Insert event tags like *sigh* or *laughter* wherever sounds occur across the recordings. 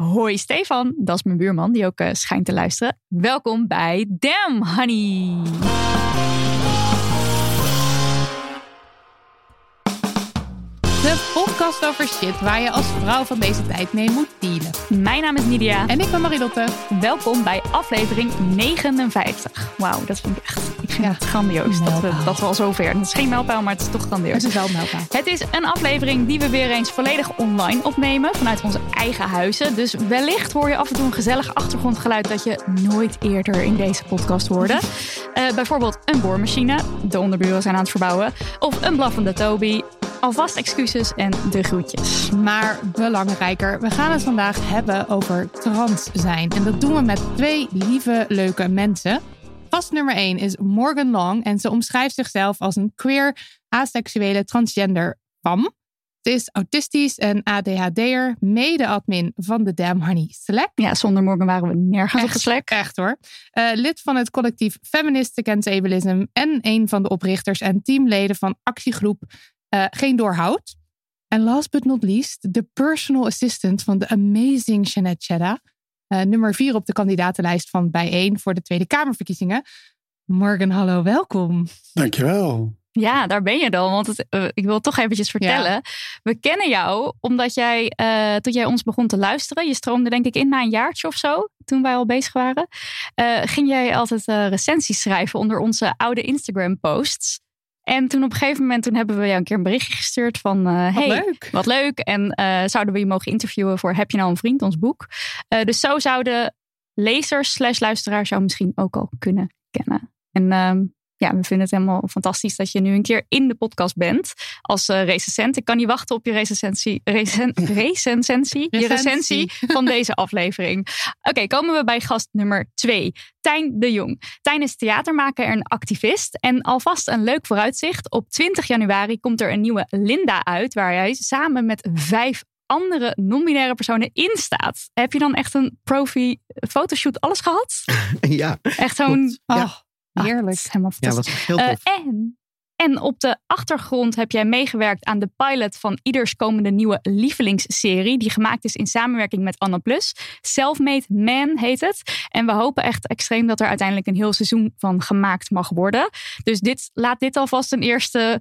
Hoi Stefan, dat is mijn buurman die ook eh, schijnt te luisteren. Welkom bij Damn Honey. De podcast over shit waar je als vrouw van deze tijd mee moet dealen. Mijn naam is Nidia. En ik ben Marilotte. Welkom bij aflevering 59. Wauw, dat vind ik echt ik vind Ja. het grandioos dat we, dat we al zover. Het is geen mijlpaal, maar het is toch grandioos. Het is wel een mijlpaal. Het is een aflevering die we weer eens volledig online opnemen vanuit onze eigen huizen. Dus wellicht hoor je af en toe een gezellig achtergrondgeluid dat je nooit eerder in deze podcast hoorde. Eh, bijvoorbeeld een boormachine, de onderburen zijn aan het verbouwen, of een blaffende Toby. Alvast excuses en de groetjes. Maar belangrijker, we gaan het vandaag hebben over trans zijn. En dat doen we met twee lieve, leuke mensen. Gast nummer 1 is Morgan Long en ze omschrijft zichzelf als een queer, aseksuele, transgender fam. Ze is autistisch en ADHD'er, mede-admin van de Damn Honey Select. Ja, zonder morgen waren we nergens op de Slack. Echt hoor. Eh, lid van het collectief Feminist Against Ableism en een van de oprichters en teamleden van actiegroep eh, Geen Doorhoud. En last but not least, de personal assistant van de amazing Jeanette Chedda. Eh, nummer vier op de kandidatenlijst van Bijeen voor de Tweede Kamerverkiezingen. Morgan, hallo, welkom. Dankjewel. Ja, daar ben je dan. Want het, eh, ik wil het toch eventjes vertellen. We kennen jou omdat jij, eh, toen jij ons begon te luisteren, je stroomde denk ik in na een jaartje of zo, toen wij al bezig waren, eh, ging jij altijd eh, recensies schrijven onder onze oude Instagram posts. En toen op een gegeven moment toen hebben we jou een keer een berichtje gestuurd van, eh, Wat hey, leuk. wat leuk. En eh, zouden we je mogen interviewen voor Heb je nou een vriend, ons boek. Eh, dus zo zouden lezers slash luisteraars jou misschien ook al kunnen kennen. En ehm, ja, we vinden het helemaal fantastisch dat je nu een keer in de podcast bent als eh recensent. Ik kan niet wachten op je recensie, recen, *laughs* recensentie, je recensie van deze *laughs* aflevering. Oké, komen we bij gast nummer twee. Tijn de Jong. Tijn is theatermaker en activist. En alvast een leuk vooruitzicht. Op 20 januari komt er een nieuwe Linda uit, waar hij samen met vijf andere non-binaire personen in staat. Heb je dan echt een profi fotoshoot alles gehad? *laughs* Ja, Echt zo'n... Ja. Oh, Heerlijk. helemaal fantastisch. heel Eh, tof. en, en op de achtergrond heb jij meegewerkt aan de pilot van ieders komende nieuwe lievelingsserie. Die gemaakt is in samenwerking met Anna Plus. Selfmade Man heet het. En we hopen echt extreem dat er uiteindelijk een heel seizoen van gemaakt mag worden. Dus dit, laat dit alvast een eerste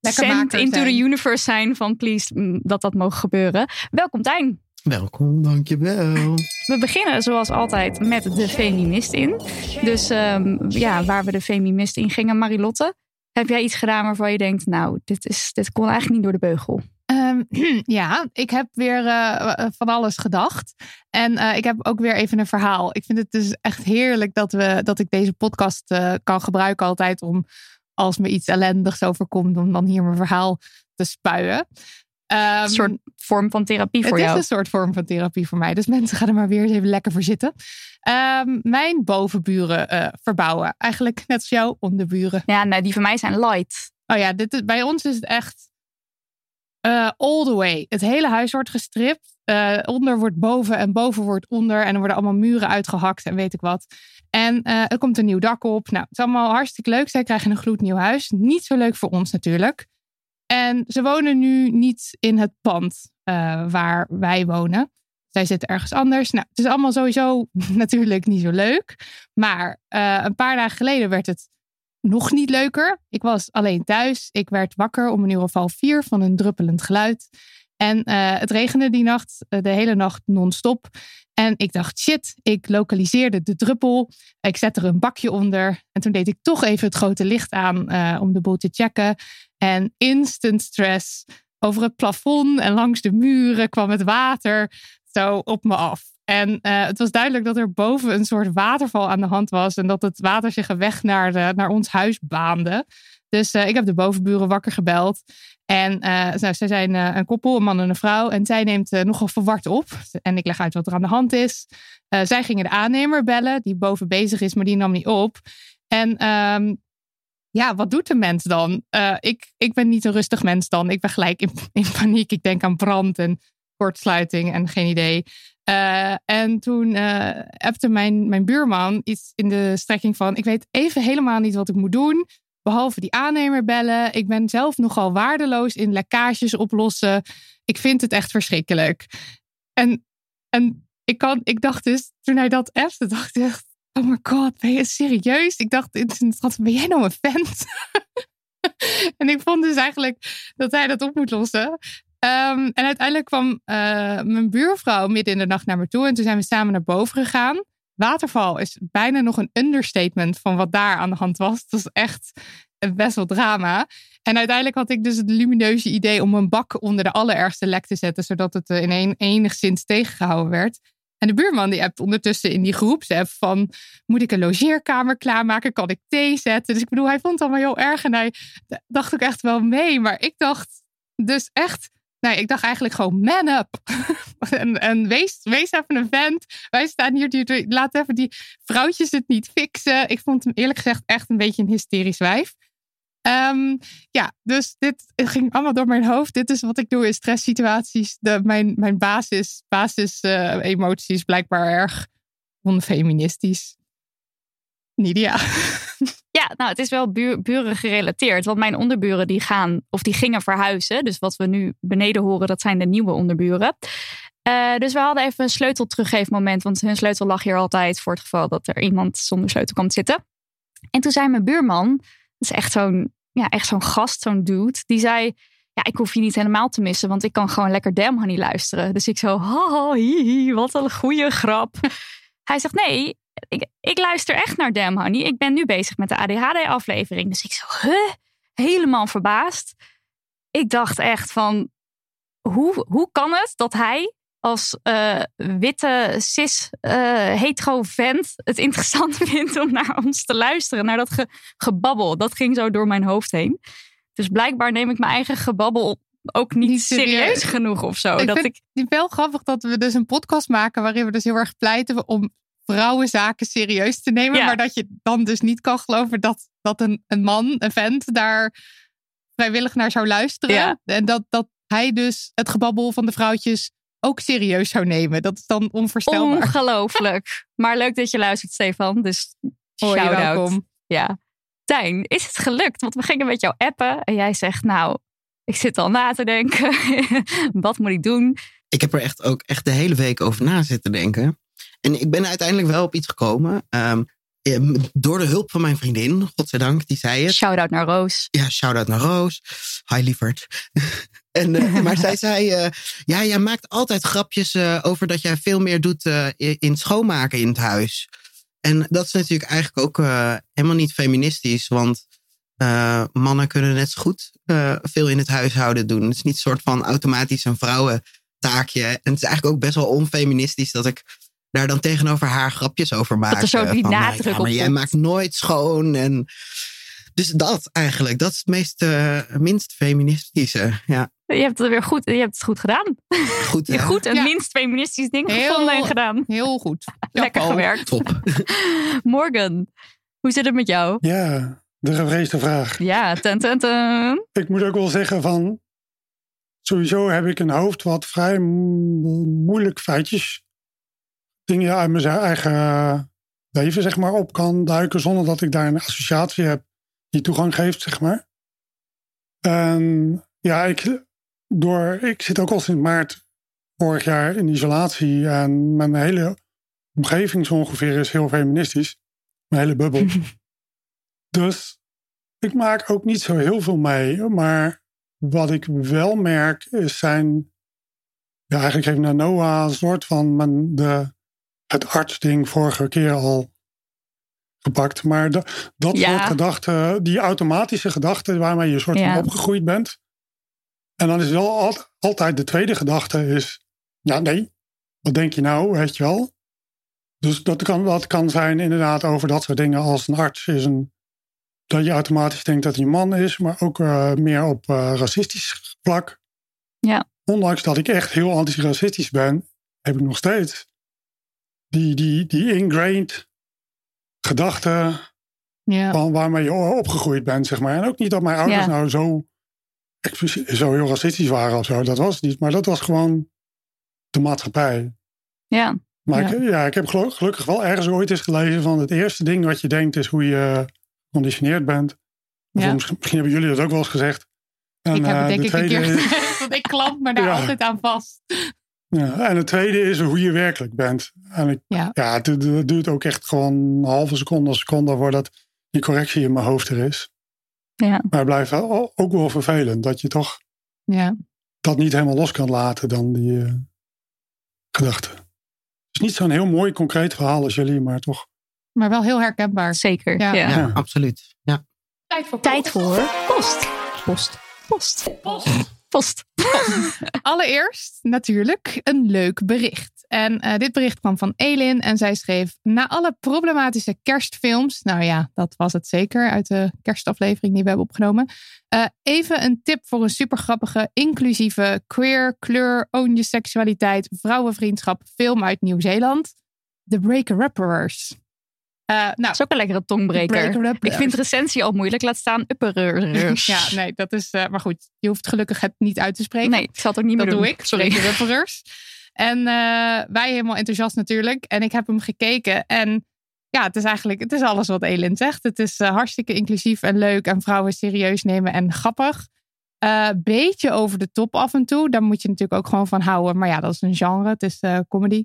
Lekker send into zijn. the universe zijn van please mm, dat dat mogen gebeuren. Welkom Tijn. Welkom, dankjewel. We beginnen zoals altijd met de feminist in. Dus ehm, ja, waar we de feminist in gingen, Marilotte. Heb jij iets gedaan waarvan je denkt, nou, dit, is, dit kon eigenlijk niet door de beugel? Ehm, *clears throat* ja, ik heb weer eh, van alles gedacht. En eh, ik heb ook weer even een verhaal. Ik vind het dus echt heerlijk dat, we, dat ik deze podcast eh, kan gebruiken altijd om als me iets ellendigs overkomt, om dan hier mijn verhaal te spuien. Ehm, Een soort vorm van therapie voor het jou. is een soort vorm van therapie voor mij. Dus mensen gaan er maar weer eens even lekker voor zitten. Ehm, mijn bovenburen eh, verbouwen. Eigenlijk net als jouw onderburen. Ja, nee, die van mij zijn light. Oh ja, dit is, bij ons is het echt eh, all the way. Het hele huis wordt gestript. Eh, onder wordt boven en boven wordt onder. En er worden allemaal muren uitgehakt en weet ik wat. En er komt een nieuw dak op. Nou, het is allemaal hartstikke leuk. Zij krijgen een gloednieuw huis. Niet zo leuk voor ons natuurlijk. En ze wonen nu niet in het pand eh, waar wij wonen. Zij zitten ergens anders. Nou, het is allemaal sowieso *laughs* natuurlijk niet zo leuk. Maar eh, een paar dagen geleden werd het nog niet leuker. Ik was alleen thuis. Ik werd wakker om een uur of half vier van een druppelend geluid. En eh, het regende die nacht, de hele nacht non-stop. En ik dacht, shit, ik lokaliseerde de druppel. Ik zette er een bakje onder. En toen deed ik toch even het grote licht aan om de boel te checken. En instant stress. Over het plafond en langs de muren kwam het water zo op me af. En eh, het was duidelijk dat er boven een soort waterval aan de hand was. En dat het water zich een weg naar, de, naar ons huis baande. Dus eh, ik heb de bovenburen wakker gebeld. En eh nou, zij zijn eh, een koppel, een man en een vrouw. En zij neemt nogal verward op. En ik leg uit wat er aan de hand is. Zij gingen de aannemer bellen, die boven bezig is, maar die nam niet op. En ehm, ja, wat doet de mens dan? Eh, ik, ik ben niet een rustig mens dan. Ik ben gelijk in, *laughs* in paniek. Ik denk aan brand en kortsluiting en geen idee. Eh, en toen eh appte mijn, mijn buurman iets in de strekking van... ik weet even helemaal niet wat ik moet doen... behalve die aannemer bellen. Ik ben zelf nogal waardeloos in lekkages oplossen. Ik vind het echt verschrikkelijk. En, en ik, kan, ik dacht dus, toen hij dat appte, *laughs* dacht ik. Oh my god, ben je serieus? Ik dacht, ben jij nou een vent? *laughs* en ik vond dus eigenlijk dat hij dat op moet lossen. Ehm, en uiteindelijk kwam eh, mijn buurvrouw midden in de nacht naar me toe. En toen zijn we samen naar boven gegaan. Waterval is bijna nog een understatement van wat daar aan de hand was. Het was echt best wel drama. En uiteindelijk had ik dus het lumineuze idee om een bak onder de allerergste lek te zetten. Zodat het eh, in een, enigszins tegengehouden werd. En de buurman die hebt ondertussen in die groepsapp van... moet ik een logeerkamer klaarmaken? Kan ik thee zetten? Dus ik bedoel, hij vond het allemaal heel erg. En hij dacht ook echt wel mee. Maar ik dacht dus echt... Nee, ik dacht eigenlijk gewoon man up. *laughs* en en wees, wees even een vent. Wij staan hier, die, laat even die vrouwtjes het niet fixen. Ik vond hem eerlijk gezegd echt een beetje een hysterisch wijf. Ehm, ja, dus dit ging allemaal door mijn hoofd. Dit is wat ik doe in stresssituaties. De, mijn mijn basis, basis eh, emoties blijkbaar erg onfeministisch. Nidia. *laughs* Ja, nou, het is wel buren gerelateerd. Want mijn onderburen die gaan of die gingen verhuizen. Dus wat we nu beneden horen, dat zijn de nieuwe onderburen. Eh, dus we hadden even een sleutel teruggeefmoment. Want hun sleutel lag hier altijd voor het geval dat er iemand zonder sleutel kwam te zitten. En toen zei mijn buurman, is echt zo'n ja, echt zo'n gast, zo'n dude, die zei. Ja, ik hoef je niet helemaal te missen, want ik kan gewoon lekker Damn Honey luisteren. Dus ik zo, haha, wat een goede grap. *laughs* Hij zegt, nee, ik, ik luister echt naar Damn Honey. Ik ben nu bezig met de ADHD-aflevering. Dus ik zo? Helemaal verbaasd. Ik dacht echt van, hoe, hoe kan het dat hij als eh, witte, cis, eh, hetero vent het interessant *laughs* vindt om naar ons te luisteren? Naar dat ge- gebabbel. Dat ging zo door mijn hoofd heen. Dus blijkbaar neem ik mijn eigen gebabbel ook niet, Niet serieus. serieus genoeg of zo. ik dat vind ik, het wel grappig dat we dus een podcast maken waarin we dus heel erg pleiten om vrouwenzaken serieus te nemen. Ja. Maar dat je dan dus niet kan geloven dat, dat een, een man, een vent, daar vrijwillig naar zou luisteren. Ja. En dat, dat hij dus het gebabbel van de vrouwtjes ook serieus zou nemen. Dat is dan onvoorstelbaar. ongelooflijk. *laughs* maar leuk dat je luistert, Stefan. Dus Hoi, shout-out. welkom. Ja. Tijn, is het gelukt? Want we gingen met jou appen en jij zegt, nou, ik zit al na te denken. *laughs* Wat moet ik doen? Ik heb er echt ook echt de hele week over na zitten denken. En ik ben uiteindelijk wel op iets gekomen. Ehm, eh, door de hulp van mijn vriendin, godzijdank, die zei het. Shout-out naar Roos. Ja, shout-out naar Roos. Hi, lieverd. *laughs* en, eh, *laughs* maar zij zei, eh, ja, jij maakt altijd grapjes eh, over dat jij veel meer doet in schoonmaken in het huis. En dat is natuurlijk eigenlijk ook helemaal niet feministisch, want mannen kunnen net zo goed veel in het huishouden doen. Het is niet een soort van automatisch een vrouwentaakje. En het is eigenlijk ook best wel onfeministisch dat ik daar dan tegenover haar grapjes over maak. er zo die van, nadruk ja, maar op jij komt. maakt nooit schoon. En dus dat eigenlijk, dat is het meest, eh, minst feministische. Ja, Je hebt het weer goed, je hebt het goed gedaan. goed. Hè? goed een Ja. minst feministisch ding Heel- gevonden en gedaan. Heel goed. *laughs* Lekker gewerkt. Top. *laughs* Morgan, hoe zit het met jou? Ja, de gevreesde vraag. Ja, ten, ten, ten. Ik moet ook wel zeggen van... Sowieso heb ik een hoofd wat vrij mo- moeilijk feitjes... dingen uit mijn eigen leven zeg maar, op kan duiken... zonder dat ik daar een associatie heb die toegang geeft, zeg maar. En ja, ik, door, ik zit ook al sinds maart vorig jaar in isolatie... en mijn hele omgeving zo ongeveer is heel feministisch. Mijn hele bubbel. *laughs* Dus ik maak ook niet zo heel veel mee. Maar wat ik wel merk is zijn Ja, eigenlijk heeft Noah een soort van mijn, de, het artsding vorige keer al gepakt. Maar de, dat Ja. soort gedachten, die automatische gedachten waarmee je soort Ja. van opgegroeid bent. En dan is wel al- altijd de tweede gedachte is, ja nee, wat denk je nou, weet je wel. Dus dat kan, dat kan zijn inderdaad over dat soort dingen als een arts is een, dat je automatisch denkt dat hij een man is, maar ook eh, meer op eh, racistisch vlak. Ja. Ondanks dat ik echt heel antiracistisch ben, heb ik nog steeds die, die, die ingrained gedachten Ja. van waarmee je opgegroeid bent, zeg maar. En ook niet dat mijn ouders Ja. nou zo, zo heel racistisch waren of zo. Dat was het niet. Maar dat was gewoon de maatschappij. Ja, Maar Ja. Ik, ja, ik heb gelu- gelukkig wel ergens ooit eens gelezen van het eerste ding wat je denkt is hoe je geconditioneerd bent. Ja. Misschien, hebben jullie dat ook wel eens gezegd. En, ik heb het eh, denk de ik een keer is- *laughs* gezegd, want ik klamp me daar altijd aan vast. Ja, en het tweede is hoe je werkelijk bent. En ik, Ja. ja, het, het duurt ook echt gewoon een halve seconde, een seconde voordat die correctie in mijn hoofd er is. ja. Maar het blijft ook wel vervelend dat je toch Ja. dat niet helemaal los kan laten dan die eh, gedachten. Het is niet zo'n heel mooi concreet verhaal als jullie, maar toch. Maar wel heel herkenbaar. zeker. Ja. Ja. Ja, absoluut. Ja. Tijd voor Tijd voor post. Post. Post. Post. *laughs* Allereerst natuurlijk een leuk bericht. En eh, dit bericht kwam van Elin en zij schreef... Na alle problematische kerstfilms... Nou ja, dat was het zeker uit de kerstaflevering die we hebben opgenomen. eh, even een tip voor een supergrappige, inclusieve, queer, kleur, own je seksualiteit, vrouwenvriendschap film uit Nieuw-Zeeland. The Breaker-Uppers. Eh nou, Dat is ook een lekkere tongbreker. Ik vind recensie al moeilijk. Laat staan upperers. *laughs* Ja, nee, dat is... eh, maar goed, je hoeft gelukkig het niet uit te spreken. Nee, ik zal het ook niet dat meer doen. doe ik. Sorry. Rupperers. En eh, wij helemaal enthousiast natuurlijk. En ik heb hem gekeken. En ja, het is eigenlijk het is alles wat Elin zegt. Het is hartstikke inclusief en leuk. En vrouwen serieus nemen en grappig. Beetje over de top af en toe. Daar moet je natuurlijk ook gewoon van houden. Maar ja, dat is een genre. Het is comedy.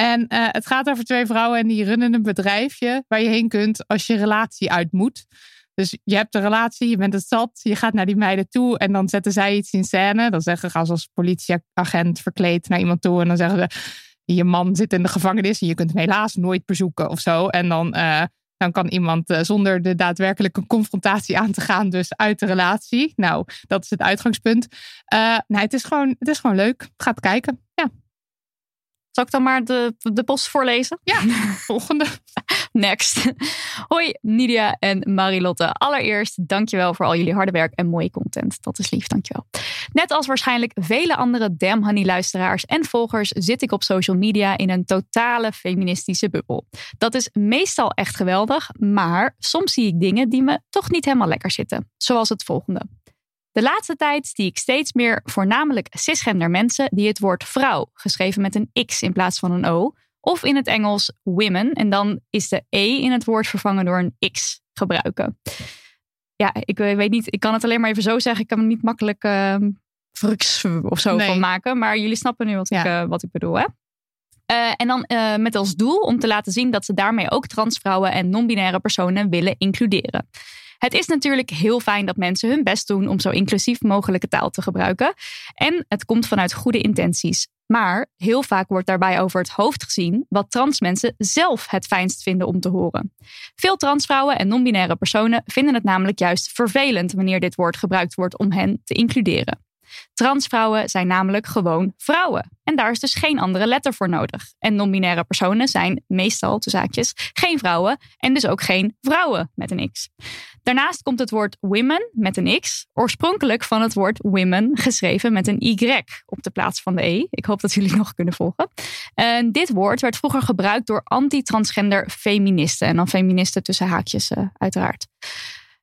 En eh, het gaat over twee vrouwen en die runnen een bedrijfje waar je heen kunt als je relatie uit moet. Dus je hebt een relatie, je bent het zat, je gaat naar die meiden toe en dan zetten zij iets in scène. Dan zeggen ze als politieagent verkleed naar iemand toe en dan zeggen ze je man zit in de gevangenis en je kunt hem helaas nooit bezoeken of zo. En dan, eh, dan kan iemand eh, zonder de daadwerkelijke confrontatie aan te gaan dus uit de relatie. Nou, dat is het uitgangspunt. Nee, het is gewoon, het is gewoon leuk. Gaat kijken. Ja, Zal ik dan maar de, de post voorlezen? ja. *laughs* volgende. Next. Hoi Nidia en Marilotte. Allereerst dankjewel voor al jullie harde werk en mooie content. Dat is lief, dankjewel. Net als waarschijnlijk vele andere Damn Honey luisteraars en volgers zit ik op social media in een totale feministische bubbel. Dat is meestal echt geweldig, maar soms zie ik dingen die me toch niet helemaal lekker zitten. Zoals het volgende. De laatste tijd zie ik steeds meer voornamelijk cisgender mensen die het woord vrouw, geschreven met een X in plaats van een O, of in het Engels women. En dan is de E in het woord vervangen door een X gebruiken. Ja, ik weet niet, ik kan het alleen maar even zo zeggen. Ik kan er niet makkelijk fruks of zo Nee. van maken. Maar jullie snappen nu wat, ik, eh, wat ik bedoel, hè? Eh, en dan eh, met als doel om te laten zien dat ze daarmee ook transvrouwen en non-binaire personen willen includeren. Het is natuurlijk heel fijn dat mensen hun best doen om zo inclusief mogelijke taal te gebruiken. En het komt vanuit goede intenties. Maar heel vaak wordt daarbij over het hoofd gezien wat trans mensen zelf het fijnst vinden om te horen. Veel transvrouwen en non-binaire personen vinden het namelijk juist vervelend wanneer dit woord gebruikt wordt om hen te includeren. Transvrouwen zijn namelijk gewoon vrouwen. En daar is dus geen andere letter voor nodig. En non-binaire personen zijn meestal, te zaakjes, geen vrouwen en dus ook geen vrouwen met een X. Daarnaast komt het woord women met een X oorspronkelijk van het woord women geschreven met een Y op de plaats van de E. Ik hoop dat jullie *laughs* nog kunnen volgen. En dit woord werd vroeger gebruikt door anti-transgender feministen. En dan feministen tussen haakjes eh, uiteraard.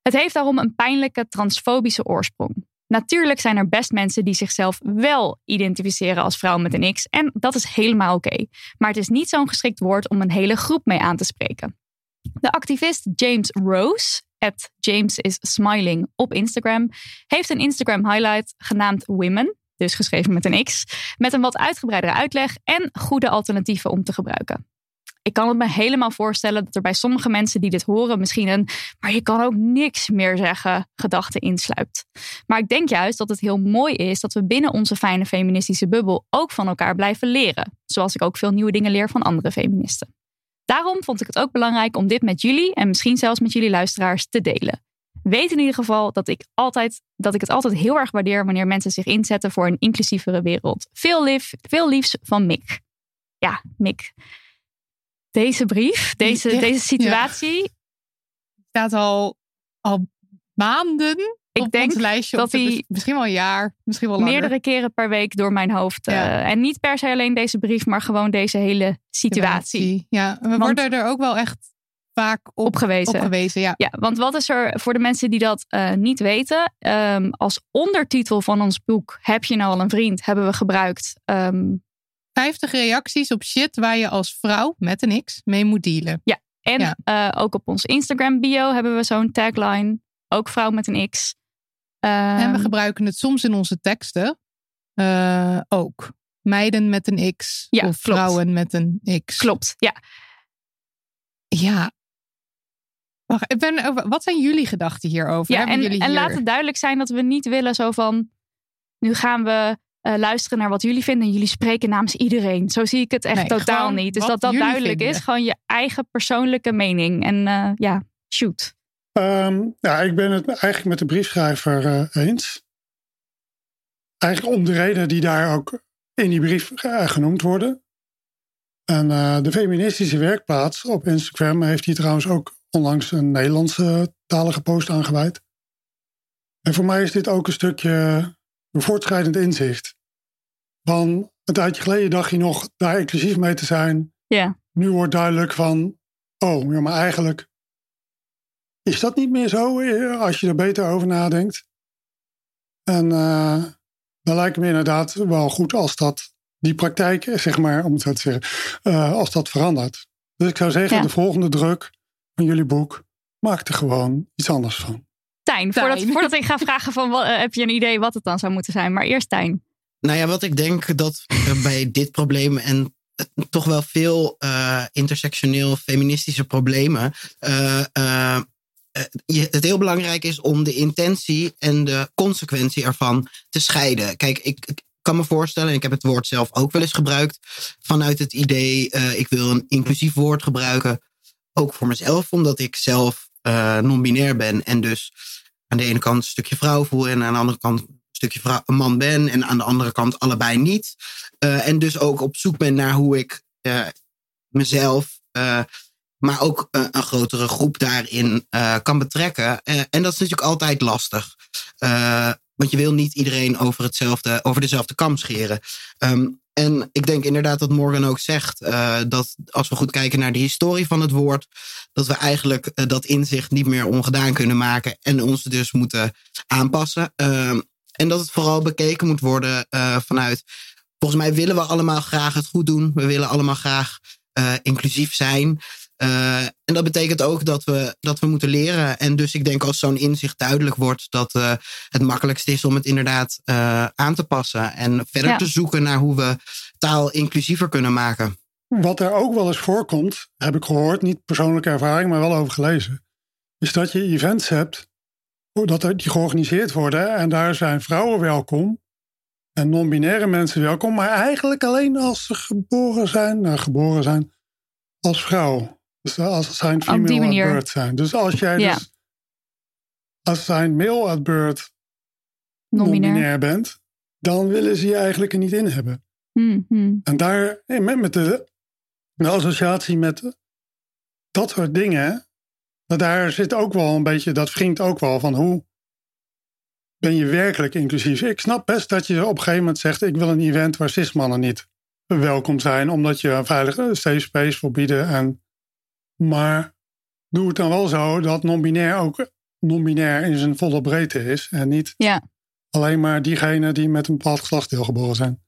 Het heeft daarom een pijnlijke transfobische oorsprong. Natuurlijk zijn er best mensen die zichzelf wel identificeren als vrouw met een X. En dat is helemaal oké. Maar het is niet zo'n geschikt woord om een hele groep mee aan te spreken. De activist James Rose, at James is Smiling op Instagram, heeft een Instagram highlight genaamd Women, dus geschreven met een X, met een wat uitgebreidere uitleg en goede alternatieven om te gebruiken. Ik kan het me helemaal voorstellen dat er bij sommige mensen die dit horen misschien een, maar je kan ook niks meer zeggen, gedachte insluipt. Maar ik denk juist dat het heel mooi is dat we binnen onze fijne feministische bubbel ook van elkaar blijven leren. Zoals ik ook veel nieuwe dingen leer van andere feministen. Daarom vond ik het ook belangrijk om dit met jullie en misschien zelfs met jullie luisteraars te delen. Weet in ieder geval dat ik, altijd, dat ik het altijd heel erg waardeer wanneer mensen zich inzetten voor een inclusievere wereld. Veel, lief, veel liefs van Mick. Ja, Mick. Deze brief, deze, Ja, deze situatie. staat al, al maanden Ik op denk ons lijstje. dat die misschien wel een jaar, misschien wel langer. meerdere keren per week door mijn hoofd. Ja. eh, en niet per se alleen deze brief, maar gewoon deze hele situatie. Ja, we Want- worden er ook wel echt vaak op, opgewezen. Ja. Ja, want wat is er voor de mensen die dat eh, niet weten? ehm, als ondertitel van ons boek Heb je nou al een vriend? Hebben we gebruikt. ehm, 50 reacties op shit waar je als vrouw met een X mee moet dealen. en Ja. eh, ook op ons Instagram bio hebben we zo'n tagline. Ook vrouw met een X. en we Ehm, gebruiken het soms in onze teksten eh, ook. Meiden met een X Ja, of klopt. vrouwen met een X. Klopt, ja. Ja. Wacht, ik ben, over- wat zijn jullie gedachten hierover? ja Hebben en, en hier... laat het duidelijk zijn dat we niet willen zo van... Nu gaan we eh, luisteren naar wat jullie vinden. En jullie spreken namens iedereen. Zo zie ik het echt Nee, totaal niet. Dus dat dat duidelijk vinden. is. Gewoon je eigen persoonlijke mening. En eh, ja, shoot. Ehm, ja, ik ben het eigenlijk met de briefschrijver eh, eens. Eigenlijk om de redenen die daar ook in die brief genoemd worden. En eh, de feministische werkplaats op Instagram heeft hier trouwens ook onlangs een Nederlandse talige post aangeweid. En voor mij is dit ook een stukje een voortschrijdend inzicht. Van een tijdje geleden dacht je nog daar inclusief mee te zijn. Ja. Nu wordt duidelijk van, oh, ja, maar eigenlijk is dat niet meer zo eh, als je er beter over nadenkt. En eh, dan lijkt het me inderdaad wel goed als dat, die praktijk, zeg maar, om het zo te zeggen, eh, als dat verandert. Dus ik zou zeggen, Ja. de volgende druk van jullie boek, maak er gewoon iets anders van. Tijn, Tijn. Voordat, voordat ik ga vragen van... wat- heb je een idee wat het dan zou moeten zijn? Maar eerst Tijn. Nou ja, wat ik denk dat bij dit probleem en toch wel veel eh, intersectioneel feministische problemen. eh, eh, het heel belangrijk is om de intentie en de consequentie ervan te scheiden. Kijk, ik, ik kan me voorstellen, en ik heb het woord zelf ook wel eens gebruikt, vanuit het idee, ik wil een inclusief woord gebruiken, ook voor mezelf, omdat ik zelf non-binair ben en dus aan de ene kant een stukje vrouw voel en aan de andere kant stukje een man ben en aan de andere kant allebei niet. Eh, en dus ook op zoek ben naar hoe ik eh, mezelf, eh, maar ook een grotere groep daarin kan betrekken. En dat is natuurlijk altijd lastig. Want je wil niet iedereen over, hetzelfde, over dezelfde kam scheren. Ehm, en ik denk inderdaad dat Morgan ook zegt dat als we goed kijken naar de historie van het woord, dat we eigenlijk dat inzicht niet meer ongedaan kunnen maken en ons dus moeten aanpassen. Ehm, en dat het vooral bekeken moet worden eh, vanuit. Volgens mij willen we allemaal graag het goed doen. We willen allemaal graag eh, inclusief zijn. Eh, en dat betekent ook dat we, dat we moeten leren. En dus ik denk als zo'n inzicht duidelijk wordt, dat eh, het makkelijkst is om het inderdaad eh, aan te passen. En verder Ja. te zoeken naar hoe we taal inclusiever kunnen maken. Wat er ook wel eens voorkomt, heb ik gehoord, niet persoonlijke ervaring, maar wel over gelezen, is dat je events hebt dat er, die georganiseerd worden en daar zijn vrouwen welkom en non-binaire mensen welkom, maar eigenlijk alleen als ze geboren zijn, nou, geboren zijn als vrouw. Dus als zij een Op die female at birth zijn. Dus als jij Ja. dus als zij een male at birth Non-binair. bent, dan willen ze je eigenlijk er niet in hebben. Hmm, hmm. En daar, met, met de, de associatie met dat soort dingen, dat daar zit ook wel een beetje, dat wringt ook wel van hoe ben je werkelijk inclusief. Ik snap best dat je op een gegeven moment zegt, ik wil een event waar cismannen niet welkom zijn, omdat je een veilige safe space wil bieden. En, maar doe het dan wel zo dat non-binair ook non-binair in zijn volle breedte is en niet Ja. alleen maar diegenen die met een bepaald geslachtsdeel geboren zijn.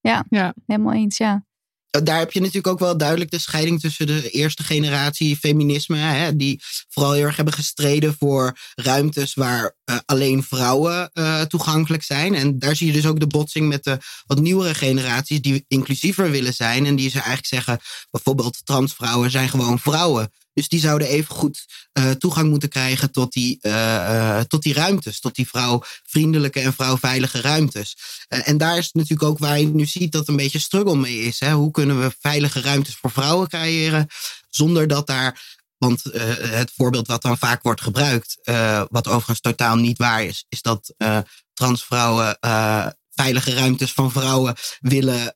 Ja, Ja. helemaal eens, ja. Daar heb je natuurlijk ook wel duidelijk de scheiding tussen de eerste generatie feminisme, hè, die vooral heel erg hebben gestreden voor ruimtes waar uh, alleen vrouwen uh, toegankelijk zijn. En daar zie je dus ook de botsing met de wat nieuwere generaties die inclusiever willen zijn en die ze eigenlijk zeggen, bijvoorbeeld transvrouwen zijn gewoon vrouwen. Dus die zouden even goed uh, toegang moeten krijgen tot die, uh, uh, tot die ruimtes. Tot die vrouwvriendelijke en vrouwveilige ruimtes. en daar is natuurlijk ook waar je nu ziet dat een beetje struggle mee is. Hè? Hoe kunnen we veilige ruimtes voor vrouwen creëren zonder dat daar. Want het voorbeeld wat dan vaak wordt gebruikt, wat overigens totaal niet waar is, is dat transvrouwen veilige ruimtes van vrouwen willen,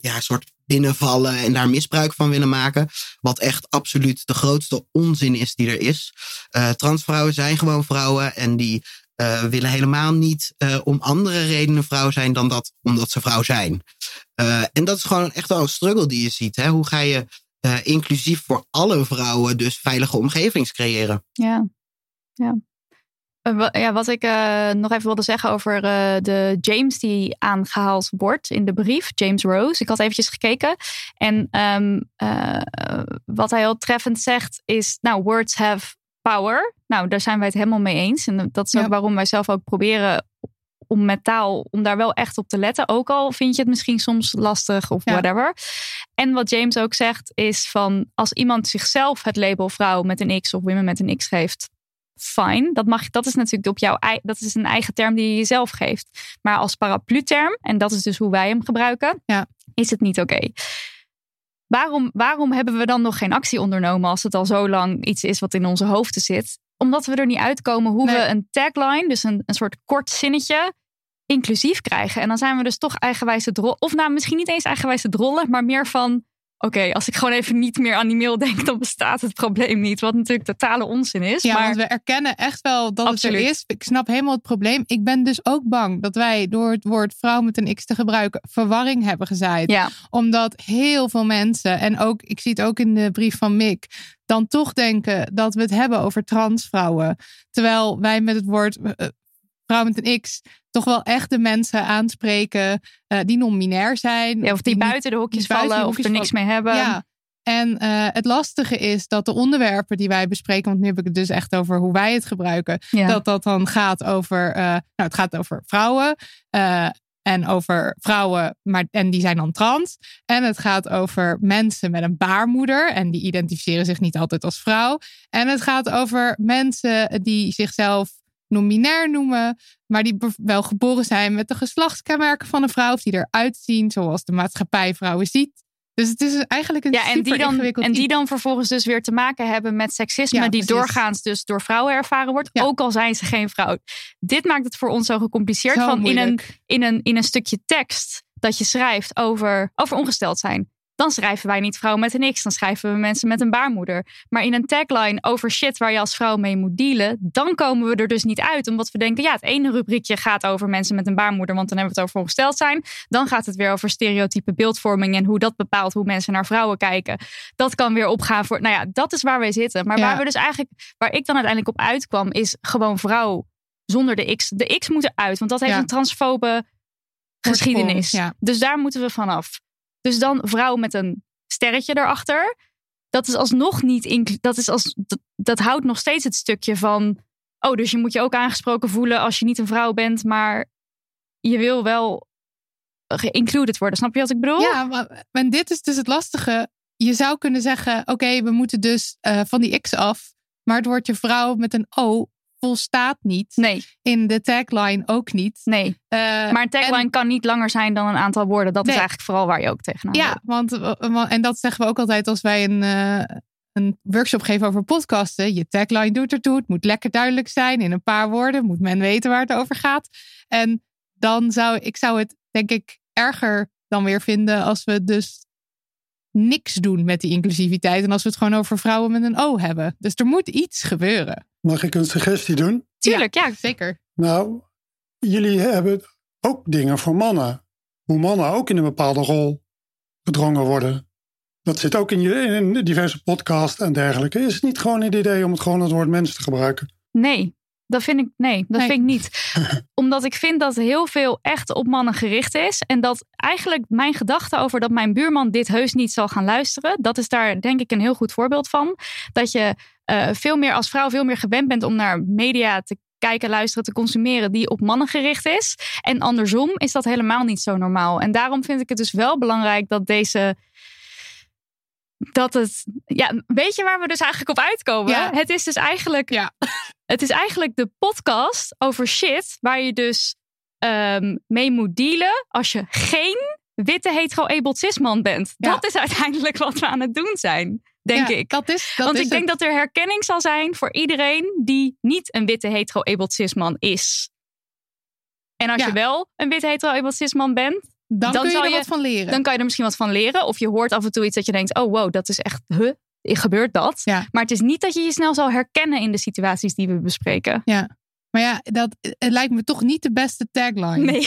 ja, soort binnenvallen en daar misbruik van willen maken. Wat echt absoluut de grootste onzin is die er is. Uh, transvrouwen zijn gewoon vrouwen en die uh, willen helemaal niet uh, om andere redenen vrouw zijn dan dat omdat ze vrouw zijn. en dat is gewoon echt wel een struggle die je ziet. Hè? Hoe ga je inclusief voor alle vrouwen dus veilige omgevings creëren? Ja, ja. Uh, ja, wat ik uh, nog even wilde zeggen over uh, de James die aangehaald wordt in de brief, James Rose. Ik had eventjes gekeken. En um, wat hij heel treffend zegt is, nou, words have power. Nou, daar zijn wij het helemaal mee eens. En dat is ook waarom wij zelf ook proberen om met taal, om daar wel echt op te letten. Ook al vind je het misschien soms lastig of ja. whatever. En wat James ook zegt is van, als iemand zichzelf het label vrouw met een X of women met een X geeft fine. Dat, mag, dat is natuurlijk op jouw dat is een eigen term die je jezelf geeft. Maar als paraplu-term, en dat is dus hoe wij hem gebruiken, ja. is het niet oké. Waarom, waarom hebben we dan nog geen actie ondernomen als het al zo lang iets is wat in onze hoofden zit? Omdat we er niet uitkomen hoe we een tagline, dus een, een soort kort zinnetje, inclusief krijgen. En dan zijn we dus toch eigenwijze drollen. Of nou, misschien niet eens eigenwijze drollen, maar meer van oké, als ik gewoon even niet meer aan die mail denk, dan bestaat het probleem niet. Wat natuurlijk totale onzin is. Ja, maar... want we erkennen echt wel dat het er is. Ik snap helemaal het probleem. Ik ben dus ook bang dat wij door het woord vrouw met een X te gebruiken verwarring hebben gezaaid. Ja. Omdat heel veel mensen, en ook, ik zie het ook in de brief van Mick, dan toch denken dat we het hebben over transvrouwen. Terwijl wij met het woord uh, vrouw met een X toch wel echt de mensen aanspreken uh, die non-binair zijn. Ja, of die, die buiten de hokjes vallen de hokjes of er niks mee hebben. Ja. En uh, het lastige is dat de onderwerpen die wij bespreken, want nu heb ik het dus echt over hoe wij het gebruiken, ja. dat dat dan gaat over, uh, nou, het gaat over vrouwen. en over vrouwen, maar, en die zijn dan trans. En het gaat over mensen met een baarmoeder. En die identificeren zich niet altijd als vrouw. En het gaat over mensen die zichzelf non-binair noemen, maar die wel geboren zijn met de geslachtskenmerken van een vrouw, of die eruit zien zoals de maatschappij vrouwen ziet. Dus het is eigenlijk een ja, en die dan, ingewikkeld En die dan vervolgens dus weer te maken hebben met seksisme, ja, die doorgaans dus door vrouwen ervaren wordt, ja. ook al zijn ze geen vrouw. Dit maakt het voor ons zo gecompliceerd zo van in een, in, een, in een stukje tekst dat je schrijft over, over ongesteld zijn dan schrijven wij niet vrouw met een X. Dan schrijven we mensen met een baarmoeder. Maar in een tagline over shit waar je als vrouw mee moet dealen, dan komen we er dus niet uit. Omdat we denken, ja, het ene rubriekje gaat over mensen met een baarmoeder, want dan hebben we het over ongesteld zijn. Dan gaat het weer over stereotype beeldvorming en hoe dat bepaalt hoe mensen naar vrouwen kijken. Dat kan weer opgaan voor, nou ja, dat is waar wij zitten. Maar ja. waar we dus eigenlijk, waar ik dan uiteindelijk op uitkwam, is gewoon vrouw zonder de X. De X moet eruit, want dat heeft ja. een transfobe geschiedenis. Ja. Dus daar moeten we vanaf. Dus dan vrouw met een sterretje erachter. Dat is alsnog niet. Dat, is als, dat, houdt nog steeds het stukje van. Oh, dus je moet je ook aangesproken voelen als je niet een vrouw bent, maar je wil wel geïncluded worden. Snap je wat ik bedoel? Ja, maar, en dit is dus het lastige. Je zou kunnen zeggen: oké, we moeten dus uh, van die X af. Maar het woordje vrouw met een O volstaat niet. Nee. In de tagline ook niet. Nee. Uh, maar een tagline en, kan niet langer zijn dan een aantal woorden. Dat nee. is eigenlijk vooral waar je ook tegenaan Ja, want, en dat zeggen we ook altijd als wij een, uh, een workshop geven over podcasten. Je tagline doet ertoe. Het moet lekker duidelijk zijn. In een paar woorden moet men weten waar het over gaat. En dan zou ik zou het denk ik erger dan weer vinden als we dus niks doen met die inclusiviteit. En als we het gewoon over vrouwen met een O hebben. Dus er moet iets gebeuren. Mag ik een suggestie doen? Tuurlijk, ja, ja zeker. Nou, jullie hebben ook dingen voor mannen. Hoe mannen ook in een bepaalde rol gedrongen worden. Dat zit ook in, je, in diverse podcasts en dergelijke. Is het niet gewoon het idee om het gewoon het woord mens te gebruiken? Nee, Dat vind ik, nee, dat Nee. vind ik niet. *laughs* Omdat ik vind dat heel veel echt op mannen gericht is. En dat eigenlijk mijn gedachte over dat mijn buurman dit heus niet zal gaan luisteren. Dat is daar denk ik een heel goed voorbeeld van. Dat je eh, veel meer als vrouw veel meer gewend bent om naar media te kijken, luisteren, te consumeren die op mannen gericht is. En andersom is dat helemaal niet zo normaal. En daarom vind ik het dus wel belangrijk dat deze dat het. Ja, weet je waar we dus eigenlijk op uitkomen? Ja. Het is dus eigenlijk. Ja. *laughs* Het is eigenlijk de podcast over shit waar je dus ehm, mee moet dealen als je geen witte hetero-abled cisman bent. Ja. Dat is uiteindelijk wat we aan het doen zijn, denk ik. Dat is, dat Want is ik denk het. dat er herkenning zal zijn voor iedereen die niet een witte hetero-abled cisman is. En als je wel een witte hetero-abled cisman bent, dan, dan kun je er je- wat van leren. dan kan je er misschien wat van leren. Of je hoort af en toe iets dat je denkt: oh wow, dat is echt, huh, gebeurt dat? Ja. Maar het is niet dat je je snel zal herkennen in de situaties die we bespreken. Ja. Maar ja, dat, het lijkt me toch niet de beste tagline. Nee. *laughs*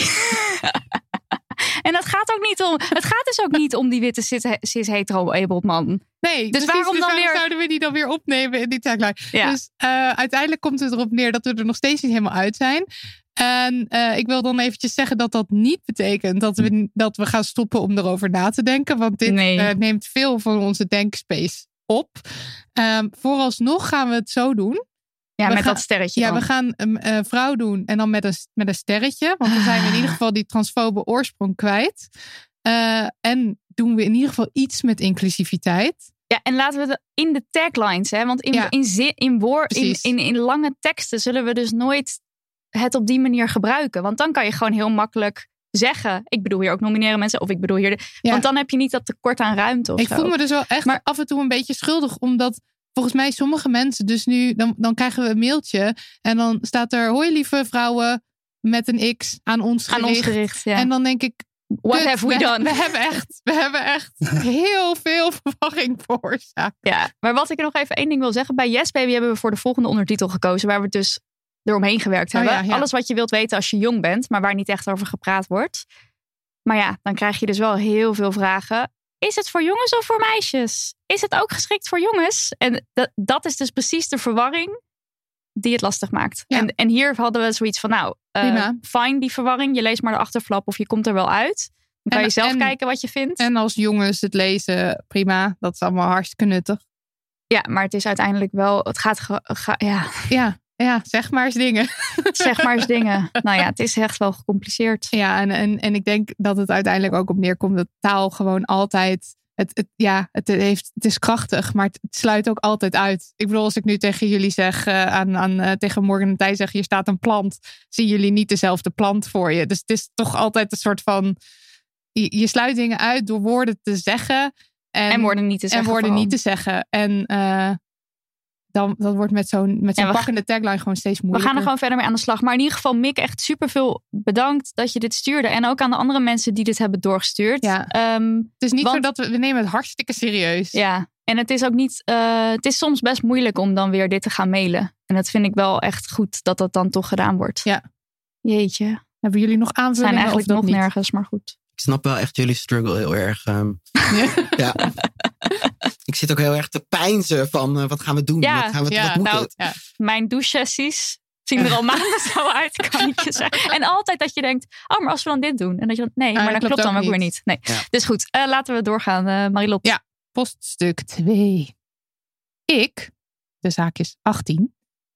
en dat gaat ook niet om. Het gaat dus ook niet om die witte cis- cis-hetero-abled man. Nee, Dus precies, waarom dan weer- zouden we die dan weer opnemen in die tagline? Ja. Dus eh, uiteindelijk komt het erop neer dat we er nog steeds niet helemaal uit zijn. En eh, ik wil dan eventjes zeggen dat dat niet betekent dat we, dat we gaan stoppen om erover na te denken. Want dit Nee. eh, neemt veel van onze denkspace op. Ehm, vooralsnog gaan we het zo doen. Ja, We met gaan- dat sterretje. Ja, dan. we gaan een vrouw doen en dan met een, met een sterretje. Want dan zijn we in ieder geval die transfobe oorsprong kwijt. Eh, en doen we in ieder geval iets met inclusiviteit. Ja, en laten we het in de taglines, hè? Want in, Ja. in, zin, in, woord, in, in, in lange teksten zullen we dus nooit het op die manier gebruiken. Want dan kan je gewoon heel makkelijk zeggen: ik bedoel hier ook nomineren mensen, of ik bedoel hier. De, Ja. Want dan heb je niet dat tekort aan ruimte. Of Ik zo. voel me dus wel echt Maar- af en toe een beetje schuldig, omdat volgens mij sommige mensen dus nu, dan, dan krijgen we een mailtje en dan staat er: Hoi lieve vrouwen met een X aan ons aan gericht. ons gericht. Ja. En dan denk ik, What kut, have we done? We hebben echt, we hebben echt *laughs* heel veel verwarring veroorzaakt. Ja, maar wat ik nog even één ding wil zeggen. Bij Yes Baby hebben we voor de volgende ondertitel gekozen. Waar we dus eromheen gewerkt Oh hebben. ja, ja. Alles wat je wilt weten als je jong bent. Maar waar niet echt over gepraat wordt. Maar ja, dan krijg je dus wel heel veel vragen. Is het voor jongens of voor meisjes? Is het ook geschikt voor jongens? En dat, dat is dus precies de verwarring die het lastig maakt. Ja. En, en hier hadden we zoiets van, nou, eh, Prima. fine die verwarring. Je leest maar de achterflap of je komt er wel uit. Dan kan En- je zelf en- kijken wat je vindt. En als jongens het lezen, prima. Dat is allemaal hartstikke nuttig. ja, maar het is uiteindelijk wel, het gaat, ge- ga- ja, Ja, ja, zeg maar eens dingen. zeg maar eens dingen. *laughs* Nou ja, het is echt wel gecompliceerd. Ja, en, en, en ik denk dat het uiteindelijk ook op neerkomt dat taal gewoon altijd. Het, het, ja, het, heeft, het is krachtig, maar het, het sluit ook altijd uit. Ik bedoel, als ik nu tegen jullie zeg, eh, aan, aan, eh, tegen Morgan en Thij zeg, hier staat een plant, zien jullie niet dezelfde plant voor je. Dus het is toch altijd een soort van. Je, je sluit dingen uit door woorden te zeggen. En, En woorden niet te en zeggen. woorden vooral. niet te zeggen. En eh, dan, dat wordt met zo'n met zo'n Ja, we pakkende tagline gewoon steeds We moeilijker. gaan er gewoon verder mee aan de slag. Maar in ieder geval, Mick, echt superveel bedankt dat je dit stuurde. En ook aan de andere mensen die dit hebben doorgestuurd. Ja. Ehm, Het is niet Want- zo dat we, we nemen het hartstikke serieus. ja. En het is ook niet, eh, het is soms best moeilijk om dan weer dit te gaan mailen. En dat vind ik wel echt goed dat dat dan toch gedaan wordt. Ja. Jeetje. Hebben jullie nog We zijn aanvullingen eigenlijk of nog niet? nergens, maar goed. Ik snap wel echt jullie struggle heel erg. ehm. *laughs* ja. *laughs* Ik zit ook heel erg te pijnzen van eh, wat gaan we doen? Ja, wat, gaan we, ja, wat moet nou, het? Ja. Mijn douche-sessies zien er al *laughs* maanden zo uit, kan ik je zeggen. En altijd dat je denkt, oh, maar als we dan dit doen. En dat je dan, nee, Ah, maar dat klopt klopt dan ook weer niet. Nee. Ja. Dus goed, eh, laten we doorgaan. eh Marilot. Ja. Poststuk 2. Ik, de zaak is 18,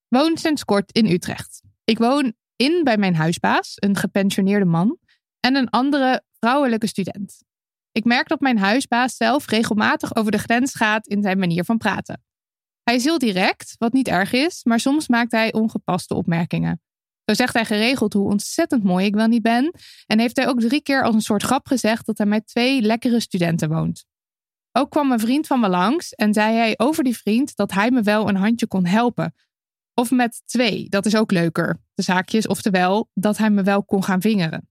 woon sinds kort in Utrecht. Ik woon in bij mijn huisbaas, een gepensioneerde man, en een andere vrouwelijke student. Ik merk dat mijn huisbaas zelf regelmatig over de grens gaat in zijn manier van praten. Hij is heel direct, wat niet erg is, maar soms maakt hij ongepaste opmerkingen. Zo zegt hij geregeld hoe ontzettend mooi ik wel niet ben, en heeft hij ook drie keer als een soort grap gezegd dat hij met twee lekkere studenten woont. Ook kwam een vriend van me langs en zei hij over die vriend dat hij me wel een handje kon helpen. Of met twee, dat is ook leuker. De zaakjes, oftewel dat hij me wel kon gaan vingeren.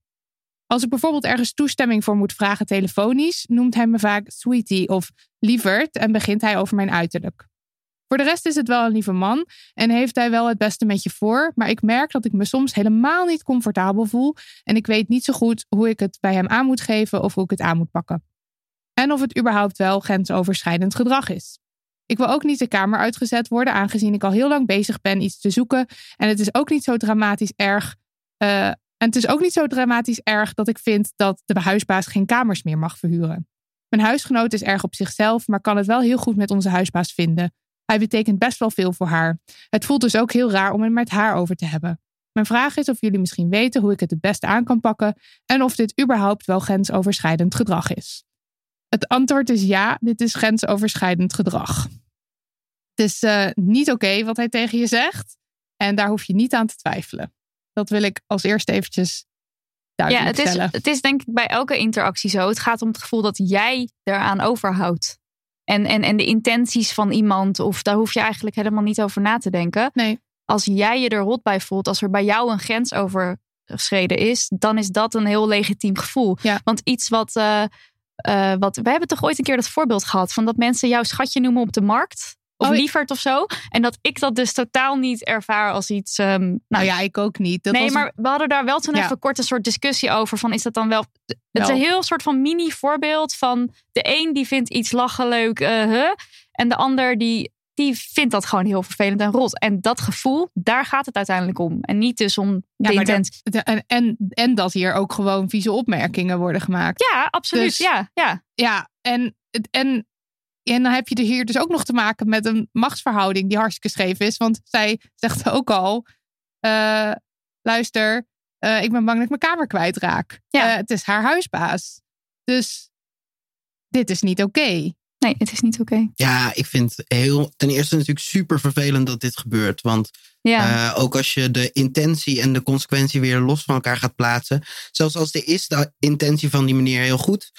Als ik bijvoorbeeld ergens toestemming voor moet vragen telefonisch, noemt hij me vaak sweetie of lieverd en begint hij over mijn uiterlijk. Voor de rest is het wel een lieve man en heeft hij wel het beste met je voor, maar ik merk dat ik me soms helemaal niet comfortabel voel en ik weet niet zo goed hoe ik het bij hem aan moet geven of hoe ik het aan moet pakken. En of het überhaupt wel grensoverschrijdend gedrag is. Ik wil ook niet de kamer uitgezet worden, aangezien ik al heel lang bezig ben iets te zoeken. En het is ook niet zo dramatisch erg. eh, en het is ook niet zo dramatisch erg dat ik vind dat de huisbaas geen kamers meer mag verhuren. Mijn huisgenoot is erg op zichzelf, maar kan het wel heel goed met onze huisbaas vinden. Hij betekent best wel veel voor haar. Het voelt dus ook heel raar om het met haar over te hebben. Mijn vraag is of jullie misschien weten hoe ik het het beste aan kan pakken en of dit überhaupt wel grensoverschrijdend gedrag is. Het antwoord is ja, dit is grensoverschrijdend gedrag. Het is eh, niet oké wat hij tegen je zegt en daar hoef je niet aan te twijfelen. Dat wil ik als eerste eventjes Ja, het is, het is denk ik bij elke interactie zo. Het gaat om het gevoel dat jij eraan overhoudt. En, en, en de intenties van iemand, of daar hoef je eigenlijk helemaal niet over na te denken. Nee. Als jij je er rot bij voelt, als er bij jou een grens overschreden is, dan is dat een heel legitiem gevoel. Ja. Want iets wat, eh, eh, wat. We hebben toch ooit een keer dat voorbeeld gehad van dat mensen jouw schatje noemen op de markt. Of Oh, lieverd of zo. En dat ik dat dus totaal niet ervaar als iets. ehm, nou, ja, ik ook niet. Dat nee, was- maar we hadden daar wel toen Ja. even kort een soort discussie over. Van is dat dan wel. Het is een heel soort van mini voorbeeld van de een die vindt iets lachen leuk. eh, huh, en de ander die, die vindt dat gewoon heel vervelend en rot. En dat gevoel, daar gaat het uiteindelijk om. En niet dus om de Ja, intentie. dat- en, en, en dat hier ook gewoon vieze opmerkingen worden gemaakt. Ja, absoluut. Dus- ja, ja. Ja, en, en, en dan heb je er hier dus ook nog te maken met een machtsverhouding die hartstikke scheef is. Want zij zegt ook al: eh, luister, eh, ik ben bang dat ik mijn kamer kwijtraak. Ja. Eh, het is haar huisbaas. Dus dit is niet oké. Nee, het is niet oké. Ja, ik vind heel, ten eerste natuurlijk super vervelend dat dit gebeurt. Want Ja. eh, ook als je de intentie en de consequentie weer los van elkaar gaat plaatsen. Zelfs als de is de intentie van die meneer heel goed.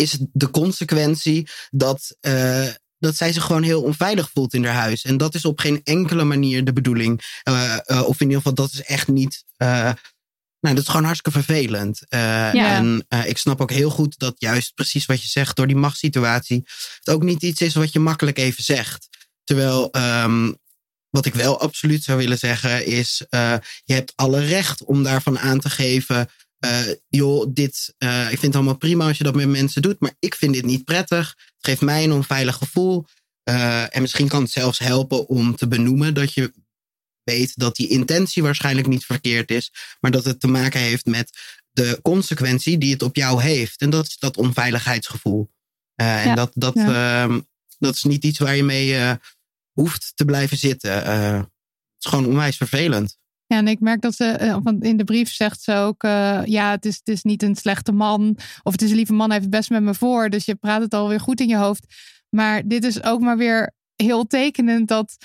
Is de consequentie dat, eh, dat zij zich gewoon heel onveilig voelt in haar huis. En dat is op geen enkele manier de bedoeling. Eh, eh, of in ieder geval, dat is echt niet. nou, dat is gewoon hartstikke vervelend. Ja. En ik snap ook heel goed dat juist precies wat je zegt, door die machtssituatie, het ook niet iets is wat je makkelijk even zegt. Terwijl, ehm, wat ik wel absoluut zou willen zeggen, is: je hebt alle recht om daarvan aan te geven. Eh, joh, dit, eh, ik vind het allemaal prima als je dat met mensen doet, maar ik vind dit niet prettig. Het geeft mij een onveilig gevoel. Eh, en misschien kan het zelfs helpen om te benoemen dat je weet dat die intentie waarschijnlijk niet verkeerd is, maar dat het te maken heeft met de consequentie die het op jou heeft. En dat is dat onveiligheidsgevoel. En dat, dat, Ja. ehm, dat is niet iets waar je mee hoeft te blijven zitten. Het is gewoon onwijs vervelend. Ja, en ik merk dat ze, eh, want in de brief zegt ze ook, eh, ja, het is, het is niet een slechte man. Of het is een lieve man, hij heeft het best met me voor. Dus je praat het alweer goed in je hoofd. Maar dit is ook maar weer heel tekenend dat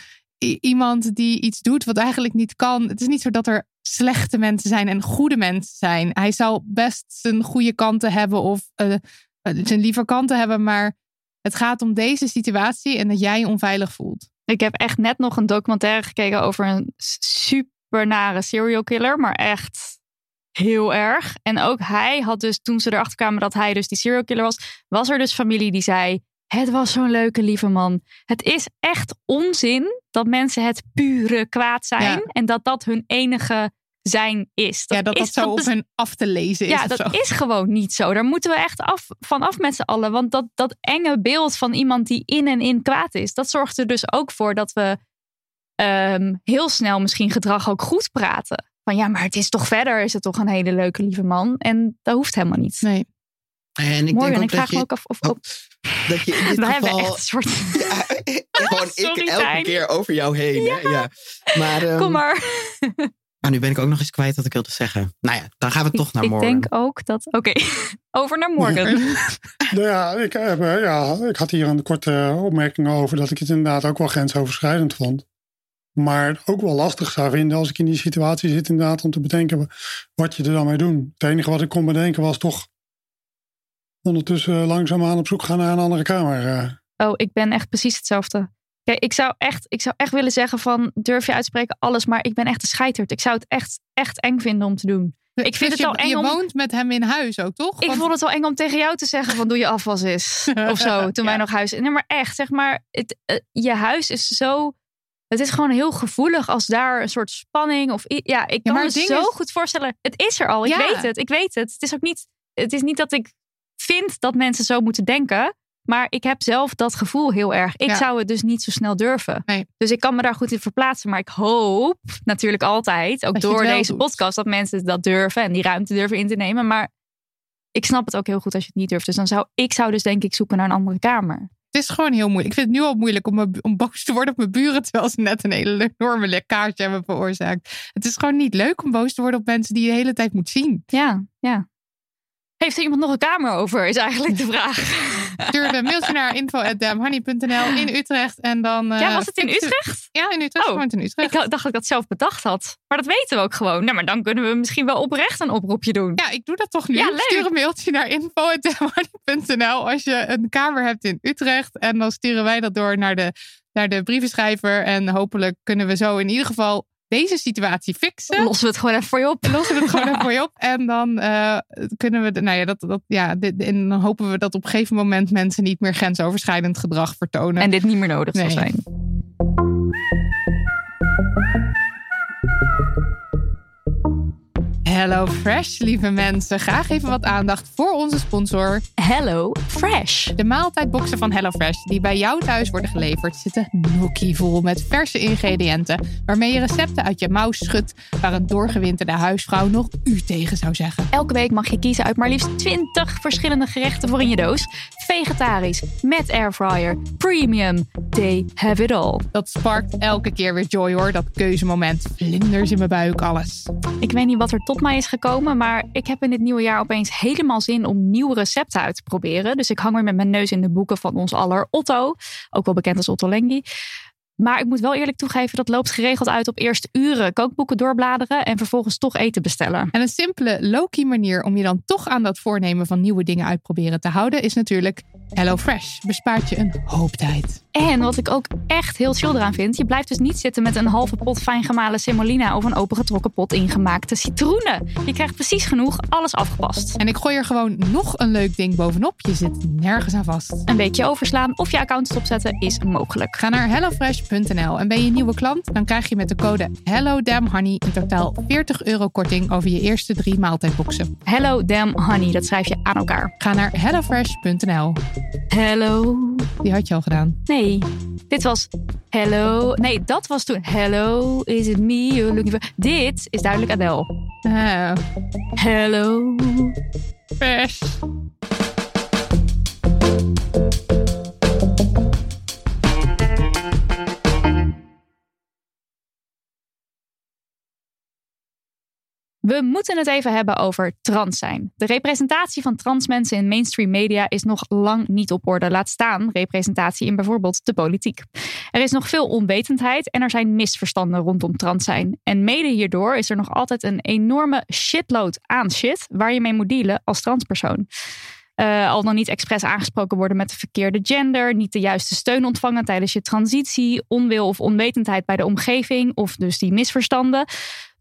iemand die iets doet wat eigenlijk niet kan. Het is niet zo dat er slechte mensen zijn en goede mensen zijn. Hij zou best zijn goede kanten hebben of eh, zijn lieve kanten hebben. Maar het gaat om deze situatie en dat jij je onveilig voelt. Ik heb echt net nog een documentaire gekeken over een super nare serial killer. Maar echt heel erg. En ook hij had dus, toen ze erachter kwamen dat hij dus die serial killer was, was er dus familie die zei: Het was zo'n leuke, lieve man. Het is echt onzin dat mensen het pure kwaad zijn. Ja. En dat dat hun enige zijn is. ja, dat dat is, zo op bes- hen af te lezen is. ja, dat zo. is gewoon niet zo. Daar moeten we echt af, van af met z'n allen. Want dat, dat enge beeld van iemand die in en in kwaad is, dat zorgt er dus ook voor dat we ehm, heel snel misschien gedrag ook goed praten. Van ja, maar het is toch verder, is het toch een hele leuke lieve man. En dat hoeft helemaal niet. Nee. En ik Morgen, denk ook ik vraag dat me je, ook af of... Oh, dat je in dit *laughs* we hebben geval... echt een soort... *laughs* Ja, *laughs* gewoon Sorry, ik elke Tijn. keer over jou heen. hè? Ja. Maar, ehm, Kom maar. ah, nu ben ik ook nog eens kwijt wat ik wilde zeggen. Nou ja, dan gaan we toch naar ik morgen. denk ook dat... Oké, over naar morgen. Nou ja, ik, heb, eh, ja, ik had hier een korte opmerking over dat ik het inderdaad ook wel grensoverschrijdend vond. Maar ook wel lastig zou vinden als ik in die situatie zit inderdaad om te bedenken wat je er dan mee doet. Het enige wat ik kon bedenken was toch ondertussen langzaamaan op zoek gaan naar een andere kamer. eh. Oh, ik ben echt precies hetzelfde. Kijk, ik zou echt, ik zou echt willen zeggen van durf je uitspreken alles, maar ik ben echt een scheiterd. Ik zou het echt, echt eng vinden om te doen. Ik vind Dus het je, wel eng Je om- woont met hem in huis ook, toch? Ik Want- vond het wel eng om tegen jou te zeggen van doe je afwas eens *laughs* of zo toen wij nog huis. Nee, maar echt, zeg maar, het, eh, je huis is zo. Het is gewoon heel gevoelig als daar een soort spanning of ja, ik kan me zo is- goed voorstellen. Het is er al. Ik Ja. weet het. Ik weet het. Het is ook niet. Het is niet dat ik vind dat mensen zo moeten denken. Maar ik heb zelf dat gevoel heel erg. Ik Ja. zou het dus niet zo snel durven. Nee. Dus ik kan me daar goed in verplaatsen. Maar ik hoop natuurlijk altijd, ook Dat door deze doet. podcast, dat mensen dat durven en die ruimte durven in te nemen. Maar ik snap het ook heel goed als je het niet durft. Dus dan zou ik zou dus denk ik zoeken naar een andere kamer. Het is gewoon heel moeilijk. Ik vind het nu al moeilijk om, om boos te worden op mijn buren. Terwijl ze net een hele enorme lekkage hebben veroorzaakt. Het is gewoon niet leuk om boos te worden op mensen die je de hele tijd moet zien. Ja, ja. Heeft er iemand nog een kamer over? Is eigenlijk de vraag. Stuur een mailtje naar info.damhoney.nl in Utrecht. En dan, eh, ja, was het in Utrecht? Ja, in Utrecht. Oh. Gewoon in Utrecht. Ik dacht dat ik dat zelf bedacht had. Maar dat weten we ook gewoon. Nou, maar dan kunnen we misschien wel oprecht een oproepje doen. Ja, ik doe dat toch nu. Ja. Stuur een mailtje naar info.damhoney.nl als je een kamer hebt in Utrecht. En dan sturen wij dat door naar de, naar de brievenschrijver. En hopelijk kunnen we zo in ieder geval deze situatie fixen. Lossen we het gewoon even voor je op. *laughs* lossen we het gewoon even voor je op. *laughs* En dan eh, kunnen we, nou ja, dat, dat, ja dit, en dan hopen we dat op een gegeven moment mensen niet meer grensoverschrijdend gedrag vertonen. En dit niet meer nodig zal zijn. Hello Fresh, lieve mensen. Graag even wat aandacht voor onze sponsor. Hello Fresh. De maaltijdboxen van HelloFresh die bij jou thuis worden geleverd zitten vol met verse ingrediënten waarmee je recepten uit je mouw schudt waar een doorgewinterde huisvrouw nog u tegen zou zeggen. Elke week mag je kiezen uit maar liefst 20 verschillende gerechten voor in je doos. Vegetarisch, met airfryer, premium. They have it all. Dat sparkt elke keer weer joy hoor, dat keuzemoment. Vlinders in mijn buik, alles. Ik weet niet wat er tot mij is gekomen, maar ik heb in dit nieuwe jaar opeens helemaal zin om nieuwe recepten uit te proberen. Dus ik hang weer met mijn neus in de boeken van ons aller Otto, ook wel bekend als Otto Lengi. Maar ik moet wel eerlijk toegeven, dat loopt geregeld uit op eerst uren kookboeken doorbladeren en vervolgens toch eten bestellen. En een simpele low-key manier om je dan toch aan dat voornemen van nieuwe dingen uitproberen te houden is natuurlijk HelloFresh. Bespaart je een hoop tijd. En wat ik ook echt heel chill eraan vind, je blijft dus niet zitten met een halve pot fijn gemalen semolina of een opengetrokken pot ingemaakte citroenen. Je krijgt precies genoeg, alles afgepast. En ik gooi er gewoon nog een leuk ding bovenop. Je zit nergens aan vast. Een weekje overslaan of je account stopzetten is mogelijk. Ga naar en ben je een nieuwe klant? Dan krijg je met de code HelloDamnHoney in totaal 40 euro korting over je eerste drie maaltijdboxen. Hello Damn Honey, dat schrijf je aan elkaar. Ga naar hellofresh.nl. Hello. Die had je al gedaan. Nee, dit was Hello. Nee, dat was toen Hello, is it me you're looking for? Dit is duidelijk Adele. Ah, Hello. fresh. We moeten het even hebben over trans zijn. De representatie van trans mensen in mainstream media is nog lang niet op orde. Laat staan representatie in bijvoorbeeld de politiek. Er is nog veel onwetendheid en er zijn misverstanden rondom trans zijn. En mede hierdoor is er nog altijd een enorme shitload aan shit waar je mee moet dealen als transpersoon. Eh, al dan niet expres aangesproken worden met de verkeerde gender, niet de juiste steun ontvangen tijdens je transitie, onwil of onwetendheid bij de omgeving of dus die misverstanden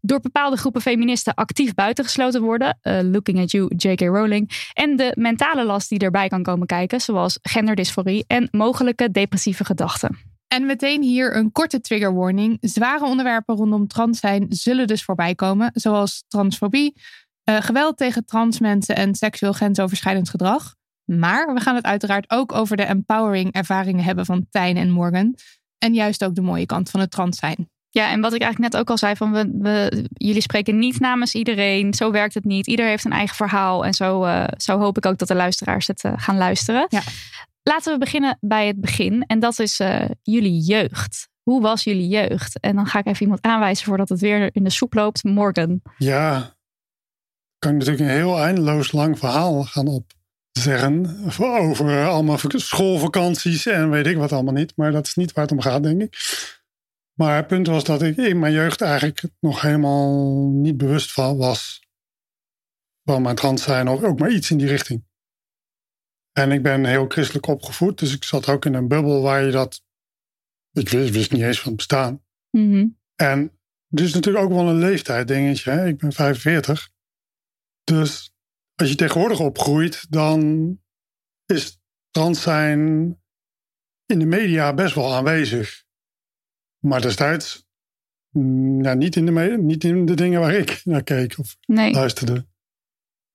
door bepaalde groepen feministen actief buitengesloten worden. eh, looking at you, J.K. Rowling. En de mentale last die erbij kan komen kijken, zoals genderdysforie en mogelijke depressieve gedachten. En meteen hier een korte trigger warning. Zware onderwerpen rondom trans zijn zullen dus voorbij komen, zoals transfobie, eh, geweld tegen trans mensen en seksueel grensoverschrijdend gedrag. Maar we gaan het uiteraard ook over de empowering ervaringen hebben van Tijn en Morgan. En juist ook de mooie kant van het trans zijn. Ja, en wat ik eigenlijk net ook al zei, van we, we, jullie spreken niet namens iedereen. Zo werkt het niet. Ieder heeft een eigen verhaal. En zo, eh, zo hoop ik ook dat de luisteraars het eh, gaan luisteren. Ja. Laten we beginnen bij het begin. En dat is eh, jullie jeugd. Hoe was jullie jeugd? En dan ga ik even iemand aanwijzen voordat het weer in de soep loopt. Morgan. Ja, kan ik natuurlijk een heel eindeloos lang verhaal gaan opzeggen. Over allemaal vak- schoolvakanties en weet ik wat allemaal niet. Maar dat is niet waar het om gaat, denk ik. Maar het punt was dat ik in mijn jeugd eigenlijk nog helemaal niet bewust van was. Van mijn trans zijn of ook maar iets in die richting. En ik ben heel christelijk opgevoed. Dus ik zat ook in een bubbel waar je dat... Ik wist, wist niet eens van het bestaan. Mhm. En het is natuurlijk ook wel een leeftijd dingetje. Hè? Ik ben 45. Dus als je tegenwoordig opgroeit, dan is trans zijn in de media best wel aanwezig. Maar destijds mm, ja, niet, in de niet in de dingen waar ik naar keek of Nee. luisterde.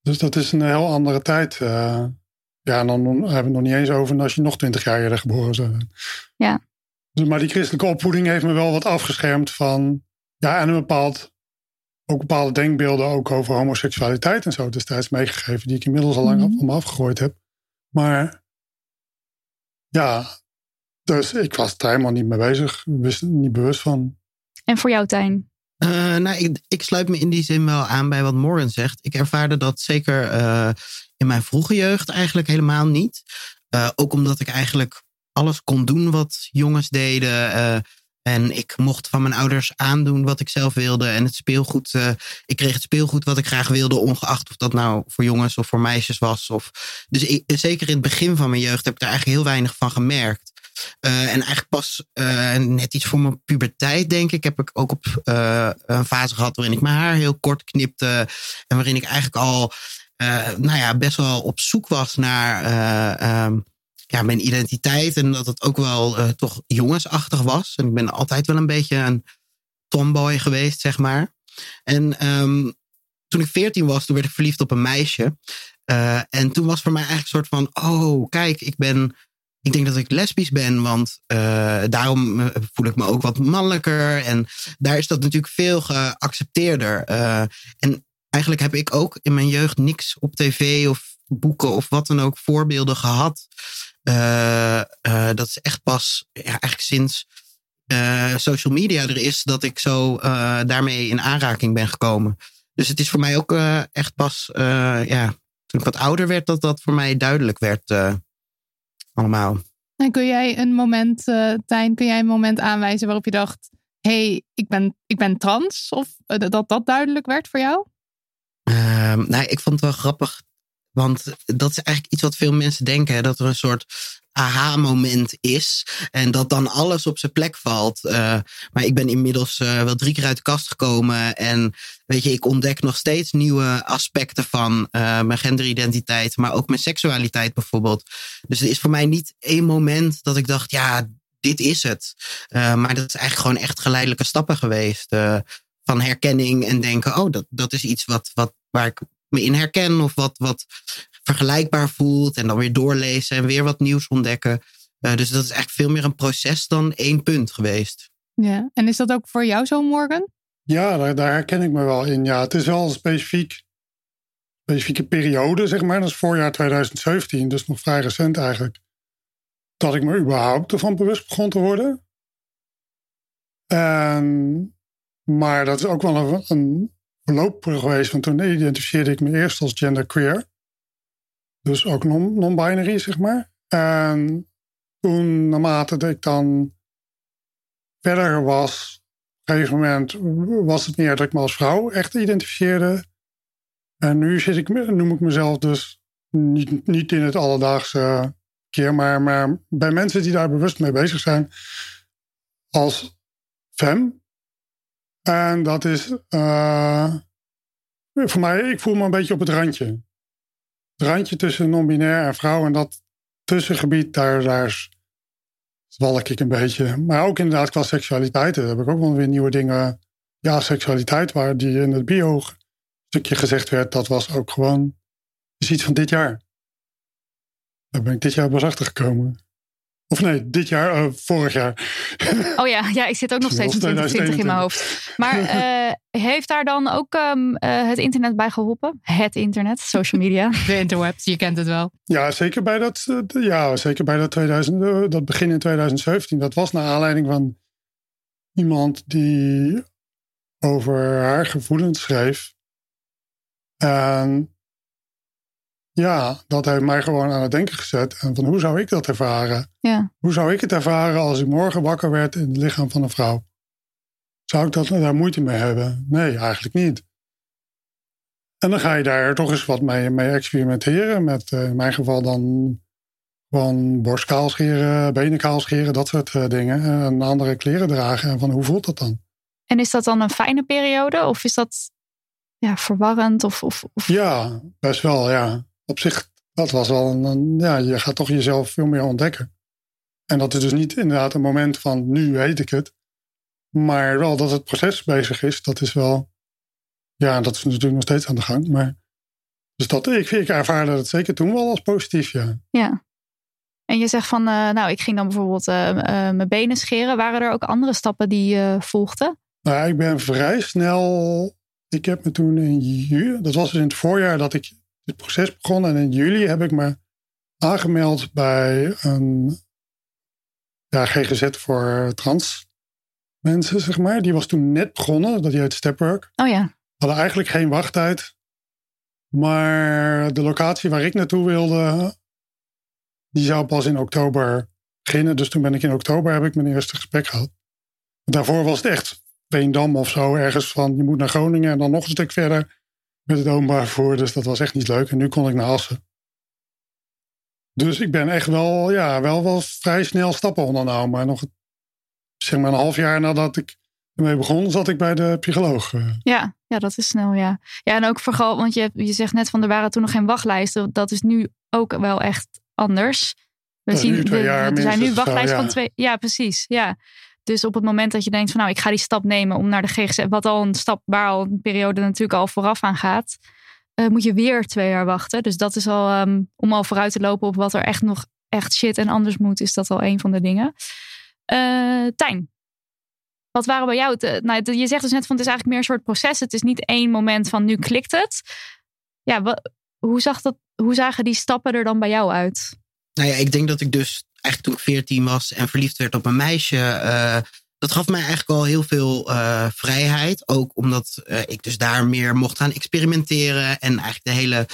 Dus dat is een heel andere tijd. eh, Ja, dan hebben we het nog niet eens over als je nog twintig jaar eerder geboren zou zijn. Ja. Dus, maar die christelijke opvoeding heeft me wel wat afgeschermd van... Ja, en een bepaald... Ook bepaalde denkbeelden ook over homoseksualiteit en zo destijds meegegeven. Die ik inmiddels al lang Mhm. op me afgegooid heb. Maar ja, dus ik was er helemaal niet mee bezig. Wist niet bewust van. En voor jou, Tijn? Eh, nou, ik, ik sluit me in die zin wel aan bij wat Morgan zegt. Ik ervaarde dat zeker eh, in mijn vroege jeugd eigenlijk helemaal niet. Eh, ook omdat ik eigenlijk alles kon doen wat jongens deden. eh, en ik mocht van mijn ouders aandoen wat ik zelf wilde. En het speelgoed, eh, ik kreeg het speelgoed wat ik graag wilde, ongeacht of dat nou voor jongens of voor meisjes was. Of, dus ik, zeker in het begin van mijn jeugd heb ik daar eigenlijk heel weinig van gemerkt. Eh, en eigenlijk pas eh, net iets voor mijn puberteit, denk ik, heb ik ook op eh, een fase gehad waarin ik mijn haar heel kort knipte. En waarin ik eigenlijk al nou ja, best wel op zoek was naar eh, ehm, ja, mijn identiteit. En dat het ook wel toch jongensachtig was. En ik ben altijd wel een beetje een tomboy geweest, zeg maar. En ehm, toen ik veertien was, toen werd ik verliefd op een meisje. En toen was voor mij eigenlijk een soort van: oh, kijk, ik ben. Ik denk dat ik lesbisch ben, want eh, daarom eh, voel ik me ook wat mannelijker. En daar is dat natuurlijk veel geaccepteerder. Eh, en eigenlijk heb ik ook in mijn jeugd niks op tv of boeken of wat dan ook voorbeelden gehad. Eh, eh, dat is echt pas eigenlijk sinds social media er is dat ik zo daarmee in aanraking ben gekomen. Dus het is voor mij ook echt pas, ja, toen ik wat ouder werd, dat dat voor mij duidelijk werd allemaal. En kun jij een moment, eh Tijn, kun jij een moment aanwijzen waarop je dacht: hé, hey, ik, ben, ik ben trans? Of eh, dat dat duidelijk werd voor jou? Ehm, nou, ik vond het wel grappig. Want dat is eigenlijk iets wat veel mensen denken. Hè, dat er een soort aha-moment is. En dat dan alles op zijn plek valt. Eh, maar ik ben inmiddels eh, wel drie keer uit de kast gekomen. En weet je, ik ontdek nog steeds nieuwe aspecten van eh, mijn genderidentiteit. Maar ook mijn seksualiteit bijvoorbeeld. Dus er is voor mij niet één moment dat ik dacht, ja, dit is het. Maar dat is eigenlijk gewoon echt geleidelijke stappen geweest. van herkenning en denken, oh, dat, dat is iets wat, wat, waar ik me in herken. Of wat, wat vergelijkbaar voelt. En dan weer doorlezen en weer wat nieuws ontdekken. Eh, dus dat is eigenlijk veel meer een proces dan één punt geweest. Ja. En is dat ook voor jou zo, Morgan? Ja, daar, daar herken ik me wel in. Ja, het is wel een specifiek, specifieke periode, zeg maar. Dat is voorjaar 2017, dus nog vrij recent eigenlijk. Dat ik me überhaupt ervan bewust begon te worden. En, maar dat is ook wel een, een verloop geweest. Want toen identificeerde ik me eerst als genderqueer. Dus ook non- non-binary, zeg maar. En toen, naarmate ik dan verder was, op een gegeven moment was het meer dat ik me als vrouw echt identificeerde. En nu zit ik, noem ik mezelf dus niet, niet in het alledaagse keer, maar, maar bij mensen die daar bewust mee bezig zijn, als fem. En dat is uh, voor mij, ik voel me een beetje op het randje. Het randje tussen non-binair en vrouw en dat tussengebied, daar, daar zwalk ik een beetje. Maar ook inderdaad qua seksualiteit, daar heb ik ook wel weer nieuwe dingen. Ja, seksualiteit, waar die in het bio stukje gezegd werd, dat was ook gewoon is iets van dit jaar. Daar ben ik dit jaar pas achter gekomen. Of nee, dit jaar, uh, vorig jaar. Oh ja, ja, ik zit ook nog steeds in 2020 in mijn hoofd. Maar uh, heeft daar dan ook um, uh, het internet bij geholpen? Het internet, social media. *laughs* De interwebs, je kent het wel. Ja, zeker bij dat, ja, zeker bij dat, 2000, dat begin in 2017. Dat was naar aanleiding van iemand die over haar gevoelens schreef. En ja, dat heeft mij gewoon aan het denken gezet. En van hoe zou ik dat ervaren? Ja. Hoe zou ik het ervaren als ik morgen wakker werd in het lichaam van een vrouw? Zou ik dat, daar moeite mee hebben? Nee, eigenlijk niet. En dan ga je daar toch eens wat mee, mee experimenteren. Met uh, in mijn geval dan gewoon borstkaal scheren, benen kaal scheren, dat soort uh, dingen. En andere kleren dragen. En van hoe voelt dat dan? En is dat dan een fijne periode? Of is dat ja, verwarrend? Of, of, of... Ja, best wel, ja op zich, dat was wel een, een, ja, je gaat toch jezelf veel meer ontdekken. En dat is dus niet inderdaad een moment van nu weet ik het. Maar wel dat het proces bezig is, dat is wel, ja, dat is natuurlijk nog steeds aan de gang. Maar Dus dat, ik, ik ervaarde dat zeker toen wel als positief, ja. Ja. En je zegt van, eh, nou, ik ging dan bijvoorbeeld eh, eh, mijn benen scheren. Waren er ook andere stappen die je volgden? Nou, ik ben vrij snel. Ik heb me toen in juli, dat was dus in het voorjaar dat ik dit proces begon. En in juli heb ik me aangemeld bij een ja, GGZ voor trans mensen, zeg maar. Die was toen net begonnen, dat heet Stepwork. Oh ja. Hadden eigenlijk geen wachttijd. Maar de locatie waar ik naartoe wilde, die zou pas in oktober beginnen. Dus toen ben ik in oktober heb ik mijn eerste gesprek gehad. Daarvoor was het echt Veendam of zo, ergens van je moet naar Groningen en dan nog een stuk verder met het openbaar vervoer. Dus dat was echt niet leuk. En nu kon ik naar Assen. Dus ik ben echt wel, ja, wel, wel vrij snel stappen ondernomen. Maar nog zeg maar een half jaar nadat ik ermee begon, zat ik bij de psycholoog. eh. Ja, ja, dat is snel, ja. Ja, en ook vooral, want je, je zegt net van er waren toen nog geen wachtlijsten. Dat is nu ook wel echt anders. We Ja, zien, jaar er zijn nu wachtlijsten ja. van twee. Ja, precies. Ja. Dus op het moment dat je denkt van nou, ik ga die stap nemen om naar de GGZ, wat al een stap waar al een periode natuurlijk al vooraf aan gaat, eh, moet je weer twee jaar wachten. Dus dat is al ehm, om al vooruit te lopen op wat er echt nog echt shit en anders moet, is dat al een van de dingen. Eh Tijn, wat waren bij jou? het, nou, je zegt dus net van het is eigenlijk meer een soort proces. Het is niet één moment van nu klikt het. Ja, hoe, zag dat, hoe zagen die stappen er dan bij jou uit? Nou ja, ik denk dat ik dus eigenlijk toen ik 14 was en verliefd werd op een meisje. eh, dat gaf mij eigenlijk al heel veel eh, vrijheid. Ook omdat eh, ik dus daar meer mocht gaan experimenteren. En eigenlijk de hele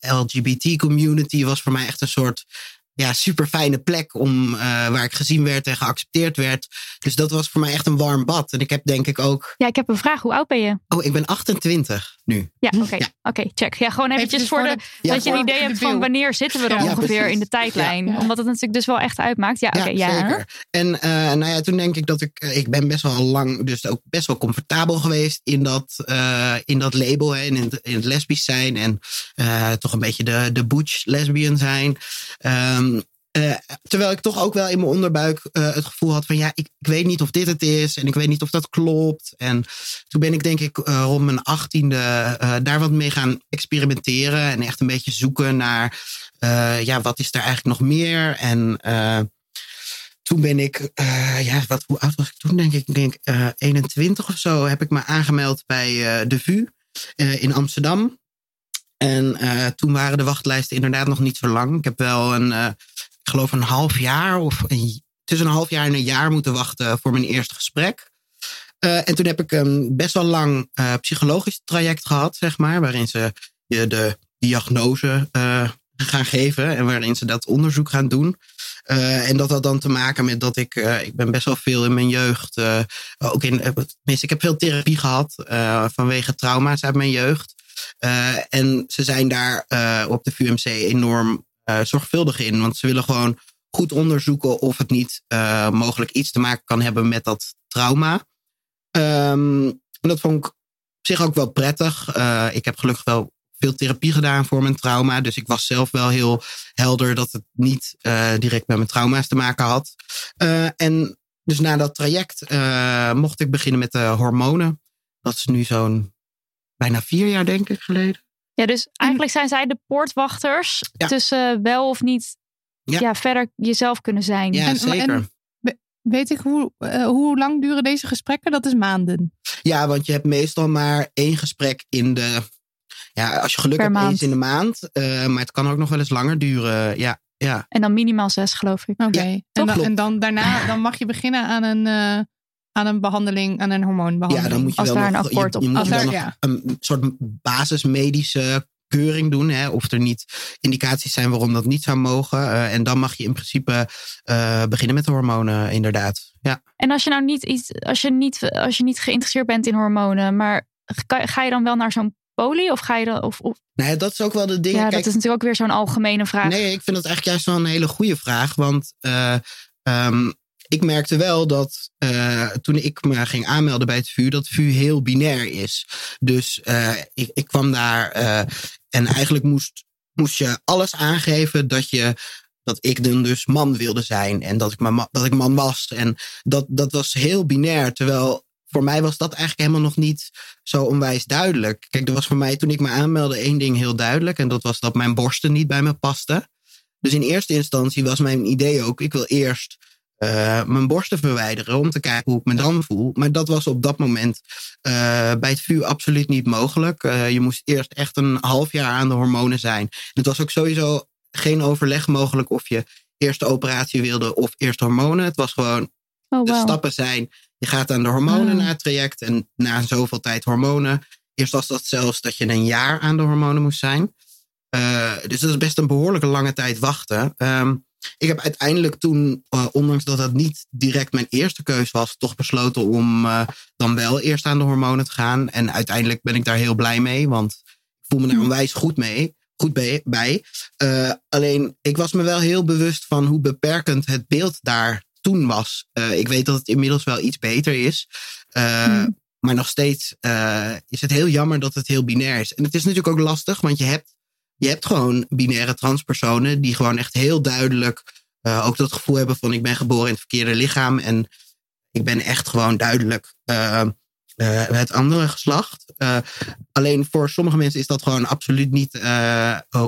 LGBT-community was voor mij echt een soort ja, super fijne plek om, waar ik gezien werd en geaccepteerd werd. Dus dat was voor mij echt een warm bad. En ik heb denk ik ook. Ja, ik heb een vraag. Hoe oud ben je? Oh, ik ben 28 nu. Ja, oké. Oké, check. Ja, gewoon eventjes Eventjes voor de, de- Ja, dat je een idee de hebt van wanneer zitten we dan Ja, ongeveer precies. in de tijdlijn. Ja, ja. Omdat het natuurlijk dus wel echt uitmaakt. Ja, oké. ja, zeker. En eh, nou ja, toen denk ik dat ik, eh, ik ben best wel lang, dus ook best wel comfortabel geweest in dat, eh, in dat label, hè, in, het, in het lesbisch zijn en eh, toch een beetje de, de butch lesbian zijn. Ehm, eh, terwijl ik toch ook wel in mijn onderbuik eh, het gevoel had van ja, ik, ik weet niet of dit het is en ik weet niet of dat klopt. En toen ben ik denk ik eh, rond mijn achttiende daar wat mee gaan experimenteren en echt een beetje zoeken naar ja, wat is er eigenlijk nog meer en toen ben ik, ja, wat, hoe oud was ik toen? Denk ik, denk eh 21 of zo, heb ik me aangemeld bij de VU in Amsterdam. En toen waren de wachtlijsten inderdaad nog niet zo lang. Ik heb wel een, ik geloof een half jaar of een, tussen een half jaar en een jaar moeten wachten voor mijn eerste gesprek. Eh, en toen heb ik een best wel lang eh, psychologisch traject gehad, zeg maar, waarin ze je de diagnose eh, gaan geven en waarin ze dat onderzoek gaan doen. En dat had dan te maken met dat ik, ik ben best wel veel in mijn jeugd, ook in, tenminste, ik heb veel therapie gehad eh, vanwege trauma's uit mijn jeugd. En ze zijn daar op de VUMC enorm zorgvuldig in, want ze willen gewoon goed onderzoeken of het niet eh, mogelijk iets te maken kan hebben met dat trauma. Ehm, en dat vond ik op zich ook wel prettig. Eh, ik heb gelukkig wel veel therapie gedaan voor mijn trauma. Dus ik was zelf wel heel helder dat het niet eh, direct met mijn trauma's te maken had. Eh, en dus na dat traject eh, mocht ik beginnen met de hormonen. Dat is nu zo'n bijna vier jaar, denk ik, geleden. Ja, dus eigenlijk zijn zij de poortwachters Ja. tussen wel of niet Ja. ja. verder jezelf kunnen zijn. Ja, En- zeker. en- Weet ik hoe, eh, hoe lang duren deze gesprekken? Dat is maanden. Ja, want je hebt meestal maar één gesprek in de. Ja, als je geluk Per hebt, maand. eens in de maand. Eh, maar het kan ook nog wel eens langer duren. Ja, ja. En dan minimaal zes, geloof ik. Oké. Ja, en, toch? dan, Klopt. en dan daarna dan mag je beginnen aan een, eh, aan een behandeling, aan een hormoonbehandeling. ja, dan moet je Als wel daar nog, een akkoord je, op je moet Als wel daar- nog ja. een soort basismedische keuring doen. Hè, of er niet indicaties zijn waarom dat niet zou mogen. Eh, en dan mag je in principe eh, beginnen met de hormonen, inderdaad. Ja. En als je nou niet iets, als je niet, als je niet geïnteresseerd bent in hormonen, maar ga, ga je dan wel naar zo'n poli of ga je dan of, of Nou ja, dat is ook wel de dingen. ja, Kijk, dat is natuurlijk ook weer zo'n algemene vraag. Nee, ik vind dat eigenlijk juist wel een hele goede vraag. Want eh, ehm, ik merkte wel dat eh, toen ik me ging aanmelden bij het VU, dat VU heel binair is. Dus eh, ik, ik kwam daar eh, en eigenlijk moest, moest je alles aangeven dat je. Dat ik dan dus man wilde zijn en dat ik, ma- dat ik man was. En dat, dat was heel binair. Terwijl voor mij was dat eigenlijk helemaal nog niet zo onwijs duidelijk. Kijk, er was voor mij toen ik me aanmeldde één ding heel duidelijk. En dat was dat mijn borsten niet bij me pasten. Dus in eerste instantie was mijn idee ook, ik wil eerst uh, mijn borsten verwijderen om te kijken hoe ik me dan voel. Maar dat was op dat moment uh, bij het VU absoluut niet mogelijk. Uh, je moest eerst echt een half jaar aan de hormonen zijn. Het was ook sowieso geen overleg mogelijk of je eerst de operatie wilde of eerst hormonen. Het was gewoon, oh, wow. de stappen zijn, je gaat aan de hormonen Ah. na het traject en na zoveel tijd hormonen. Eerst was dat zelfs dat je een jaar aan de hormonen moest zijn. Dus dat is best een behoorlijke lange tijd wachten. Um, ik heb uiteindelijk toen, uh, ondanks dat dat niet direct mijn eerste keus was, toch besloten om uh, dan wel eerst aan de hormonen te gaan. En uiteindelijk ben ik daar heel blij mee, want ik voel me daar onwijs goed mee. Goed bij. Uh, alleen, ik was me wel heel bewust van hoe beperkend het beeld daar toen was. Ik weet dat het inmiddels wel iets beter is. Mm. Maar nog steeds is het heel jammer dat het heel binair is. En het is natuurlijk ook lastig, want je hebt je hebt gewoon binaire transpersonen die gewoon echt heel duidelijk uh, ook dat gevoel hebben van ik ben geboren in het verkeerde lichaam en ik ben echt gewoon duidelijk uh, uh, het andere geslacht. alleen voor sommige mensen is dat gewoon absoluut niet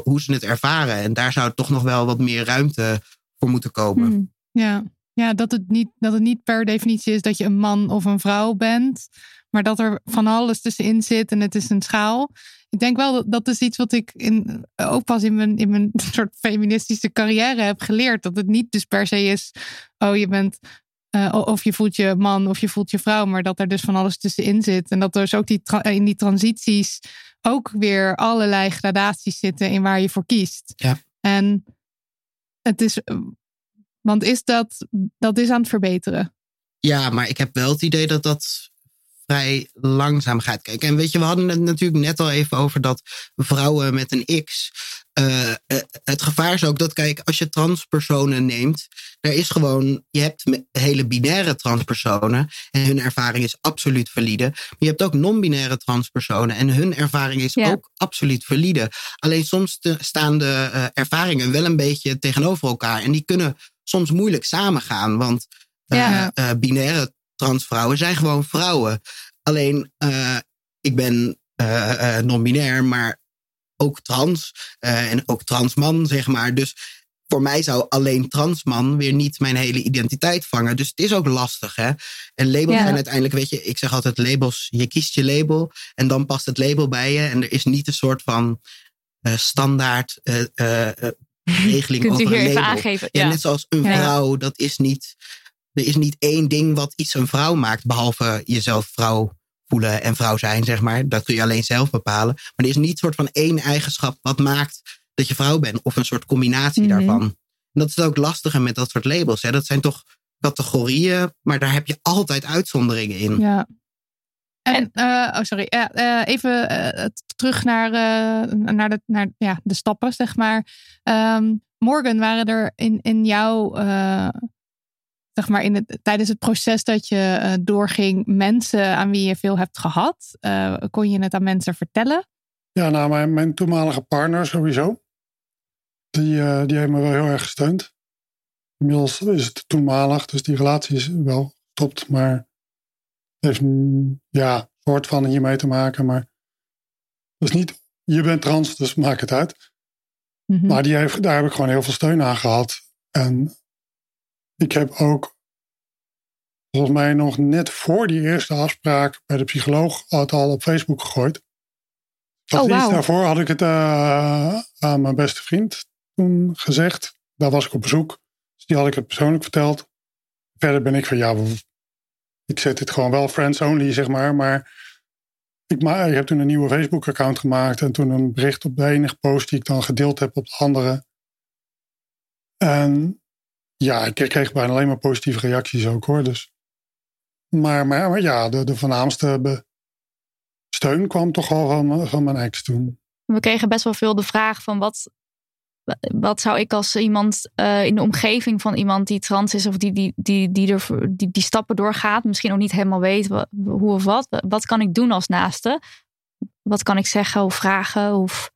hoe ze het ervaren. En daar zou toch nog wel wat meer ruimte voor moeten komen. Hmm. Ja, ja dat, het niet, dat het niet per definitie is dat je een man of een vrouw bent. Maar dat er van alles tussenin zit en het is een schaal ik denk wel dat dat is iets wat ik in, ook pas in mijn, in mijn *laughs* soort feministische carrière heb geleerd. Dat het niet dus per se is, oh je bent, uh, of je voelt je man of je voelt je vrouw, maar dat er dus van alles tussenin zit. En dat er dus ook die in die transities ook weer allerlei gradaties zitten in waar je voor kiest. Ja. En het is, want is dat, dat is aan het verbeteren. Ja, maar ik heb wel het idee dat dat vrij langzaam gaat kijken. En weet je, we hadden het natuurlijk net al even over dat vrouwen met een X. Uh, uh, het gevaar is ook dat, kijk, als je transpersonen neemt, er is gewoon, je hebt hele binaire transpersonen en hun ervaring is absoluut valide. Maar je hebt ook non-binaire transpersonen en hun ervaring is ja. ook absoluut valide. Alleen soms te, staan de uh, ervaringen wel een beetje tegenover elkaar en die kunnen soms moeilijk samengaan, want ja. binaire transvrouwen zijn gewoon vrouwen. Alleen, uh, ik ben uh, uh, non-binair, maar ook trans. en ook transman, zeg maar. Dus voor mij zou alleen transman weer niet mijn hele identiteit vangen. Dus het is ook lastig, hè. En labels ja. zijn uiteindelijk, weet je, ik zeg altijd labels. Je kiest je label en dan past het label bij je. En er is niet een soort van standaard *laughs* regeling Kunt over u hier een even label. aangeven? Ja, Ja. net zoals een Ja. vrouw, dat is niet er is niet één ding wat iets een vrouw maakt, behalve jezelf vrouw voelen en vrouw zijn, zeg maar. Dat kun je alleen zelf bepalen. Maar er is niet een soort van één eigenschap wat maakt dat je vrouw bent, of een soort combinatie Mhm. daarvan. En dat is ook lastiger met dat soort labels. Hè. Dat zijn toch categorieën, maar daar heb je altijd uitzonderingen in. Ja. En, eh, oh sorry, ja, eh, even eh, terug naar, eh, naar, de, naar ja, de stappen, zeg maar. Ehm, Morgan, waren er in, in jouw, eh, zeg maar, in het, tijdens het proces dat je eh, doorging, mensen aan wie je veel hebt gehad? Eh, kon je het aan mensen vertellen? Ja, nou, mijn, mijn toenmalige partner sowieso. Die, eh, die heeft me wel heel erg gesteund. Inmiddels is het toenmalig, dus die relatie is wel gestopt. Maar het heeft ja, soort van hiermee te maken. Maar dus niet, je bent trans, dus maak het uit. Mhm. Maar die heeft, daar heb ik gewoon heel veel steun aan gehad. En ik heb ook volgens mij nog net voor die eerste afspraak bij de psycholoog het al op Facebook gegooid. Dat Oh, iets daarvoor had ik het eh, aan mijn beste vriend toen gezegd. Daar was ik op bezoek. Dus die had ik het persoonlijk verteld. Verder ben ik van ja, ik zet dit gewoon wel friends only, zeg maar. Maar ik, ma ik heb toen een nieuwe Facebook account gemaakt. En toen een bericht op de ene gepost die ik dan gedeeld heb op de andere. En ja, ik kreeg bijna alleen maar positieve reacties ook hoor. Dus. Maar, maar, maar ja, de, de voornaamste steun kwam toch wel van, van mijn ex toen. We kregen best wel veel de vraag van wat, wat zou ik als iemand eh, in de omgeving van iemand die trans is of die die, die, die, er, die, die stappen doorgaat, misschien ook niet helemaal weet hoe of wat. Wat kan ik doen als naaste? Wat kan ik zeggen of vragen? Of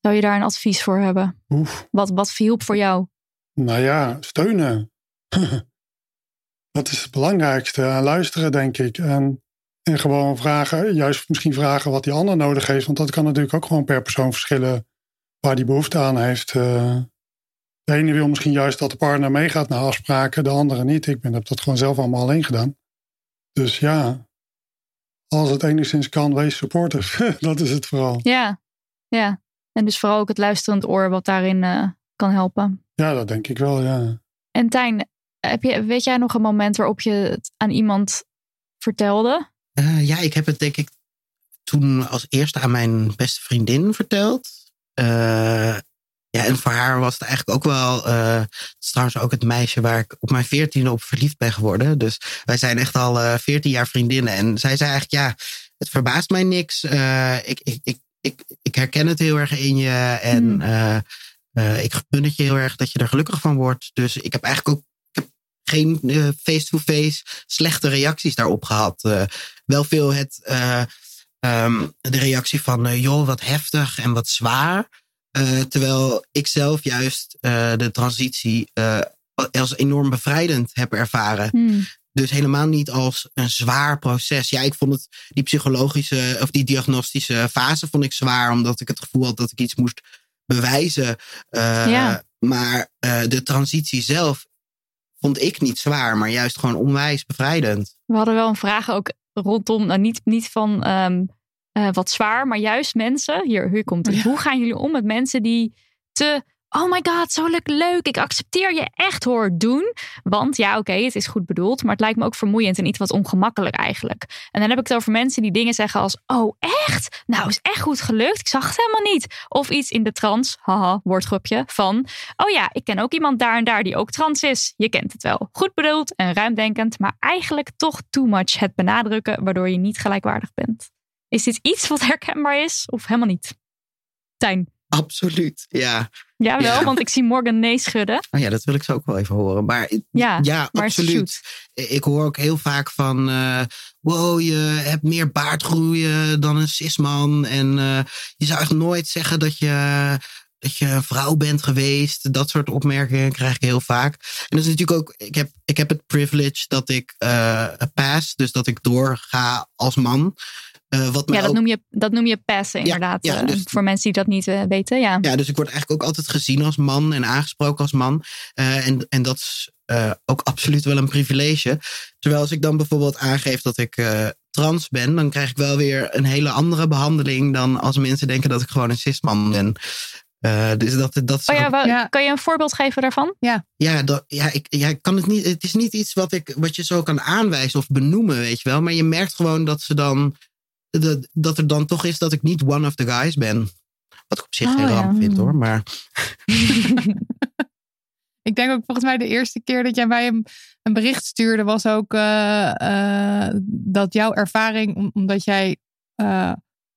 zou je daar een advies voor hebben? Oef. Wat, wat hielp voor jou? Nou ja, steunen. *laughs* Dat is het belangrijkste. En luisteren, denk ik. En, en gewoon vragen, juist misschien vragen wat die ander nodig heeft. Want dat kan natuurlijk ook gewoon per persoon verschillen waar die behoefte aan heeft. Eh, de ene wil misschien juist dat de partner meegaat naar afspraken, de andere niet. Ik ben, heb dat gewoon zelf allemaal alleen gedaan. Dus ja, als het enigszins kan, wees supportive. *laughs* dat is het vooral. Ja, ja. En dus vooral ook het luisterend oor wat daarin eh, kan helpen. Ja, dat denk ik wel, ja. En Tijn, heb je, weet jij nog een moment waarop je het aan iemand vertelde? Eh, ja, ik heb het denk ik toen als eerste aan mijn beste vriendin verteld. Eh, ja, en voor haar was het eigenlijk ook wel. eh, het is trouwens ook het meisje waar ik op mijn veertiende op verliefd ben geworden. Dus wij zijn echt al veertien jaar vriendinnen. En zij zei eigenlijk: Ja, het verbaast mij niks. Eh, ik, ik, ik, ik, ik herken het heel erg in je. En Hmm. Eh, ik gun het je heel erg dat je er gelukkig van wordt. Dus ik heb eigenlijk ook ik heb geen eh, face-to-face slechte reacties daarop gehad. Eh, wel veel het, eh, ehm, de reactie van: joh, wat heftig en wat zwaar. Terwijl ik zelf juist de transitie als enorm bevrijdend heb ervaren. Hmm. Dus helemaal niet als een zwaar proces. Ja, ik vond het die psychologische of die diagnostische fase vond ik zwaar, omdat ik het gevoel had dat ik iets moest bewijzen. Eh, Ja. Maar eh, de transitie zelf vond ik niet zwaar, maar juist gewoon onwijs bevrijdend. We hadden wel een vraag ook rondom, nou niet, niet van ehm, eh, wat zwaar, maar juist mensen. Hier, hier komt het. Ja. Hoe gaan jullie om met mensen die te, oh my god, zo leuk, ik accepteer je echt hoor, doen. Want ja, oké, het is goed bedoeld, maar het lijkt me ook vermoeiend en iets wat ongemakkelijk eigenlijk. En dan heb ik het over mensen die dingen zeggen als, oh echt? Nou, is echt goed gelukt, ik zag het helemaal niet. Of iets in de trans, haha, woordgrupje, van, oh ja, ik ken ook iemand daar en daar die ook trans is. Je kent het wel. Goed bedoeld en ruimdenkend, maar eigenlijk toch too much het benadrukken, waardoor je niet gelijkwaardig bent. Is dit iets wat herkenbaar is of helemaal niet? Tijn. Absoluut, ja. Ja, wel, Ja. want ik zie Morgan nee schudden. Oh ja, dat wil ik zo ook wel even horen. Maar Ja, ja, maar absoluut. Ik hoor ook heel vaak van, eh, wow, je hebt meer baardgroeien dan een cisman. En eh, je zou echt nooit zeggen dat je, dat je een vrouw bent geweest. Dat soort opmerkingen krijg ik heel vaak. En dat is natuurlijk ook, ik heb, ik heb het privilege dat ik eh pass, dus dat ik doorga als man. Eh, wat Ja, dat ook- noem je, dat noem je passen inderdaad. ja, eh, dus- voor mensen die dat niet eh, weten, ja. Ja, dus ik word eigenlijk ook altijd gezien als man en aangesproken als man. Eh, en, en dat is eh, ook absoluut wel een privilege. Terwijl als ik dan bijvoorbeeld aangeef dat ik eh, trans ben, dan krijg ik wel weer een hele andere behandeling dan als mensen denken dat ik gewoon een cisman ben. Eh, dus dat, dat is Oh ja, Ja. kan je een voorbeeld geven daarvan? ja, dat, ja, ik, ja, ik kan het niet. Het is niet iets wat, ik, wat je zo kan aanwijzen of benoemen, weet je wel. Maar je merkt gewoon dat ze dan. Dat, dat er dan toch is dat ik niet one of the guys ben. Wat ik op zich Oh, geen ja. ramp vind hoor. Maar *laughs* Ik denk ook volgens mij de eerste keer dat jij mij een, een bericht stuurde, was ook eh, eh, dat jouw ervaring, om- omdat jij eh,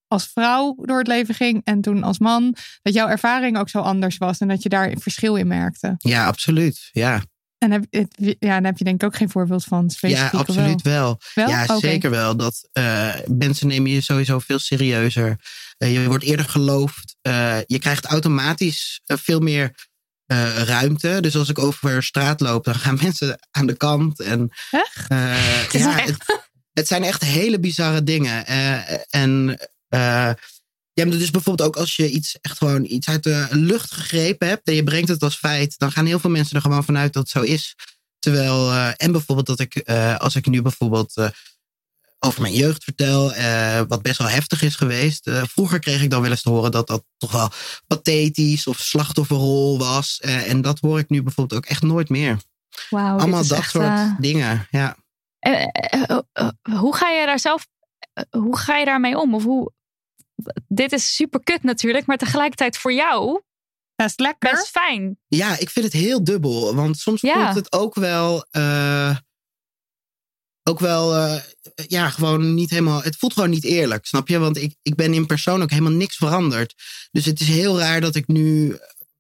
als vrouw door het leven ging en toen als man, dat jouw ervaring ook zo anders was en dat je daar een verschil in merkte. ja, absoluut. Ja, En heb, het, ja, daar heb je denk ik ook geen voorbeeld van. ja absoluut wel. Wel? Ja, zeker wel. Dat eh, mensen nemen je sowieso veel serieuzer. Eh, je wordt eerder geloofd. Eh, je krijgt automatisch veel meer ruimte. Dus als ik over straat loop, dan gaan *laughs* mensen aan de kant. En, Echt? *laughs* ja, echt- het, het zijn echt hele bizarre dingen. En ja, maar dus bijvoorbeeld ook als je iets echt gewoon iets uit de lucht gegrepen hebt en je brengt het als feit, dan gaan heel veel mensen er gewoon vanuit dat het zo is. Terwijl, eh, en bijvoorbeeld dat ik, eh, als ik nu bijvoorbeeld eh, over mijn jeugd vertel, wat best wel heftig is geweest. vroeger kreeg ik dan wel eens te horen dat dat toch wel pathetisch of slachtofferrol was. en dat hoor ik nu bijvoorbeeld ook echt nooit meer. Wauw, dit Allemaal dat echt, soort dingen. Ja. hoe ga je daar zelf, hoe ga je daarmee om? Of hoe, dit is super kut natuurlijk, maar tegelijkertijd voor jou Best lekker. best fijn. Ja, ik vind het heel dubbel. Want soms Ja. voelt het ook wel. eh, ook wel. eh, ja, gewoon niet helemaal. Het voelt gewoon niet eerlijk, snap je? Want ik, ik ben in persoon ook helemaal niks veranderd. Dus het is heel raar dat ik nu.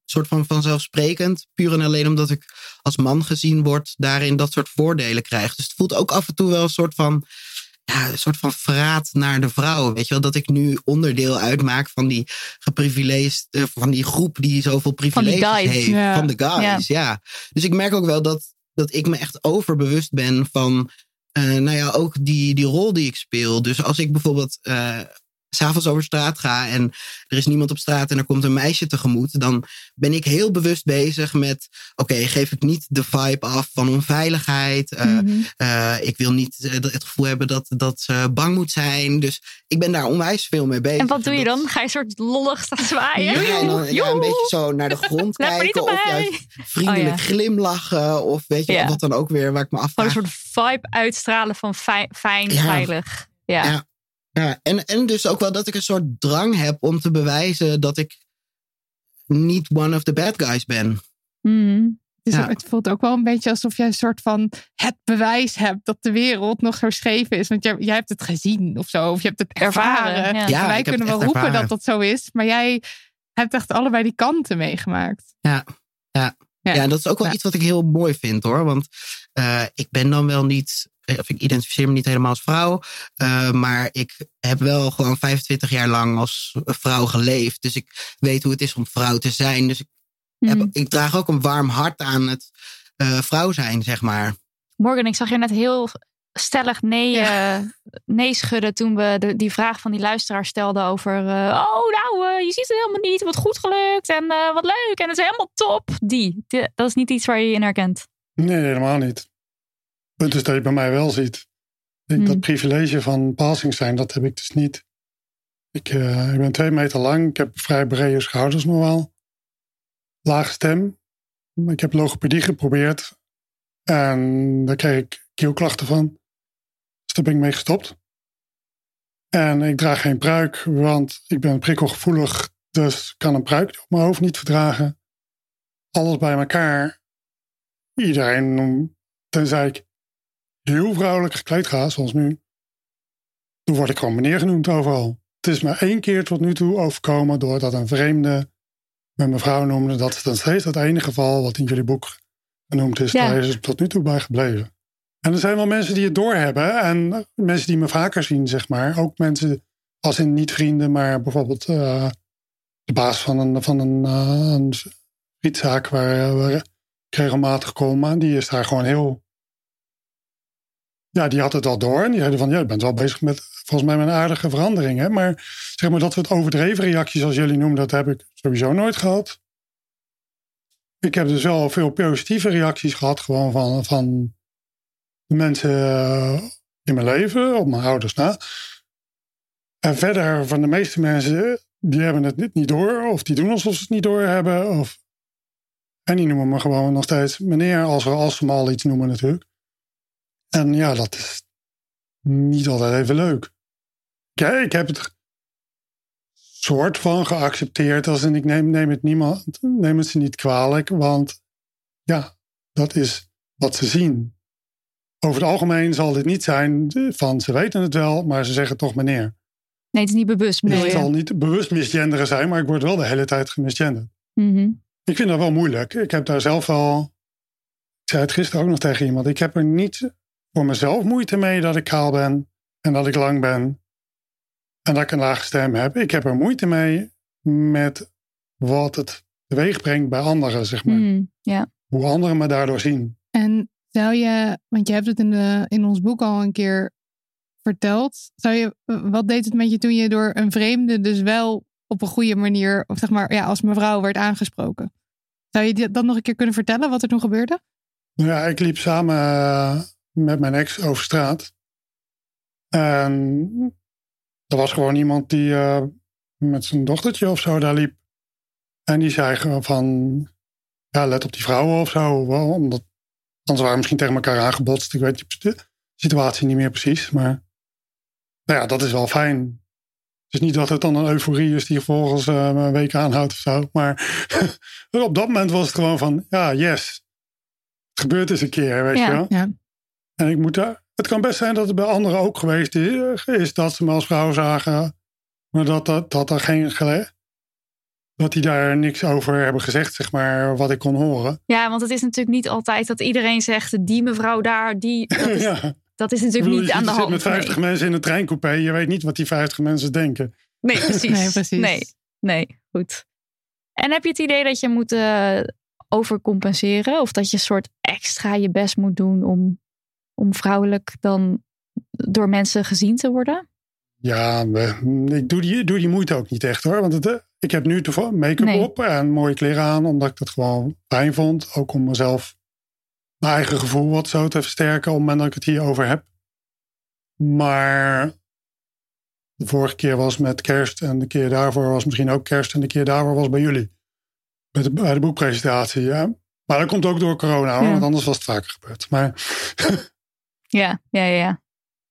soort van vanzelfsprekend, puur en alleen omdat ik als man gezien word, daarin dat soort voordelen krijg. Dus het voelt ook af en toe wel een soort van. Ja, een soort van verraad naar de vrouw. Weet je wel, dat ik nu onderdeel uitmaak van die geprivilegeerd, eh, van die groep die zoveel privileges heeft. Van de guys, ja. Dus ik merk ook wel dat dat ik me echt overbewust ben van, eh, nou ja, ook die, die rol die ik speel. Dus als ik bijvoorbeeld eh, s'avonds over straat ga en er is niemand op straat en er komt een meisje tegemoet, dan ben ik heel bewust bezig met: oké, geef ik niet de vibe af van onveiligheid. Uh, Mhm. uh, ik wil niet uh, het gevoel hebben dat, dat ze bang moet zijn. Dus ik ben daar onwijs veel mee bezig. En wat doe je dan? Ga je een soort lollig staan zwaaien? Ja, en dan, ja, een beetje zo naar de grond *laughs* kijken. Of juist vriendelijk Oh, ja. glimlachen. Of weet je, Ja. wat dan ook weer waar ik me Gewoon afvraag. een soort vibe uitstralen van fijn, veilig. Ja. Ja. Ja, en, en dus ook wel dat ik een soort drang heb om te bewijzen dat ik niet one of the bad guys ben. Mhm. Dus Ja. het voelt ook wel een beetje alsof jij een soort van het bewijs hebt dat de wereld nog zo scheef is. Want jij, jij hebt het gezien of zo. Of je hebt het ervaren. Ervaren, ja. Ja, En wij kunnen wel roepen ervaren. dat dat zo is. Maar jij hebt echt allebei die kanten meegemaakt. Ja, ja. Ja. ja dat is ook wel Ja. iets wat ik heel mooi vind hoor. Want eh, ik ben dan wel niet, of ik identificeer me niet helemaal als vrouw. eh, maar ik heb wel gewoon 25 jaar lang als vrouw geleefd. Dus ik weet hoe het is om vrouw te zijn. Dus ik, heb, Mhm. ik draag ook een warm hart aan het eh, vrouw zijn, zeg maar. Morgan, ik zag je net heel stellig nee, eh, nee schudden toen we de, die vraag van die luisteraar stelden over... eh, oh, nou, eh, je ziet het helemaal niet. Wat goed gelukt en eh, wat leuk en het is helemaal top. Die, Die- dat is niet iets waar je je in herkent. Nee, helemaal niet. Punt is dat je bij mij wel ziet. Ik, Hmm. Dat privilege van passing zijn, dat heb ik dus niet. Ik, eh, ik ben twee meter lang. Ik heb vrij brede schouders nog wel. Lage stem. Ik heb logopedie geprobeerd. En daar kreeg ik keelklachten van. Dus daar ben ik mee gestopt. En ik draag geen pruik, want ik ben prikkelgevoelig. Dus kan een pruik op mijn hoofd niet verdragen. Alles bij elkaar iedereen, tenzij ik heel vrouwelijk gekleed ga, zoals nu, dan word ik gewoon meneer genoemd overal. Het is maar één keer tot nu toe overkomen doordat een vreemde me mevrouw noemde. Dat is dan steeds het enige geval wat in jullie boek genoemd is. Ja. Daar is het tot nu toe bij gebleven. En er zijn wel mensen die het doorhebben en mensen die me vaker zien, zeg maar. Ook mensen, als in niet vrienden, maar bijvoorbeeld eh, de baas van een, van een, een frietzaak waar, ik regelmatig kom. En die is daar gewoon heel. Ja, die had het al door. En die zeiden van, ja, je bent wel bezig met, volgens mij, met een aardige veranderingen. Maar zeg maar dat soort overdreven reacties, als jullie noemen, dat heb ik sowieso nooit gehad. Ik heb dus wel veel positieve reacties gehad, gewoon van, van de mensen eh, in mijn leven, op mijn ouders na. En verder van de meeste mensen, die hebben het niet- niet door, of die doen alsof ze het niet door hebben. Of... En die noemen me gewoon nog steeds meneer, als, we- als ze me al iets noemen natuurlijk. En ja, dat is niet altijd even leuk. Ja, ik heb het soort van geaccepteerd, als in ik neem, neem, het niemand, neem het ze niet kwalijk, want ja, dat is wat ze zien. Over het algemeen zal dit niet zijn van ze weten het wel, maar ze zeggen toch meneer. Nee, het is niet bewust, bedoel Het je? zal niet bewust misgenderen zijn, maar ik word wel de hele tijd gemisgenderd. Mhm. Ik vind dat wel moeilijk. Ik heb daar zelf wel. Ik zei het gisteren ook nog tegen iemand. Ik heb er niet voor mezelf moeite mee dat ik kaal ben en dat ik lang ben en dat ik een lage stem heb. Ik heb er moeite mee met wat het teweeg brengt bij anderen, zeg maar. Ja. Hoe anderen me daardoor zien. En zou je, want je hebt het in, de, in ons boek al een keer verteld. Zou je, wat deed het met je toen je door een vreemde dus wel op een goede manier, of zeg maar, ja, als mevrouw werd aangesproken? Zou je dat nog een keer kunnen vertellen, wat er toen gebeurde? Nou Ja, ik liep samen eh, met mijn ex over straat. En er was gewoon iemand die eh, met zijn dochtertje of zo daar liep. En die zei gewoon van, ja, let op die vrouwen of zo. Wel, Omdat, anders waren misschien tegen elkaar aangebotst. Ik weet de situatie niet meer precies. Maar nou ja, dat is wel fijn. Het is niet dat het dan een euforie is die vervolgens eh, een week aanhoudt of zo. Maar *laughs* op dat moment was het gewoon van, ja, yes. Het gebeurt eens een keer, weet Ja. je wel. Ja. En ik moet daar, het kan best zijn dat het bij anderen ook geweest is, is dat ze me als vrouw zagen. Maar dat, dat, dat er geen gele- dat die daar niks over hebben gezegd, zeg maar, wat ik kon horen. ja, want het is natuurlijk niet altijd dat iedereen zegt... die mevrouw daar, die... *laughs* Dat is, ja. dat is natuurlijk bedoel, niet je aan de zit hand. met 50 nee. mensen in een treincoupé. Je weet niet wat die 50 mensen denken. Nee, *laughs* precies. Nee, precies. Nee, nee, goed. En heb je het idee dat je moet, eh, overcompenseren? Of dat je een soort extra je best moet doen om, om vrouwelijk dan door mensen gezien te worden? Ja, ik doe die, doe die moeite ook niet echt hoor. Want het, eh, ik heb nu make-up Nee. op en mooie kleren aan, omdat ik dat gewoon fijn vond. Ook om mezelf, mijn eigen gevoel wat zo te versterken, op het moment dat ik het hierover heb. Maar de vorige keer was met kerst en de keer daarvoor was misschien ook kerst en de keer daarvoor was bij jullie. Bij de, bij de boekpresentatie, ja. Maar dat komt ook door corona, hoor, Ja. want anders was het vaker gebeurd. Maar *laughs* Ja, ja, ja.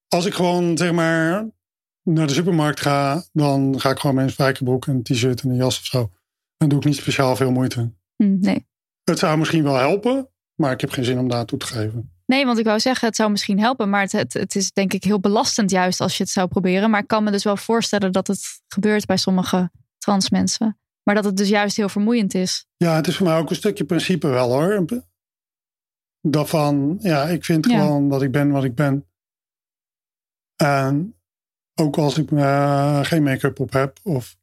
als ik gewoon zeg maar naar de supermarkt ga, dan ga ik gewoon met een spijkerbroek, een t-shirt en een jas of zo. Dan doe ik niet speciaal veel moeite. Hm, nee. Het zou misschien wel helpen, maar ik heb geen zin om daar toe te geven. Nee, want ik wou zeggen, het zou misschien helpen, maar het, het, het is denk ik heel belastend juist als je het zou proberen. Maar ik kan me dus wel voorstellen dat het gebeurt bij sommige trans mensen. Maar dat het dus juist heel vermoeiend is. Ja, het is voor mij ook een stukje principe wel hoor. Dat van, ja, ik vind Ja. gewoon dat ik ben wat ik ben. En ook als ik eh, geen make-up op heb of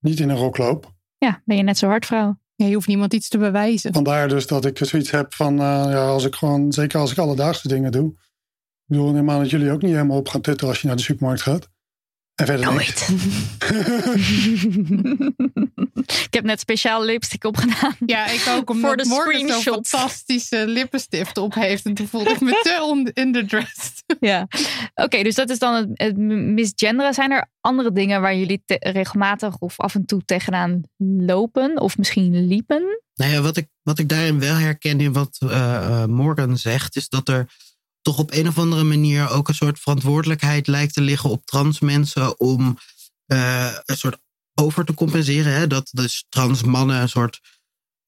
niet in een rok loop. Ja, ben je net zo hard vrouw. Ja, je hoeft niemand iets te bewijzen. Vandaar dus dat ik zoiets heb van, eh, ja, als ik gewoon, zeker als ik alledaagse dingen doe. Ik bedoel, neem aan dat jullie ook niet helemaal op gaan tutten als je naar de supermarkt gaat. En verder Nooit. ik *laughs* *laughs* heb net speciaal lipstick opgedaan. Ja, ik ook. *laughs* Omdat Voor de Morgan zo'n fantastische lippenstift op heeft. En toen voelde ik me te underdressed. *laughs* Ja, oké, dus dat is dan het, het misgenderen. Zijn er andere dingen waar jullie te- regelmatig of af en toe tegenaan lopen? Of misschien liepen? Nou ja, wat ik, wat ik daarin wel herken in wat eh, eh, Morgan zegt, is dat er toch op een of andere manier ook een soort verantwoordelijkheid lijkt te liggen op trans mensen om eh, een soort over te compenseren. Hè? Dat dus trans mannen een soort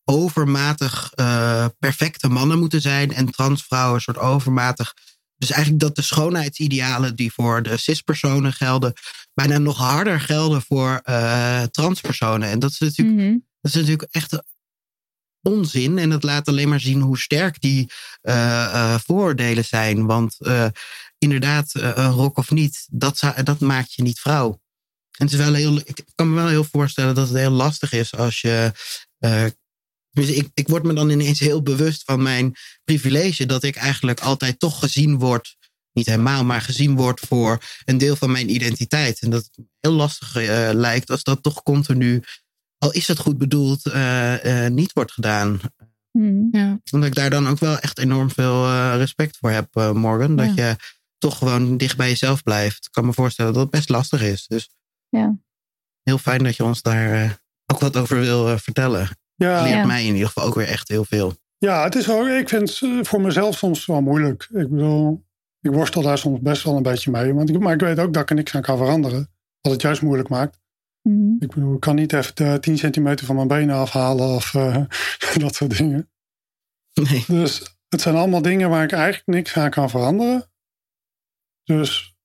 overmatig eh, perfecte mannen moeten zijn en transvrouwen een soort overmatig. Dus eigenlijk dat de schoonheidsidealen die voor de cispersonen gelden, bijna nog harder gelden voor eh, transpersonen. En dat is natuurlijk Mhm. dat is natuurlijk echt onzin. En dat laat alleen maar zien hoe sterk die eh, vooroordelen zijn. Want inderdaad, een rok of niet, dat, dat maakt je niet vrouw. En het is wel heel, ik kan me wel heel voorstellen dat het heel lastig is als je. eh, tenminste, ik, ik word me dan ineens heel bewust van mijn privilege. Dat ik eigenlijk altijd toch gezien word. Niet helemaal, maar gezien word voor een deel van mijn identiteit. En dat het heel lastig eh, lijkt als dat toch continu al is het goed bedoeld, eh, eh, niet wordt gedaan. Mhm. Ja. Omdat ik daar dan ook wel echt enorm veel eh, respect voor heb, Morgan. Dat Ja. je toch gewoon dicht bij jezelf blijft. Ik kan me voorstellen dat het best lastig is. Dus Ja. heel fijn dat je ons daar eh, ook wat over wil eh, vertellen. Ja, Leert Ja. mij in ieder geval ook weer echt heel veel. ja, het is wel, ik vind het eh, voor mezelf soms wel moeilijk. Ik bedoel, ik worstel daar soms best wel een beetje mee. Want ik, maar ik weet ook dat ik er niks aan kan veranderen. Wat het juist moeilijk maakt. Mhm. Ik bedoel, ik kan niet even de 10 centimeter van mijn benen afhalen of eh, *laughs* dat soort dingen. Nee. Dus het zijn allemaal dingen waar ik eigenlijk niks aan kan veranderen. Dus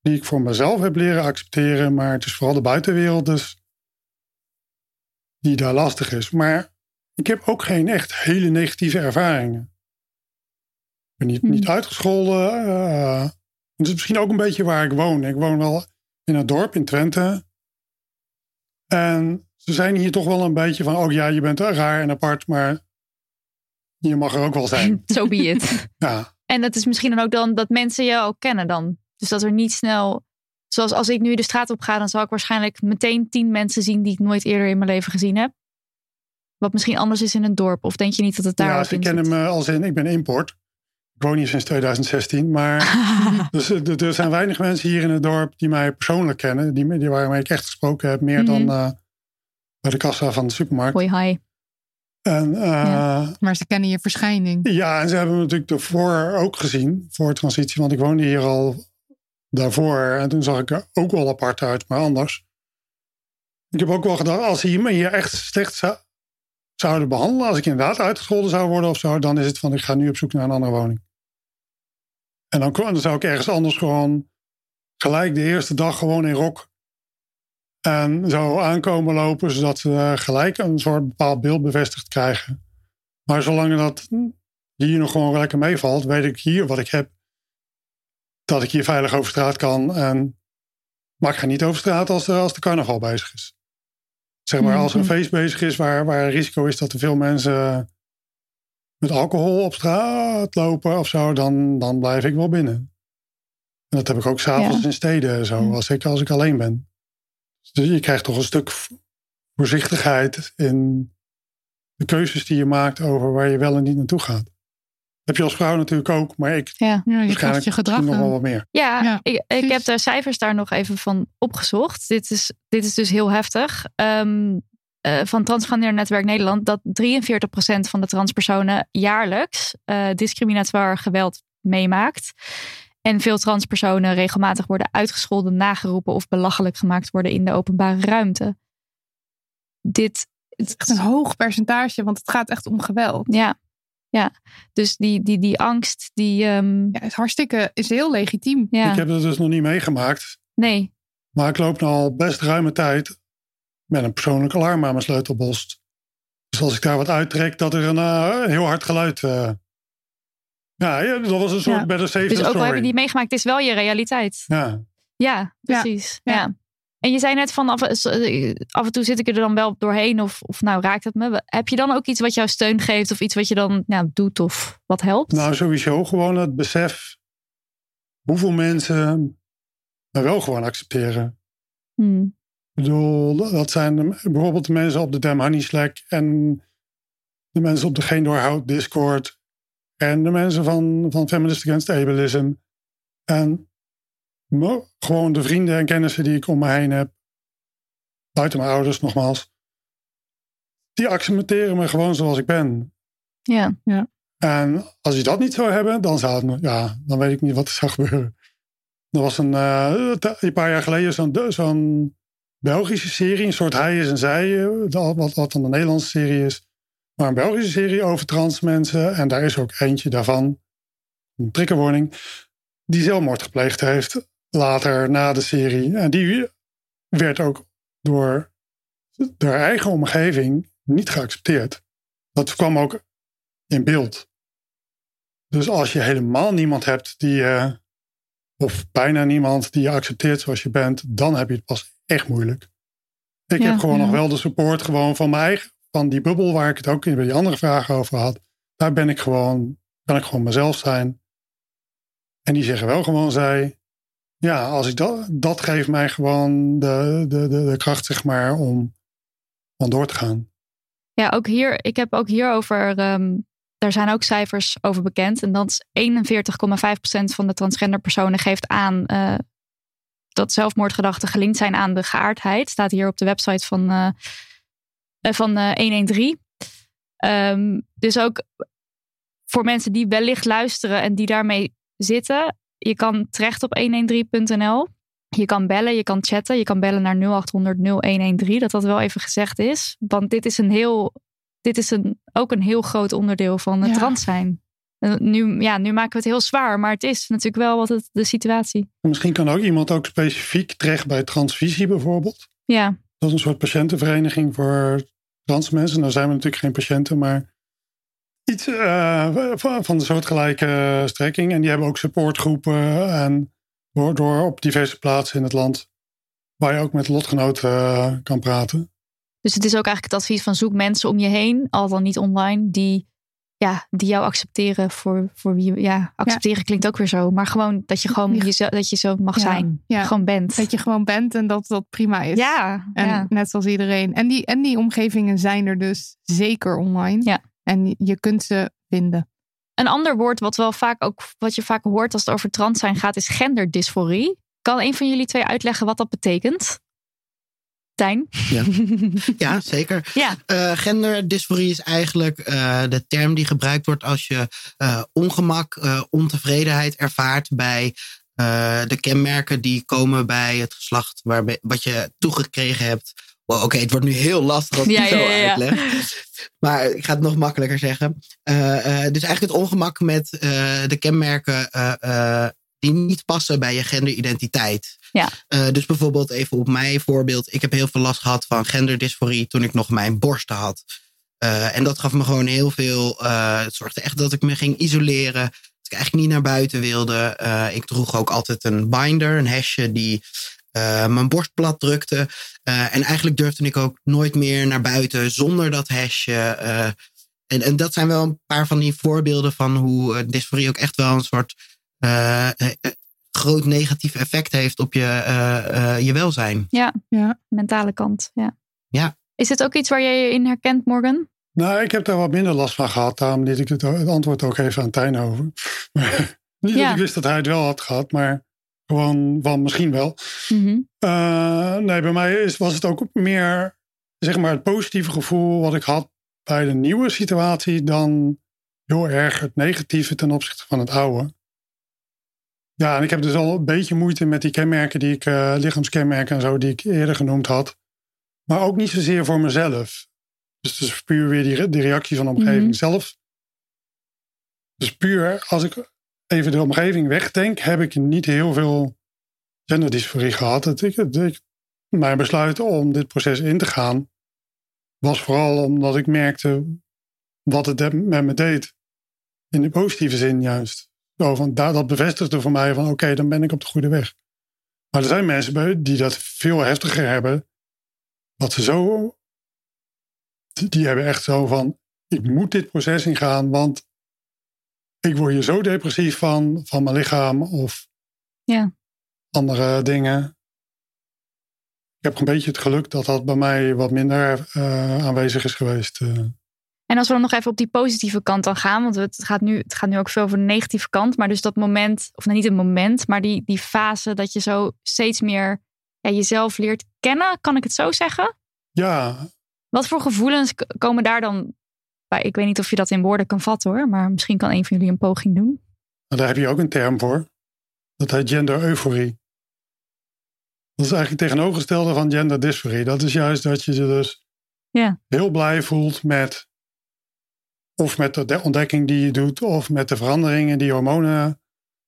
die ik voor mezelf heb leren accepteren. Maar het is vooral de buitenwereld dus die daar lastig is. Maar ik heb ook geen echt hele negatieve ervaringen. Ik ben niet, Hmm. niet uitgescholden. eh, het is misschien ook een beetje waar ik woon. Ik woon wel in een dorp in Twente. En ze zijn hier toch wel een beetje van... oh ja, je bent raar en apart, maar je mag er ook wel zijn. *laughs* So be it. Ja, En dat is misschien dan ook dan dat mensen je ook kennen dan. Dus dat er niet snel... Zoals als ik nu de straat op ga, dan zal ik waarschijnlijk meteen tien mensen zien die ik nooit eerder in mijn leven gezien heb. Wat misschien anders is in een dorp. Of denk je niet dat het daar ja in kennen zit? me als in... ik ben import. Ik woon hier sinds 2016, maar... *laughs* Dus eh, er er zijn weinig mensen hier in het dorp die mij persoonlijk kennen. Die, die waarmee ik echt gesproken heb. Meer dan Mhm. eh, bij de kassa van de supermarkt. Hoi, hi. En, eh, Ja. Maar ze kennen je verschijning. Ja, en ze hebben me natuurlijk ervoor ook gezien, voor transitie. Want ik woonde hier al daarvoor. En toen zag ik er ook wel apart uit, maar anders. Ik heb ook wel gedacht, als ze me hier echt slecht zou, zouden behandelen... als ik inderdaad uitgescholden zou worden of zo... dan is het van, ik ga nu op zoek naar een andere woning. En dan, dan zou ik ergens anders gewoon... gelijk de eerste dag gewoon in rok... en zo aankomen lopen... zodat ze gelijk een soort bepaald beeld bevestigd krijgen... Maar zolang dat hier nog gewoon lekker meevalt, weet ik hier wat ik heb. Dat ik hier veilig over straat kan. En, maar ik ga niet over straat als de, als de carnaval bezig is. Zeg maar, als er een Mhm. feest bezig is waar, waar een risico is dat er veel mensen met alcohol op straat lopen of zo, dan, dan blijf ik wel binnen. En dat heb ik ook s'avonds Ja. in steden, zo, Mhm. als, ik, als ik alleen ben. Dus je krijgt toch een stuk voorzichtigheid in de keuzes die je maakt over waar je wel en niet naartoe gaat. Heb je als vrouw natuurlijk ook, maar ik Ja. Ja, je waarschijnlijk krijgt je gedrag nog wel wat meer. Ja, Ja, ik, ik heb de cijfers daar nog even van opgezocht. Dit is, dit is dus heel heftig. Ehm, eh, van Transgender Netwerk Nederland dat 43% van de transpersonen jaarlijks eh, discriminatoire geweld meemaakt. En veel transpersonen regelmatig worden uitgescholden, nageroepen of belachelijk gemaakt worden in de openbare ruimte. Dit. Echt een hoog percentage, want het gaat echt om geweld. Ja, ja. dus die, die, die angst, die. ehm, Ja, is hartstikke, is heel legitiem. ja, Ik heb dat dus nog niet meegemaakt, nee. maar ik loop nu al best ruime tijd met een persoonlijk alarm aan mijn sleutelbos. Dus als ik daar wat uittrek, dat er een eh, heel hard geluid. eh, ja, ja, dat was een soort Ja. better safe Dus than ook al heb je die meegemaakt, het is wel je realiteit. Ja. Ja, precies. Ja. Ja. En je zei net van af, eh, af en toe zit ik er dan wel doorheen of, of nou raakt het me. Heb je dan ook iets wat jou steun geeft of iets wat je dan nou, doet of wat helpt? Nou, sowieso gewoon het besef hoeveel mensen me wel gewoon accepteren. Hmm. Ik bedoel, dat zijn bijvoorbeeld de mensen op de Damn Honey Slack en de mensen op de Geen Doorhoud Discord en de mensen van, van Feminist Against Ableism. En gewoon de vrienden en kennissen die ik om me heen heb, buiten mijn ouders nogmaals, die accepteren me gewoon zoals ik ben. Ja. En als je dat niet zou hebben, dan zou het, ja, dan weet ik niet wat er zou gebeuren. Er was een, eh, een paar jaar geleden zo'n zo'n Belgische serie, een soort Hij is en Zij, eh, wat, wat dan een Nederlandse serie is. Maar een Belgische serie over trans mensen. En daar is ook eentje daarvan, een triggerwarning, die zelfmoord gepleegd heeft later na de serie. En die werd ook door de eigen omgeving niet geaccepteerd. Dat kwam ook in beeld. Dus als je helemaal niemand hebt die je, of bijna niemand die je accepteert zoals je bent, dan heb je het pas echt moeilijk. Ik Ja, heb gewoon ja. nog wel de support gewoon van mijn eigen, van die bubbel waar ik het ook in bij die andere vragen over had. Daar ben ik gewoon, kan ik gewoon mezelf zijn. En die zeggen wel gewoon zij, ja, als ik dat, dat geeft mij gewoon de, de, de, kracht, zeg maar, om van door te gaan. Ja, ook hier, ik heb ook hierover, ehm daar zijn ook cijfers over bekend. En dat is 41,5% van de transgender personen geeft aan eh, dat zelfmoordgedachten gelinkt zijn aan de geaardheid. Staat hier op de website van, eh, eh, van eh, 113. Ehm, dus ook voor mensen die wellicht luisteren en die daarmee zitten. Je kan terecht op 113.nl. Je kan bellen, je kan chatten. Je kan bellen naar 0800 0113. Dat dat wel even gezegd is. Want dit is een heel, dit is een, ook een heel groot onderdeel van het Ja. trans zijn. Nu, ja, nu maken we het heel zwaar, maar het is natuurlijk wel wat het, de situatie. En Misschien kan ook iemand ook specifiek terecht bij transvisie bijvoorbeeld. Ja, Dat is een soort patiëntenvereniging voor trans mensen. Nou zijn we natuurlijk geen patiënten, maar iets eh, van van de soortgelijke strekking. En die hebben ook supportgroepen en door, door op diverse plaatsen in het land waar je ook met lotgenoten eh, kan praten. dus het is ook eigenlijk het advies van zoek mensen om je heen, al dan niet online, die, ja, die jou accepteren voor, voor wie je, ja, accepteren klinkt ook weer zo, maar gewoon dat je gewoon jezelf, dat je zo mag Ja. zijn, Ja. gewoon bent. Dat je gewoon bent en dat dat prima is. ja, En ja. net zoals iedereen. En die, en die omgevingen zijn er dus zeker online. Ja. En je kunt ze vinden. Een ander woord wat wel vaak ook wat je vaak hoort als het over trans zijn gaat, is genderdysforie. Kan een van jullie twee uitleggen wat dat betekent? Tijn? Ja. *laughs* Ja, zeker. Ja. Eh, genderdysforie is eigenlijk eh, de term die gebruikt wordt als je eh, ongemak, eh, ontevredenheid ervaart bij eh, de kenmerken die komen bij het geslacht waarbij, wat je toegekregen hebt. Wow, Oké, het wordt nu heel lastig als ik Ja, het zo ja, ja, ja. uitleg. Maar ik ga het nog makkelijker zeggen. Eh, eh, dus eigenlijk het ongemak met eh, de kenmerken die niet passen bij je genderidentiteit. Ja. Dus bijvoorbeeld even op mijn voorbeeld. Ik heb heel veel last gehad van genderdysforie toen ik nog mijn borsten had. En dat gaf me gewoon heel veel. het zorgde echt dat ik me ging isoleren. Dat ik eigenlijk niet naar buiten wilde. Ik droeg ook altijd een binder, een hesje die eh, mijn borst plat drukte. Eh, en eigenlijk durfde ik ook nooit meer naar buiten zonder dat hesje. eh. en, en dat zijn wel een paar van die voorbeelden van hoe dysforie ook echt wel een soort groot negatief effect heeft op je, eh, eh, je welzijn. Ja, Ja. mentale kant. Ja. Ja. Is het ook iets waar jij je in herkent, Morgan? Nou, ik heb daar wat minder last van gehad. Daarom liet ik het, het antwoord ook even aan Tijn over. *laughs* Niet Ja. dat ik wist dat hij het wel had gehad, maar gewoon van misschien wel. Mhm. Eh, nee, bij mij is, was het ook meer zeg maar, het positieve gevoel wat ik had bij de nieuwe situatie dan heel erg het negatieve ten opzichte van het oude. Ja, en ik heb dus al een beetje moeite met die kenmerken die ik, eh, lichaamskenmerken en zo, die ik eerder genoemd had. Maar ook niet zozeer voor mezelf. Dus het is puur weer die, die reactie van de omgeving Mhm. zelf. Dus puur als ik even de omgeving wegdenk, heb ik niet heel veel genderdysforie gehad. Mijn besluit om dit proces in te gaan was vooral omdat ik merkte wat het met me deed. In de positieve zin juist. Zo van, dat bevestigde voor mij van oké, dan ben ik op de goede weg. Maar er zijn mensen die dat veel heftiger hebben. Dat ze zo... Die hebben echt zo van, ik moet dit proces ingaan, want ik word hier zo depressief van, van mijn lichaam of Ja. andere dingen. Ik heb een beetje het geluk dat dat bij mij wat minder eh, aanwezig is geweest. eh. En als we dan nog even op die positieve kant dan gaan, want het gaat nu, het gaat nu ook veel over de negatieve kant, maar dus dat moment, of nou niet het moment, maar die, die fase dat je zo steeds meer ja, jezelf leert kennen, kan ik het zo zeggen? Ja, Wat voor gevoelens komen daar dan? Ik weet niet of je dat in woorden kan vatten hoor, maar misschien kan een van jullie een poging doen. maar daar heb je ook een term voor. Dat heet gender-euforie. Dat is eigenlijk het tegenovergestelde van gender-dysforie. Dat is juist dat je je dus Ja. heel blij voelt met... of met de ontdekking die je doet... of met de veranderingen die hormonen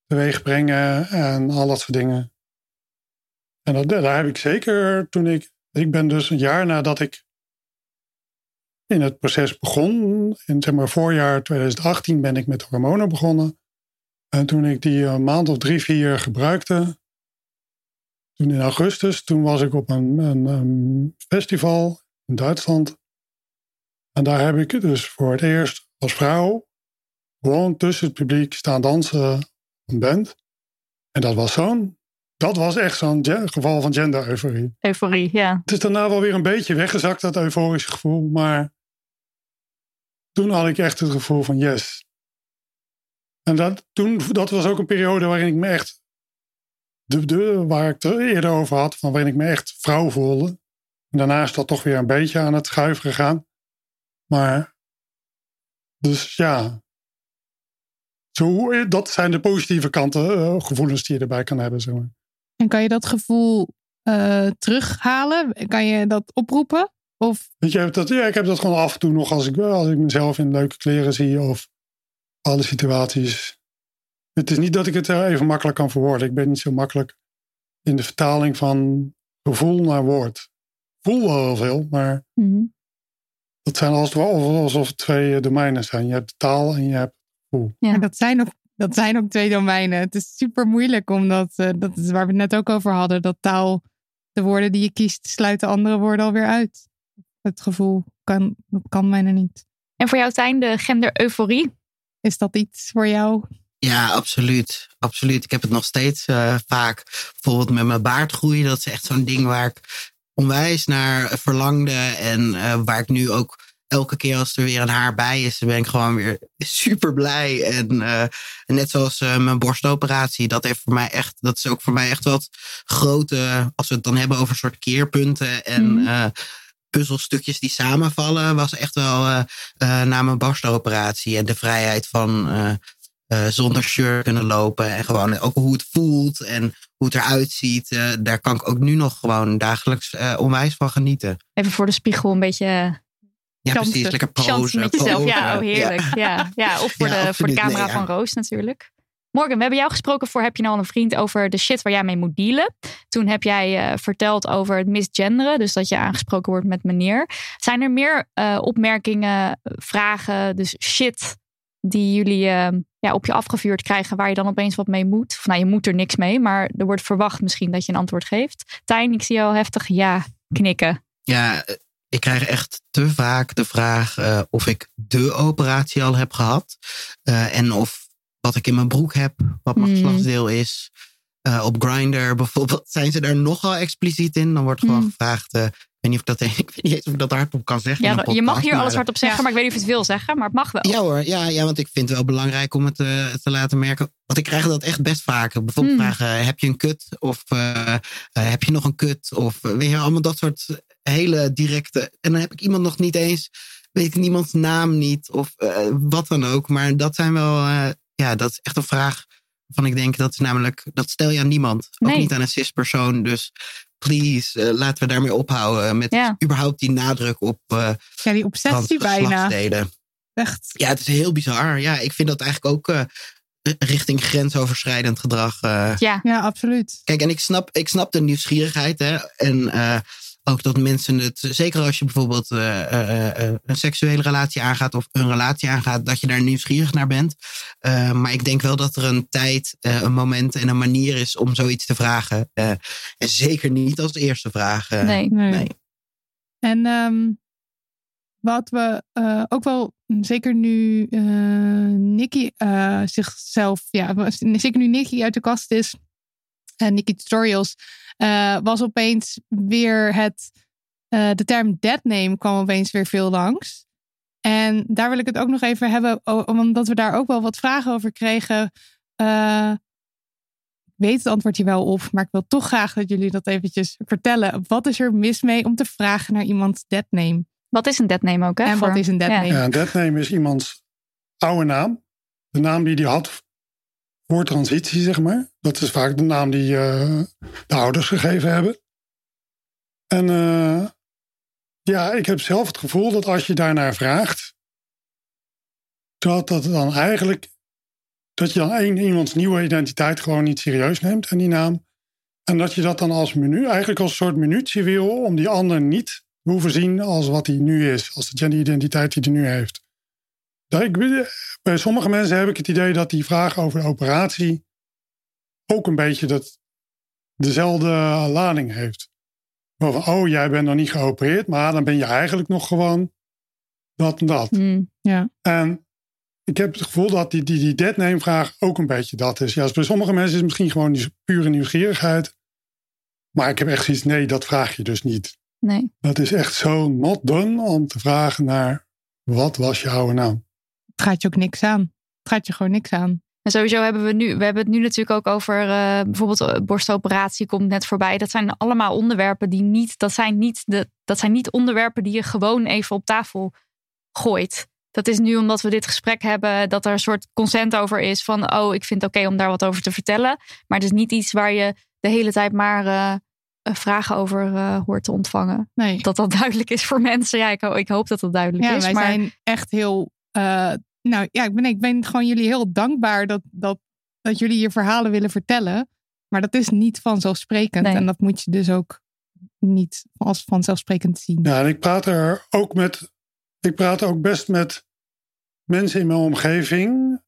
teweeg brengen... en al dat soort dingen. En dat, daar heb ik zeker toen ik... Ik ben dus een jaar nadat ik in het proces begon... in zeg maar voorjaar 2018 ben ik met hormonen begonnen... En toen ik die een maand of drie, vier gebruikte, toen in augustus, toen was ik op een, een, een festival in Duitsland. En daar heb ik dus voor het eerst als vrouw gewoon tussen het publiek staan dansen een band. En dat was zo'n, dat was echt zo'n ge- geval van gender-euforie. Euforie, ja. Het is daarna wel weer een beetje weggezakt, dat euforische gevoel. Maar toen had ik echt het gevoel van yes. En dat, toen, dat was ook een periode waarin ik me echt... De, de, waar ik het eerder over had, van waarin ik me echt vrouw voelde. En daarna is dat toch weer een beetje aan het schuiven gegaan. Maar, dus ja. Zo, dat zijn de positieve kanten, eh, gevoelens die je erbij kan hebben. Zeg maar. En kan je dat gevoel eh, terughalen? Kan je dat oproepen? Of Weet je, dat, ja, ik heb dat gewoon af en toe nog als ik, als ik mezelf in leuke kleren zie of alle situaties. Het is niet dat ik het eh, even makkelijk kan verwoorden. Ik ben niet zo makkelijk in de vertaling van gevoel naar woord. Voel wel heel veel, maar Mhm. dat zijn als, alsof het twee eh, domeinen zijn. Je hebt de taal en je hebt gevoel. Ja. Dat zijn, ook, dat zijn ook twee domeinen. Het is super moeilijk, omdat eh, dat is waar we het net ook over hadden. Dat taal, de woorden die je kiest, sluiten andere woorden alweer uit. Het gevoel kan, dat kan bijna niet. En voor jou, Tijn, de gender-euforie? Is dat iets voor jou? Ja, absoluut. Absoluut. Ik heb het nog steeds eh, vaak. Bijvoorbeeld met mijn baardgroei. Dat is echt zo'n ding waar ik onwijs naar verlangde. En eh, waar ik nu ook elke keer als er weer een haar bij is, dan ben ik gewoon weer super blij. En eh, net zoals mijn borstoperatie, dat heeft voor mij echt, dat is ook voor mij echt wat grote, als we het dan hebben over soort keerpunten en Mhm. eh, puzzelstukjes die samenvallen, was echt wel eh, eh, na mijn borstoperatie en de vrijheid van eh, zonder shirt kunnen lopen en gewoon ook hoe het voelt en hoe het eruit ziet. daar kan ik ook nu nog gewoon dagelijks onwijs van genieten. Even voor de spiegel een beetje Ja, precies. Lekker posen. met jezelf. Ja, posen. oh heerlijk. Ja. Ja. of voor, Ja, de, voor de camera Nee, ja. van Roos natuurlijk. Morgan, we hebben jou gesproken voor Heb je nou al een vriend over de shit waar jij mee moet dealen. Toen heb jij eh, verteld over het misgenderen, dus dat je aangesproken wordt met meneer. Zijn er meer eh, opmerkingen, vragen, dus shit die jullie eh, ja, op je afgevuurd krijgen, waar je dan opeens wat mee moet? Of nou, je moet er niks mee, maar er wordt verwacht misschien dat je een antwoord geeft. Tijn, ik zie jou heftig ja knikken. Ja, ik krijg echt te vaak de vraag of ik de operatie al heb gehad. Eh, en of wat ik in mijn broek heb, wat mijn Hmm. geslachtsdeel is. Eh, op Grindr bijvoorbeeld zijn ze daar nogal expliciet in. Dan wordt gewoon Hmm. gevraagd. eh, ik weet niet of ik dat *laughs* ik weet niet eens of ik dat hardop kan zeggen. in Ja, je mag hier alles hardop zeggen, maar ik weet niet of je het wil zeggen, maar het mag wel. Ja hoor, ja, ja, want ik vind het wel belangrijk om het eh, te laten merken. Want ik krijg dat echt best vaker. Bijvoorbeeld Hmm. vragen, heb je een kut? Of heb je nog een kut? Of weet je, allemaal dat soort hele directe... En dan heb ik iemand nog niet eens, weet ik niemands naam niet. Of eh, wat dan ook. Maar dat zijn wel, eh, ja, dat is echt een vraag van ik denk, dat is namelijk, dat stel je aan niemand. Ook Nee. niet aan een cis-persoon. Dus please, eh, laten we daarmee ophouden. Met Ja. überhaupt die nadruk op eh Ja, die obsessie bijna. Echt. Ja, het is heel bizar. Ja, ik vind dat eigenlijk ook eh, richting grensoverschrijdend gedrag. eh. Ja, Ja, absoluut. Kijk, en ik snap, ik snap de nieuwsgierigheid. Hè, en eh, ook dat mensen het, zeker als je bijvoorbeeld eh, eh, eh, een seksuele relatie aangaat of een relatie aangaat, dat je daar nieuwsgierig naar bent. Maar ik denk wel dat er een tijd, een moment en een manier is om zoiets te vragen. En zeker niet als eerste vraag. nee. Nee. nee. En ehm, wat we ook wel, zeker nu Nicky zichzelf, ja, zeker nu Nicky uit de kast is, en Nicky Tutorials, eh, was opeens weer het, eh, de term deadname kwam opeens weer veel langs. En daar wil ik het ook nog even hebben, omdat we daar ook wel wat vragen over kregen. Eh, ik weet het antwoord hier wel op, maar ik wil toch graag dat jullie dat eventjes vertellen. Wat is er mis mee om te vragen naar iemands deadname? Wat is een deadname ook, hè? En voor- wat is een deadname? Ja, een deadname is iemands oude naam. De naam die hij had voor transitie, zeg maar. Dat is vaak de naam die eh, de ouders gegeven hebben. En eh, ja, ik heb zelf het gevoel dat als je daarnaar vraagt, dat dat dan eigenlijk, dat je dan één, iemands nieuwe identiteit gewoon niet serieus neemt en die naam. En dat je dat dan als menu, eigenlijk als soort minuutje wil om die ander niet te hoeven zien als wat hij nu is, als de genderidentiteit die hij nu heeft. Ik, bij sommige mensen heb ik het idee dat die vraag over de operatie ook een beetje dat, dezelfde lading heeft. Van, oh, jij bent nog niet geopereerd, maar dan ben je eigenlijk nog gewoon dat en dat. Hmm. En ik heb het gevoel dat die, die, die deadname vraag ook een beetje dat is. Ja, bij sommige mensen is het misschien gewoon die pure nieuwsgierigheid. Maar ik heb echt zoiets, nee, dat vraag je dus niet. Nee. Dat is echt zo not done om te vragen naar wat was je oude naam? Het gaat je ook niks aan. Het gaat je gewoon niks aan. En sowieso hebben we nu, we hebben het nu natuurlijk ook over eh, bijvoorbeeld eh, borstoperatie komt net voorbij. Dat zijn allemaal onderwerpen die niet, dat zijn niet, de, dat zijn niet onderwerpen die je gewoon even op tafel gooit. Dat is nu omdat we dit gesprek hebben, dat er een soort consent over is van, oh, ik vind het oké om daar wat over te vertellen. Maar het is niet iets waar je de hele tijd maar eh, vragen over hoort te ontvangen. Nee. Dat dat *laughs* duidelijk is voor mensen. Ja, ik, ik hoop dat dat duidelijk Ja, is. wij maar zijn echt heel. Eh, nou ja, ik ben, ik ben gewoon jullie heel dankbaar dat, dat, dat jullie je verhalen willen vertellen. Maar dat is niet vanzelfsprekend. Nee. En dat moet je dus ook niet als vanzelfsprekend zien. Ja, en ik praat er ook met. Ik praat ook best met mensen in mijn omgeving.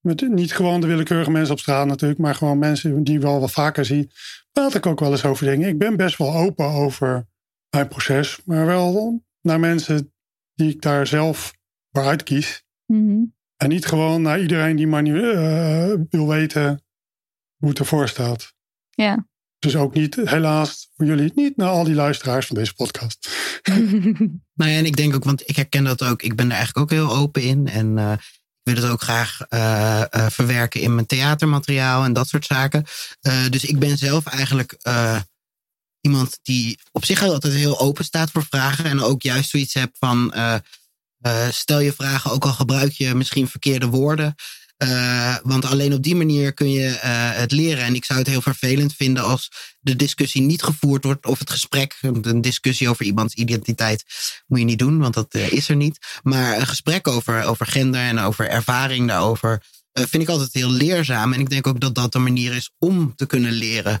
Met niet gewoon de willekeurige mensen op straat natuurlijk, maar gewoon mensen die ik wel wat vaker zie. Praat ik ook wel eens over dingen. Ik ben best wel open over mijn proces, maar wel naar mensen die ik daar zelf voor uitkies. Mhm. En niet gewoon naar iedereen die maar niet eh, wil weten hoe het ervoor staat. ja. Dus ook niet, helaas voor jullie, niet naar al die luisteraars van deze podcast. *laughs* Nou ja, en ik denk ook, want ik herken dat ook. Ik ben er eigenlijk ook heel open in. En eh, ik wil het ook graag eh, eh, verwerken in mijn theatermateriaal en dat soort zaken. Eh, dus ik ben zelf eigenlijk eh, iemand die op zich altijd heel open staat voor vragen. En ook juist zoiets heb van, eh, stel je vragen, ook al gebruik je misschien verkeerde woorden. Eh, want alleen op die manier kun je eh, het leren. En ik zou het heel vervelend vinden als de discussie niet gevoerd wordt. Of het gesprek, een discussie over iemands identiteit moet je niet doen, want dat is er niet. Maar een gesprek over, over gender en over ervaring daarover vind ik altijd heel leerzaam. En ik denk ook dat dat een manier is om te kunnen leren.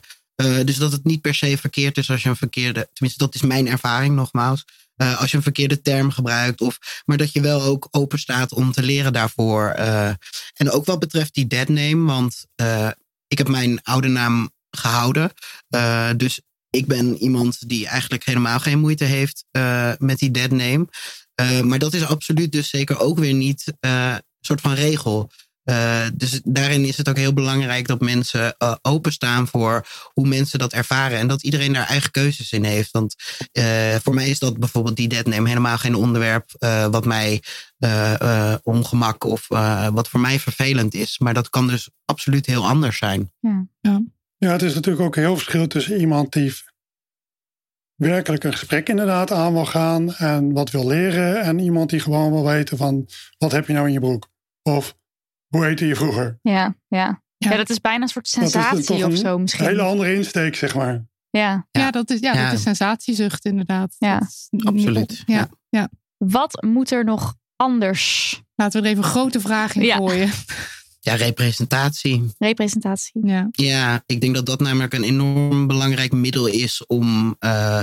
Dus dat het niet per se verkeerd is als je een verkeerde, tenminste dat is mijn ervaring nogmaals. Eh, als je een verkeerde term gebruikt. Of, maar dat je wel ook open staat om te leren daarvoor. Eh, en ook wat betreft die dead name. Want eh, ik heb mijn oude naam gehouden. Eh, dus ik ben iemand die eigenlijk helemaal geen moeite heeft met die dead name. Eh, maar dat is absoluut dus zeker ook weer niet een soort van regel. Eh, dus daarin is het ook heel belangrijk dat mensen eh, openstaan voor hoe mensen dat ervaren. En dat iedereen daar eigen keuzes in heeft. Want eh, voor mij is dat bijvoorbeeld die dead name helemaal geen onderwerp eh, wat mij eh, eh, ongemak of eh, wat voor mij vervelend is. Maar dat kan dus absoluut heel anders zijn. Ja, het is natuurlijk ook een heel verschil tussen iemand die werkelijk een gesprek inderdaad aan wil gaan en wat wil leren. En iemand die gewoon wil weten van wat heb je nou in je broek? Of hoe heette je vroeger? Ja, ja. Ja. ja. dat is bijna een soort sensatie of een zo misschien. hele andere insteek, zeg maar. Ja. Ja, dat is, ja, Ja. dat is sensatiezucht inderdaad. Ja, is absoluut. Ja. Ja. Ja. Wat moet er nog anders? Laten we er even een grote vraag in Ja. gooien. *laughs* Ja, representatie. Representatie. Ja. Ja, ik denk dat dat namelijk een enorm belangrijk middel is om eh,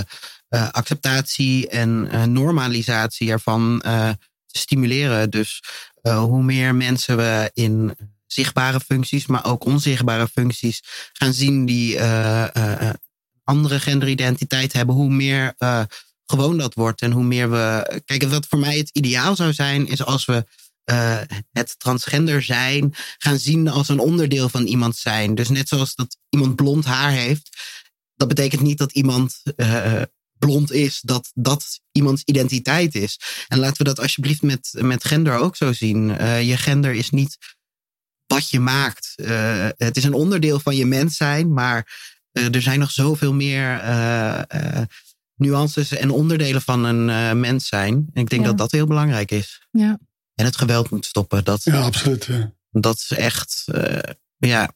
eh, acceptatie en eh, normalisatie ervan eh, te stimuleren. Dus eh, hoe meer mensen we in zichtbare functies, maar ook onzichtbare functies gaan zien die eh, eh, andere genderidentiteit hebben, hoe meer gewoon dat wordt en hoe meer we. Kijk, wat voor mij het ideaal zou zijn, is als we het transgender zijn gaan zien als een onderdeel van iemand zijn. Dus net zoals dat iemand blond haar heeft, dat betekent niet dat iemand blond is, dat dat iemands identiteit is. En laten we dat alsjeblieft met, met gender ook zo zien. Eh, je gender is niet wat je maakt. Eh, het is een onderdeel van je mens zijn, maar eh, er zijn nog zoveel meer eh, eh, nuances en onderdelen van een eh, mens zijn. En ik denk Ja. dat dat heel belangrijk is. Ja. En het geweld moet stoppen. Dat, Ja, absoluut. ja. dat is echt, eh, ja.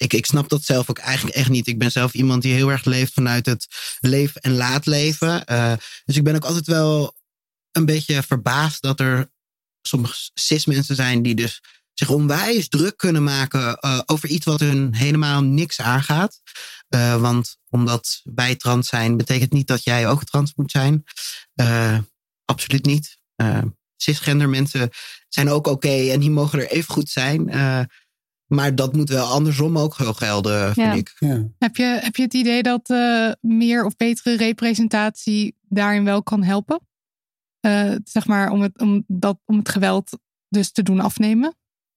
Ik, ik snap dat zelf ook eigenlijk echt niet. Ik ben zelf iemand die heel erg leeft vanuit het leef en laat leven. Eh, dus ik ben ook altijd wel een beetje verbaasd dat er sommige cis-mensen zijn die dus zich onwijs druk kunnen maken eh, over iets wat hun helemaal niks aangaat. Eh, want omdat wij trans zijn, betekent niet dat jij ook trans moet zijn. Absoluut niet. Cisgender mensen zijn ook oké en die mogen er even goed zijn. Maar dat moet wel andersom ook wel gelden, vind Ja. ik. Ja. Heb, je, heb je het idee dat eh, meer of betere representatie daarin wel kan helpen? Eh, zeg maar om het, om, dat, om het geweld dus te doen afnemen?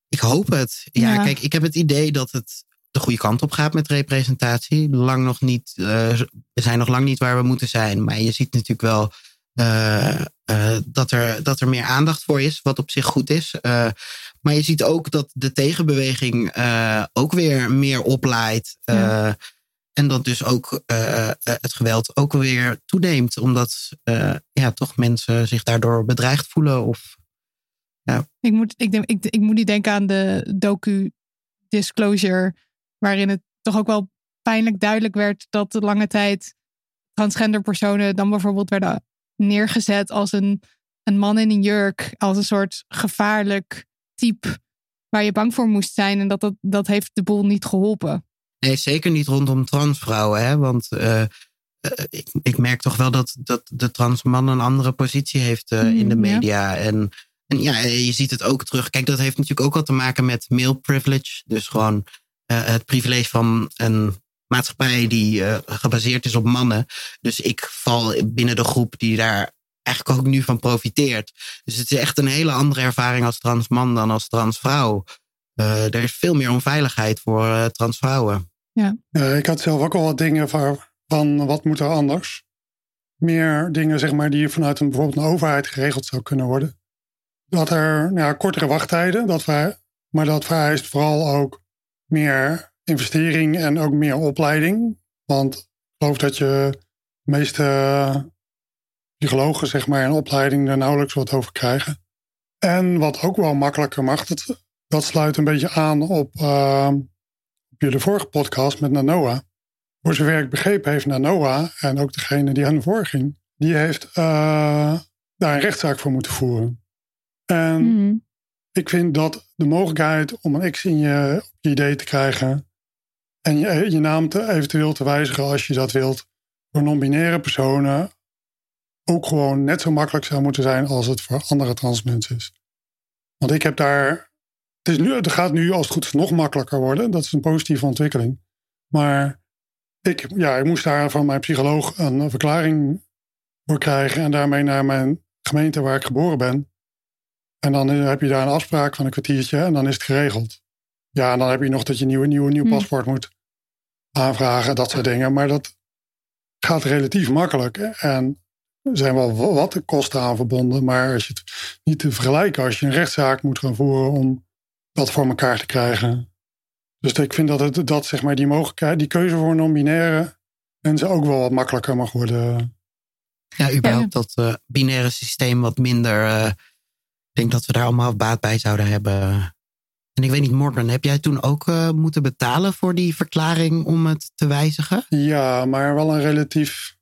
Ik hoop het. Ja, Ja. kijk, ik heb het idee dat het de goede kant op gaat met representatie. Lang nog niet, eh, we zijn nog lang niet waar we moeten zijn. Maar je ziet natuurlijk wel eh, eh, dat, er, dat er meer aandacht voor is, wat op zich goed is. Maar je ziet ook dat de tegenbeweging eh, ook weer meer oplaait. Eh, Ja. En dat dus ook eh, het geweld ook weer toeneemt. Omdat ja, toch mensen zich daardoor bedreigd voelen. Of Ik moet, ik, denk, ik, ik moet niet denken aan de docu Disclosure, waarin het toch ook wel pijnlijk duidelijk werd dat de lange tijd transgender personen dan bijvoorbeeld werden neergezet als een, een man in een jurk, als een soort gevaarlijk type waar je bang voor moest zijn. En dat, dat, dat heeft de boel niet geholpen. Nee, zeker niet rondom transvrouwen. Hè? Want eh, eh, ik, ik merk toch wel dat, dat de transman een andere positie heeft eh, in de Mm, ja. media. En, en ja, je ziet het ook terug. Kijk, dat heeft natuurlijk ook wat te maken met male privilege. Dus gewoon het privilege van een maatschappij die gebaseerd is op mannen. Dus ik val binnen de groep die daar eigenlijk ook nu van profiteert. Dus het is echt een hele andere ervaring als transman dan als transvrouw. Eh er is veel meer onveiligheid voor eh, transvrouwen. Ja, ik had zelf ook al wat dingen van, van wat moet er anders. Meer dingen zeg maar, die vanuit een, bijvoorbeeld een overheid geregeld zou kunnen worden. Dat er nou ja, kortere wachttijden, dat vrij, maar dat vereist vooral ook meer investering en ook meer opleiding. Want ik geloof dat je de meeste psychologen zeg maar, in opleiding er nauwelijks wat over krijgen. En wat ook wel makkelijker mag, dat, dat sluit een beetje aan op, uh, op jullie vorige podcast met Nanoa. Voor zover ik begrepen heeft Nanoa, en ook degene die aan de voor ging, die heeft uh, daar een rechtszaak voor moeten voeren. En Mhm. ik vind dat de mogelijkheid om een X in je, op je idee te krijgen en je, je naam te, eventueel te wijzigen als je dat wilt, voor non-binaire personen ook gewoon net zo makkelijk zou moeten zijn als het voor andere trans mensen is. Want ik heb daar. Het, is nu, het gaat nu als het goed is nog makkelijker worden. Dat is een positieve ontwikkeling. Maar ik, ja, ik moest daar van mijn psycholoog een verklaring voor krijgen. En daarmee naar mijn gemeente waar ik geboren ben. En dan heb je daar een afspraak van een kwartiertje en dan is het geregeld. Ja, en dan heb je nog dat je een nieuw, nieuw, nieuw Hm. paspoort moet aanvragen, dat soort dingen. Maar dat gaat relatief makkelijk. En er zijn wel wa- wat kosten aan verbonden. Maar als je het niet te vergelijken, als je een rechtszaak moet gaan voeren om dat voor elkaar te krijgen. Dus ik vind dat, het, dat zeg maar, die mogelijkheid, die keuze voor non-binaire mensen ook wel wat makkelijker mag worden. Ja, überhaupt dat eh, binaire systeem wat minder. eh, ik denk dat we daar allemaal baat bij zouden hebben. En ik weet niet, Morgan, heb jij toen ook eh, moeten betalen voor die verklaring om het te wijzigen? Ja, maar wel een relatief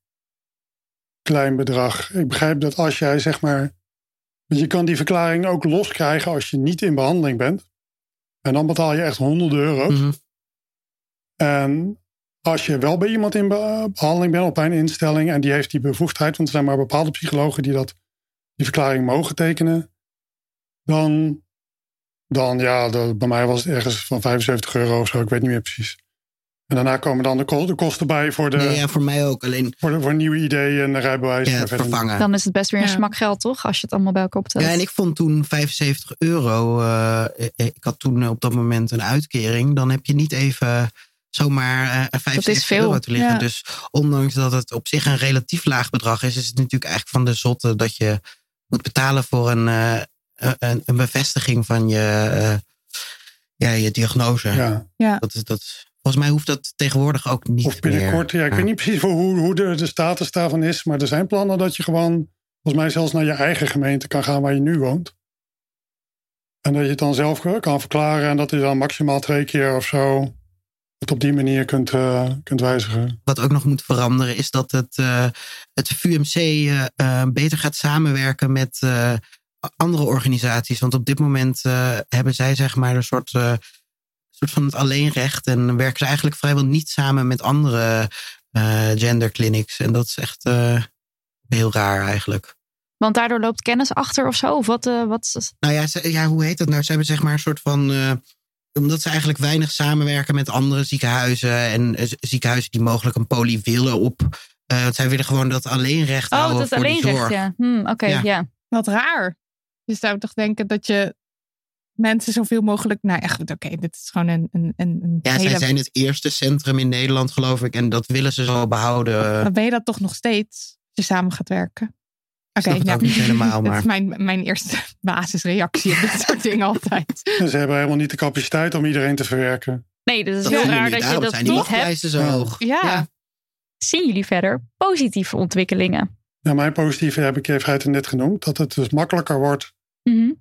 klein bedrag. Ik begrijp dat als jij zeg maar. want Je kan die verklaring ook loskrijgen als je niet in behandeling bent. En dan betaal je echt honderden euro's. Mhm. En als je wel bij iemand in be- behandeling bent op een instelling en die heeft die bevoegdheid, want er zijn maar bepaalde psychologen die dat, die verklaring mogen tekenen, dan, dan ja, de- bij mij was het ergens van 75 euro of zo, ik weet niet meer precies. En daarna komen dan de, ko- de kosten bij voor de, Nee, ja, voor mij ook. Alleen voor, de, voor nieuwe ideeën en de rijbewijs. ja, vervangen. Dan is het best weer een Ja. smak geld, toch? Als je het allemaal bij elkaar optelt. Ja, en ik vond toen 75 euro. eh, eh, ik had toen op dat moment een uitkering. Dan heb je niet even zomaar eh 75 veel. euro te liggen. Ja. Dus ondanks dat het op zich een relatief laag bedrag is, is het natuurlijk eigenlijk van de zotte dat je moet betalen voor een, eh, een, een bevestiging van je, eh, ja, je diagnose. Ja. Dat is, dat is- volgens mij hoeft dat tegenwoordig ook niet Of binnenkort, meer. ja, ik weet niet precies hoe, hoe de, de status daarvan is, maar er zijn plannen dat je gewoon, volgens mij zelfs naar je eigen gemeente kan gaan waar je nu woont. En dat je het dan zelf kan verklaren en dat je dan maximaal twee keer of zo het op die manier kunt, eh, kunt wijzigen. Wat ook nog moet veranderen is dat het, eh, het VUMC eh, beter gaat samenwerken met andere organisaties. Want op dit moment hebben zij zeg maar een soort, soort van het alleenrecht. En werken ze eigenlijk vrijwel niet samen met andere eh genderclinics. En dat is echt eh, heel raar eigenlijk. Want daardoor loopt kennis achter of zo? Of wat, eh, wat is het? Nou ja, ze- ja, hoe heet dat nou? Ze hebben zeg maar een soort van. eh, omdat ze eigenlijk weinig samenwerken met andere ziekenhuizen. En ziekenhuizen die mogelijk een poli willen op. eh, want zij willen gewoon dat alleenrecht Oh, houden dat is voor die alleen recht, zorg. ja. Hm, Oké, Ja. ja. Wat raar. Je zou toch denken dat je mensen zoveel mogelijk. Nou echt, oké, dit is gewoon een, een, een een Ja, hele. zij zijn het eerste centrum in Nederland, geloof ik. En dat willen ze zo behouden. Dan ben je dat toch nog steeds als je samen gaat werken. Oké, snap het ook niet helemaal, *laughs* Dat maar- is mijn, mijn eerste *laughs* basisreactie op dit *laughs* soort dingen altijd. Ze hebben helemaal niet de capaciteit om iedereen te verwerken. Nee, dus het is Dat heel raar niet. dat je dat zijn die toch hebt. zo hoog. Ja. Ja. Zien jullie verder positieve ontwikkelingen? Ja, mijn positieve heb ik even net genoemd. Dat het dus makkelijker wordt Mhm.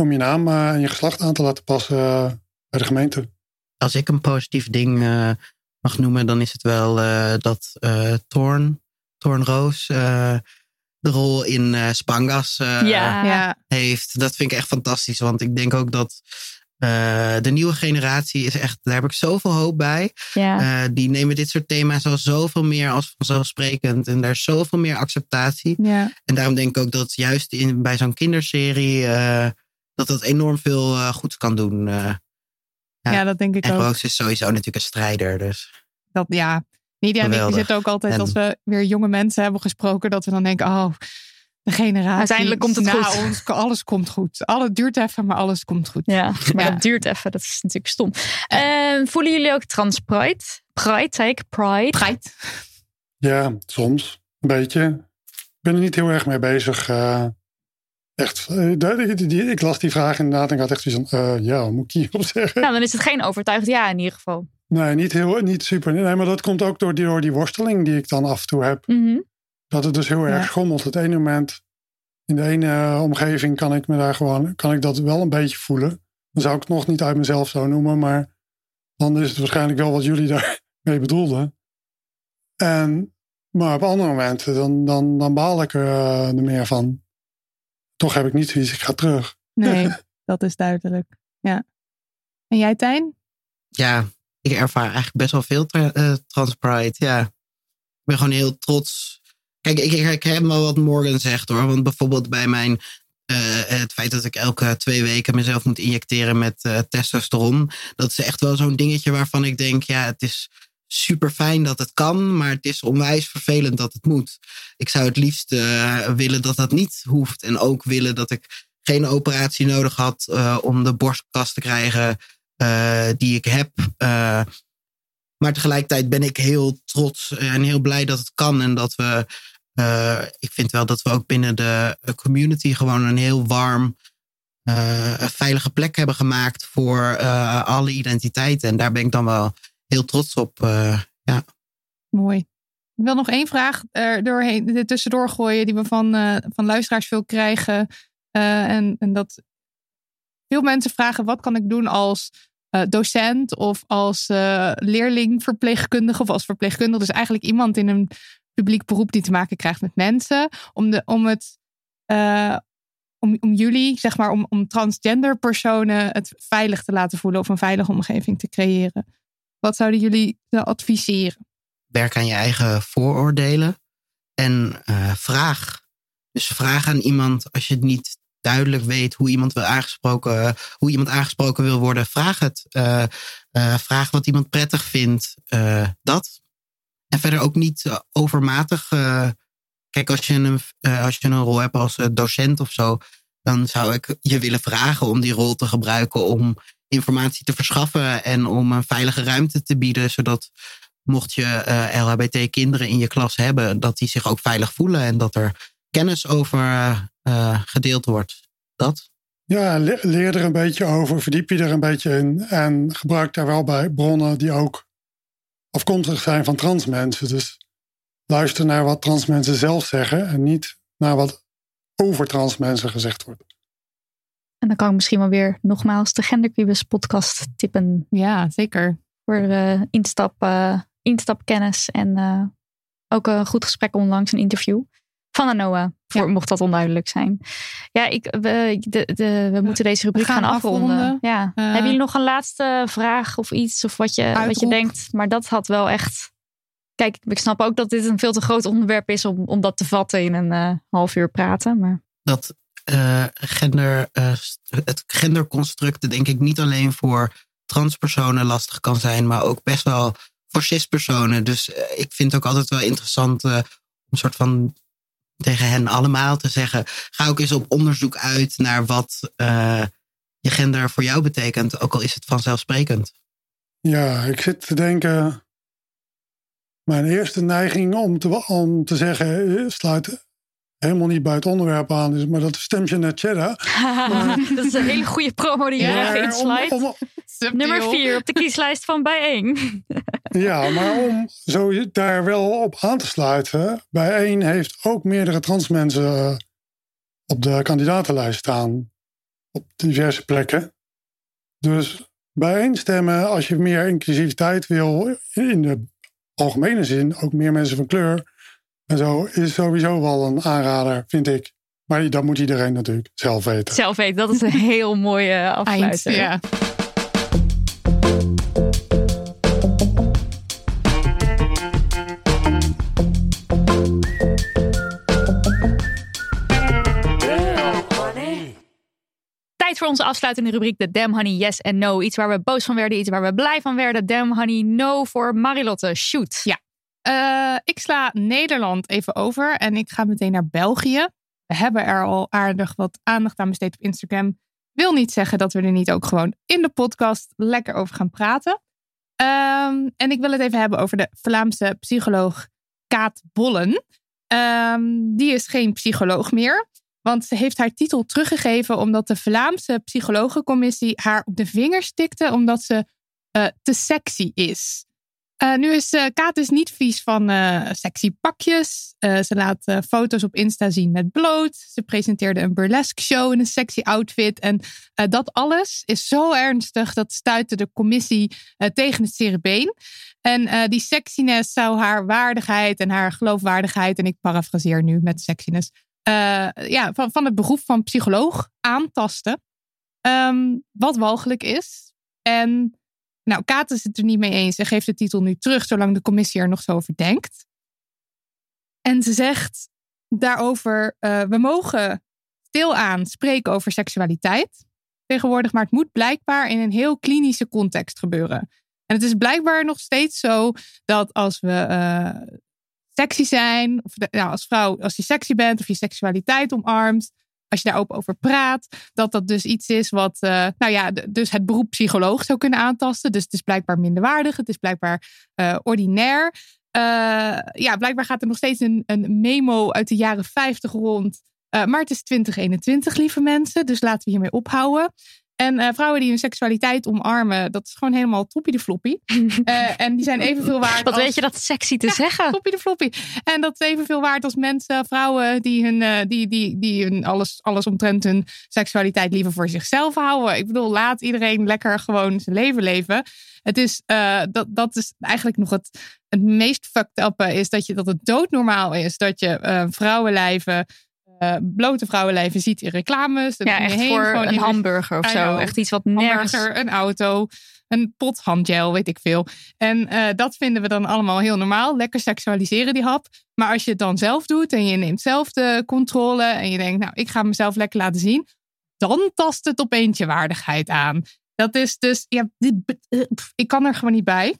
Om je naam eh, en je geslacht aan te laten passen eh, bij de gemeente. Als ik een positief ding eh, mag noemen, dan is het wel eh, dat eh Thorn, Thorn Roos, eh, de rol in eh, Spangas eh, Ja. Ja, heeft. Dat vind ik echt fantastisch. Want ik denk ook dat eh, de nieuwe generatie is echt, daar heb ik zoveel hoop bij. ja. Eh, die nemen dit soort thema's al zoveel meer als vanzelfsprekend. En daar is zoveel meer acceptatie. ja. En daarom denk ik ook dat juist in, bij zo'n kinderserie, eh, dat dat enorm veel eh, goeds kan doen. eh. Ja. ja, dat denk ik en ook. Roos is sowieso natuurlijk een strijder. Dus Dat, ja, Nidia en ik zitten ook altijd En- als we weer jonge mensen hebben gesproken, dat we dan denken, oh, de generatie. Uiteindelijk komt het na goed. Ons, alles komt goed. Alles duurt even, maar alles komt goed. Ja, maar Ja. dat duurt even. Dat is natuurlijk stom. Eh, voelen jullie ook transpride? Pride, zei ik. Pride. Pride. Ja, soms. Een beetje. Ik ben er niet heel erg mee bezig. eh. Echt. eh, ik las die vraag inderdaad en ik had echt zoiets van, eh, ja, wat moet ik hierop zeggen? Nou, dan is het geen overtuigd ja in ieder geval. Nee, niet, heel, niet super. Nee, maar dat komt ook door die, door die worsteling die ik dan af en toe heb. Mhm. Dat het dus heel erg Ja. schommelt. Het ene moment, in de ene eh, omgeving kan ik me daar gewoon, kan ik dat wel een beetje voelen. Dan zou ik het nog niet uit mezelf zo noemen, maar dan is het waarschijnlijk wel wat jullie *laughs* daarmee bedoelden. En, maar op andere momenten, dan, dan, dan baal ik er meer van. Toch heb ik niet zoiets, ik ga terug. Nee, *laughs* dat is duidelijk. Ja. En jij, Tijn? ja, ik ervaar eigenlijk best wel veel tra- eh, transpride. Ja. Ik ben gewoon heel trots Kijk, ik, ik herken wel wat Morgan zegt hoor. Want bijvoorbeeld bij mijn. eh, het feit dat ik elke twee weken mezelf moet injecteren met eh, testosteron. Dat is echt wel zo'n dingetje waarvan ik denk: ja, het is super fijn dat het kan. Maar het is onwijs vervelend dat het moet. Ik zou het liefst eh, willen dat dat niet hoeft. En ook willen dat ik geen operatie nodig had eh, om de borstkas te krijgen eh, die ik heb. Maar tegelijkertijd ben ik heel trots en heel blij dat het kan. En dat we, ik vind wel dat we ook binnen de community gewoon een heel warm, veilige plek hebben gemaakt voor alle identiteiten. En daar ben ik dan wel heel trots op. eh, ja. Mooi. Ik wil nog één vraag er doorheen, er tussendoor gooien die we van, eh, van luisteraars veel krijgen. Eh, en, en dat veel mensen vragen: wat kan ik doen als eh, docent of als eh, leerling verpleegkundige of als verpleegkundige? Dus eigenlijk iemand in een publiek beroep die te maken krijgt met mensen. Om, de, om het. eh, om, om jullie, zeg maar, om, om transgender personen het veilig te laten voelen of een veilige omgeving te creëren. Wat zouden jullie adviseren? werk aan je eigen vooroordelen. En eh, vraag. Dus vraag aan iemand als je het niet duidelijk weet hoe iemand wil aangesproken, hoe iemand aangesproken wil worden. Vraag het. Eh, eh, vraag wat iemand prettig vindt. Dat. En verder ook niet overmatig. kijk, als je, een, als je een rol hebt als docent of zo, dan zou ik je willen vragen om die rol te gebruiken om informatie te verschaffen en om een veilige ruimte te bieden, zodat mocht je eh, LHBT-kinderen in je klas hebben, dat die zich ook veilig voelen en dat er kennis over eh, eh, gedeeld wordt. Dat. Ja, le- leer er een beetje over, verdiep je er een beetje in. En gebruik daar wel bij bronnen die ook afkomstig zijn van trans mensen. Dus luister naar wat trans mensen zelf zeggen en niet naar wat over trans mensen gezegd wordt. En dan kan ik misschien wel weer nogmaals de Genderquibus podcast tippen. Ja, zeker. Voor eh, instap, eh, instapkennis en eh, ook een goed gesprek onlangs, een interview van Anoa. Voor, Mocht dat onduidelijk zijn. Ja, ik, we, de, de, we moeten deze rubriek gaan gaan, afronden. afronden. Ja. Hebben jullie nog een laatste vraag of iets? Of wat je, wat je denkt? Maar dat had wel echt... Kijk, ik snap ook dat dit een veel te groot onderwerp is om, om dat te vatten in een eh, half uur praten. Maar dat eh, gender, eh, het genderconstruct denk ik niet alleen voor transpersonen lastig kan zijn, maar ook best wel voor cispersonen. Dus eh, ik vind het ook altijd wel interessant om een soort van tegen hen allemaal te zeggen, ga ook eens op onderzoek uit naar wat je gender voor jou betekent, ook al is het vanzelfsprekend. Ja, ik zit te denken. Mijn eerste neiging om te, om te zeggen, sluit helemaal niet bij het onderwerp aan, is, maar dat is Stemje net Cheddar. *laughs* dat is een hele goede promo die je inslijt. om- om- Nummer vier op de kieslijst van bijeen. Ja, maar om zo daar wel op aan te sluiten. Bijeen heeft ook meerdere trans mensen eh, op de kandidatenlijst staan. Op diverse plekken. Dus bijeen stemmen als je meer inclusiviteit wil in de algemene zin. Ook meer mensen van kleur. En zo is sowieso wel een aanrader, vind ik. Maar dat moet iedereen natuurlijk zelf weten. Zelf weten, dat is een *laughs* heel mooie afsluiter. ja. Tijd voor onze afsluitende rubriek, de Damn Honey Yes en No. Iets waar we boos van werden, iets waar we blij van werden. Damn Honey No voor Marilotte. Shoot. Ja. Eh, ik sla Nederland even over en ik ga meteen naar België. We hebben er al aardig wat aandacht aan besteed op Instagram. Wil niet zeggen dat we er niet ook gewoon in de podcast lekker over gaan praten. Ehm, en ik wil het even hebben over de Vlaamse psycholoog Kaat Bollen. Ehm, die is geen psycholoog meer. Want ze heeft haar titel teruggegeven omdat de Vlaamse psychologencommissie haar op de vingers tikte omdat ze eh, te sexy is. Eh, nu is eh, Kaat dus niet vies van eh, sexy pakjes. Ze laat foto's op Insta zien met bloot. Ze presenteerde een burlesque show in een sexy outfit. En dat alles is zo ernstig dat stuitte de commissie tegen het zere been. En die sexiness zou haar waardigheid en haar geloofwaardigheid, en ik parafraseer nu met sexiness, ja, van, van het beroep van psycholoog aantasten. Ehm, wat walgelijk is. En nou, Kaat is het er niet mee eens en geeft de titel nu terug, zolang de commissie er nog zo over denkt. En ze zegt daarover: eh, we mogen stilaan spreken over seksualiteit tegenwoordig, maar het moet blijkbaar in een heel klinische context gebeuren. En het is blijkbaar nog steeds zo dat als we eh, sexy zijn, of nou, als vrouw, als je sexy bent of je seksualiteit omarmt, als je daar open over praat, dat dat dus iets is wat, eh, nou ja, dus het beroep psycholoog zou kunnen aantasten. Dus het is blijkbaar minderwaardig, het is blijkbaar eh, ordinair. Eh, ja, blijkbaar gaat er nog steeds een, een memo uit de jaren 50 rond. Maar het is 2021, lieve mensen, dus laten we hiermee ophouden. En eh, vrouwen die hun seksualiteit omarmen, dat is gewoon helemaal toppie de floppie. *laughs* Eh, en die zijn evenveel waard Wat als... weet je dat sexy te zeggen? Toppie de floppie. En dat is evenveel waard als mensen, vrouwen die hun, eh, die, die, die hun alles, alles omtrent hun seksualiteit liever voor zichzelf houden. Ik bedoel, laat iedereen lekker gewoon zijn leven leven. Het is, dat, dat is eigenlijk nog het, het meest fucked up is dat, je, dat het doodnormaal is dat je vrouwenlijven, eh, blote vrouwenlijven ziet in reclames. Ja, echt heen, voor gewoon een hamburger of zo. Echt iets wat nergens... hamburger, een auto, een pot handgel, weet ik veel. En eh, dat vinden we dan allemaal heel normaal. Lekker seksualiseren die hap. Maar als je het dan zelf doet en je neemt zelf de controle en je denkt, nou, ik ga mezelf lekker laten zien, dan tast het opeens je waardigheid aan. Dat is dus, ja, eh, ik kan er gewoon niet bij.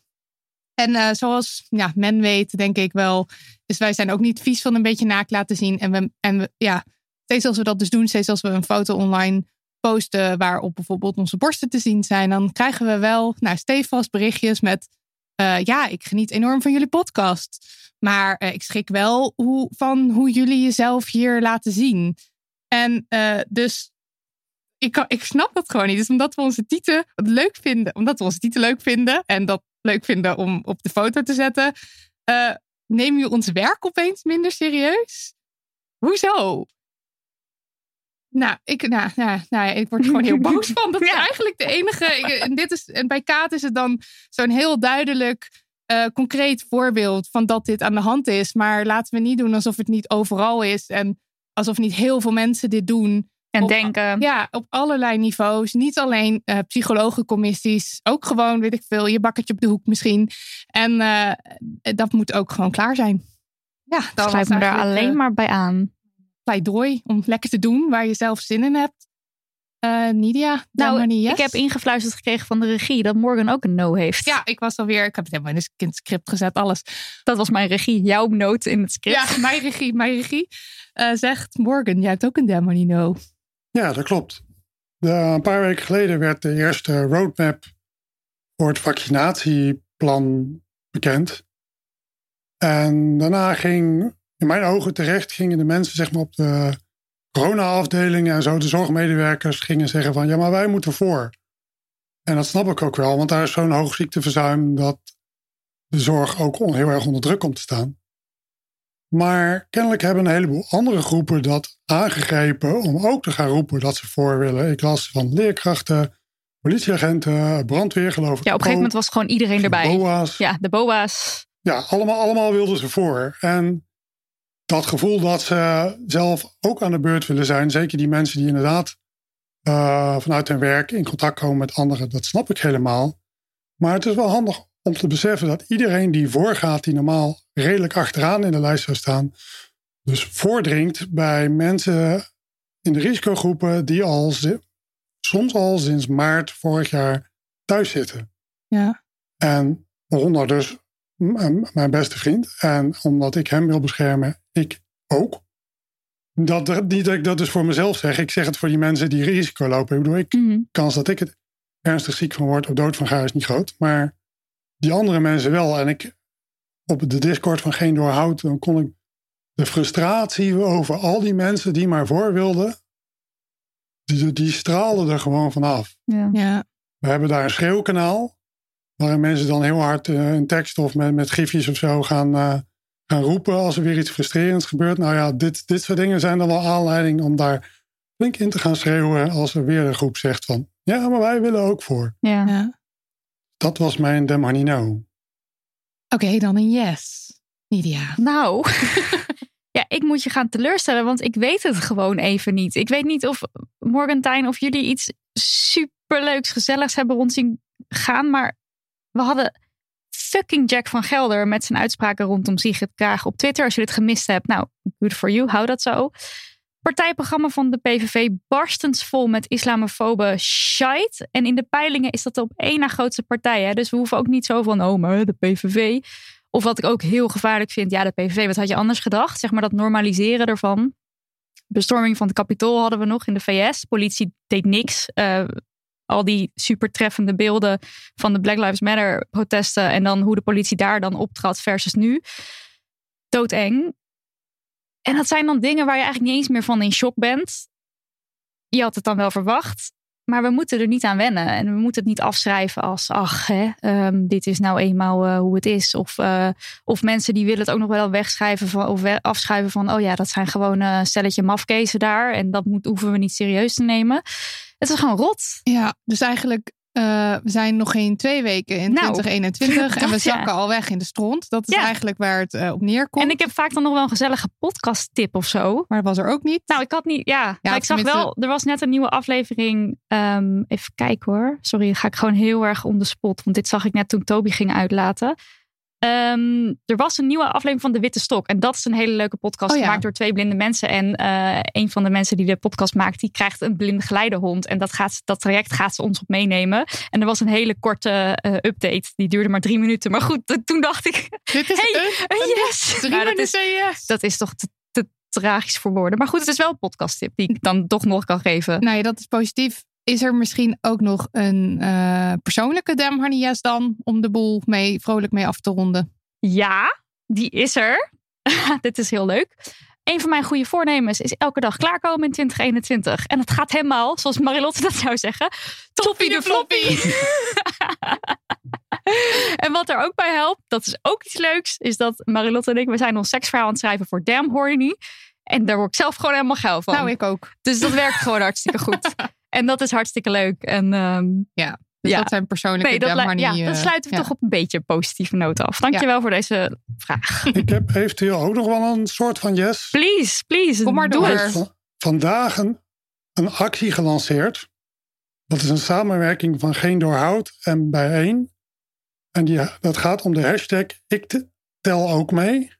En zoals ja, men weet, denk ik wel, dus wij zijn ook niet vies van een beetje naakt laten zien. En we, en we, ja, steeds als we dat dus doen, steeds als we een foto online posten waarop bijvoorbeeld onze borsten te zien zijn, dan krijgen we wel nou, stevast berichtjes met eh, ja, ik geniet enorm van jullie podcast. Maar eh, ik schrik wel hoe, van hoe jullie jezelf hier laten zien. En eh, dus ik, kan, ik snap dat gewoon niet. Dus omdat we onze tieten leuk vinden, omdat we onze tieten leuk vinden en dat leuk vinden om op de foto te zetten, neem je ons werk opeens minder serieus? Hoezo? Nou, ik, nou, nou, nou ik word er gewoon heel boos *laughs* van. Dat is eigenlijk de enige. ik- en, dit is, en bij Kaat is het dan zo'n heel duidelijk, eh, concreet voorbeeld van dat dit aan de hand is. Maar laten we niet doen alsof het niet overal is. En alsof niet heel veel mensen dit doen. En Op- denken. Ja, op allerlei niveaus. Niet alleen eh, psychologencommissies. Ook gewoon, weet ik veel, je bakkertje op de hoek misschien. En eh, dat moet ook gewoon klaar zijn. Ja, dat Sluit me daar alleen maar bij aan. pleidooi om lekker te doen waar je zelf zin in hebt. Eh Nidia, Nou, yes? ik heb ingefluisterd gekregen van de regie dat Morgan ook een no heeft. Ja, ik was alweer, ik heb het helemaal in het script gezet, alles. Dat was mijn regie, jouw noot in het script. Ja, mijn regie, mijn regie. Zegt Morgan, jij hebt ook een Damani no. Ja, dat klopt. Een paar weken geleden werd de eerste roadmap voor het vaccinatieplan bekend. En daarna ging, in mijn ogen terecht, gingen de mensen zeg maar, op de corona-afdelingen en zo, de zorgmedewerkers, gingen zeggen van ja, maar wij moeten voor. En dat snap ik ook wel, want daar is zo'n hoog ziekteverzuim dat de zorg ook heel erg onder druk komt te staan. Maar kennelijk hebben een heleboel andere groepen dat aangegrepen om ook te gaan roepen dat ze voor willen. Ik las van leerkrachten, politieagenten, brandweer geloof ik. Ja, op een gegeven moment was gewoon iedereen erbij. BOA's. Ja, de BOA's. Ja, allemaal, allemaal wilden ze voor. En dat gevoel dat ze zelf ook aan de beurt willen zijn, zeker die mensen die inderdaad eh, vanuit hun werk in contact komen met anderen, dat snap ik helemaal. Maar het is wel handig om te beseffen dat iedereen die voorgaat, die normaal redelijk achteraan in de lijst zou staan, dus voordringt bij mensen in de risicogroepen die al soms al sinds maart vorig jaar thuis zitten. Ja. En waaronder dus mijn beste vriend. En omdat ik hem wil beschermen, ik ook. Dat, niet dat ik dat dus voor mezelf zeg. Ik zeg het voor die mensen die risico lopen. Ik bedoel, ik, Mhm. kans dat ik het ernstig ziek van word of dood van ga is niet groot. Maar die andere mensen wel. En ik op de Discord van Geen Doorhoud, dan kon ik de frustratie over al die mensen die maar voor wilden, die, die straalde er gewoon vanaf. Ja. Ja. We hebben daar een schreeuwkanaal. Waarin mensen dan heel hard uh, in tekst of met, met gifjes of zo gaan, uh, gaan roepen als er weer iets frustrerends gebeurt. Nou ja, dit, dit soort dingen zijn dan wel aanleiding om daar flink in te gaan schreeuwen als er weer een groep zegt van ja, maar wij willen ook voor. Ja. ja. Dat was mijn Demanino. Oké, okay, dan een yes. Nidia. Nou, *laughs* ja, ik moet je gaan teleurstellen, want ik weet het gewoon even niet. Ik weet niet of Morgantijn of jullie iets superleuks, gezelligs hebben rond zien gaan, maar we hadden fucking Jack van Gelder met zijn uitspraken rondom Sigrid Kaag op Twitter. Als je dit gemist hebt, nou, good for you, hou dat zo. Partijprogramma van de PVV barstensvol met islamofobe shite. En in de peilingen is dat de op één na grootste partij. Hè? Dus we hoeven ook niet zo van, oh, maar de PVV. Of wat ik ook heel gevaarlijk vind, ja, de PVV, wat had je anders gedacht? Zeg maar dat normaliseren ervan. Bestorming van het kapitool hadden we nog in de VS. Politie deed niks. Uh, al die supertreffende beelden van de Black Lives Matter protesten. En dan hoe de politie daar dan optrad versus nu. Doodeng. En dat zijn dan dingen waar je eigenlijk niet eens meer van in shock bent. Je had het dan wel verwacht. Maar we moeten er niet aan wennen. En we moeten het niet afschrijven als, ach, hè, um, dit is nou eenmaal uh, hoe het is. Of, uh, of mensen die willen het ook nog wel wegschrijven of afschrijven van, oh ja, dat zijn gewoon een stelletje mafkezen daar. En dat moet, hoeven we niet serieus te nemen. Het is gewoon rot. Ja, dus eigenlijk uh, we zijn nog geen twee weken in nou, 2021 *laughs* en we zakken ja. al weg in de stront. Dat is ja. eigenlijk waar het uh, op neerkomt. En ik heb vaak dan nog wel een gezellige podcast tip of zo. Maar was er ook niet? Nou, ik had niet, ja. maar ik zag wel, er was net een nieuwe aflevering. Um, even kijken hoor. Sorry, ga ik gewoon heel erg om de spot. Want dit zag ik net toen Toby ging uitlaten. Um, er was een nieuwe aflevering van De Witte Stok. En dat is een hele leuke podcast. Oh, ja. Gemaakt door twee blinde mensen. En uh, een van de mensen die de podcast maakt, die krijgt een blinde geleidehond. En dat, gaat, dat traject gaat ze ons op meenemen. En er was een hele korte uh, update. Die duurde maar drie minuten. Maar goed, toen dacht ik. Dit is hey, een, een yes. Drie nou, dat, is, yes. dat is toch te, te tragisch voor woorden. Maar goed, het is wel een podcasttip die ik dan toch nog kan geven. Nou ja, dat is positief. Is er misschien ook nog een uh, persoonlijke Dem dan om de boel mee, vrolijk mee af te ronden? Ja, die is er. *laughs* Dit is heel leuk. Een van mijn goede voornemens is elke dag klaarkomen in 2021. En het gaat helemaal, zoals Marilotte dat zou zeggen, toppie de floppy. *laughs* en wat er ook bij helpt, dat is ook iets leuks, is dat Marilotte en ik, we zijn ons seksverhaal aan het schrijven voor Damn Horny. En daar word ik zelf gewoon helemaal geil van. Nou, ik ook. Dus dat werkt gewoon hartstikke *laughs* goed. En dat is hartstikke leuk. En um, ja. Dus ja. dat zijn persoonlijke nee, dat, maar Ja, dan sluiten we ja. toch op een beetje positieve noot af. Dankjewel ja. voor deze vraag. *laughs* Ik heb eventueel ook nog wel een soort van yes. Please, please. Kom maar door. Vandaag een, een actie gelanceerd. Dat is een samenwerking van Geen Doorhoud en Bijeen. En die, dat gaat om de hashtag Ik tel ook mee.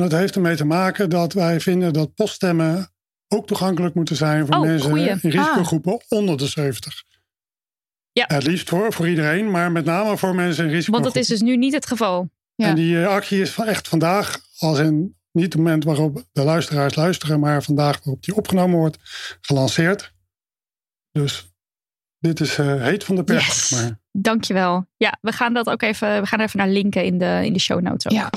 En dat heeft ermee te maken dat wij vinden dat poststemmen ook toegankelijk moeten zijn voor oh, mensen goeie. in risicogroepen ah. onder de 70. Ja. Het liefst voor, voor iedereen, maar met name voor mensen in risico. Want dat is dus nu niet het geval. Ja. En die actie is van echt vandaag, als in niet het moment waarop de luisteraars luisteren, maar vandaag waarop die opgenomen wordt, gelanceerd. Dus dit is uh, heet van de pers. Yes. Maar. Dankjewel. Ja, we gaan dat ook even, we gaan even naar linken in de, in de show notes. Ook. Ja.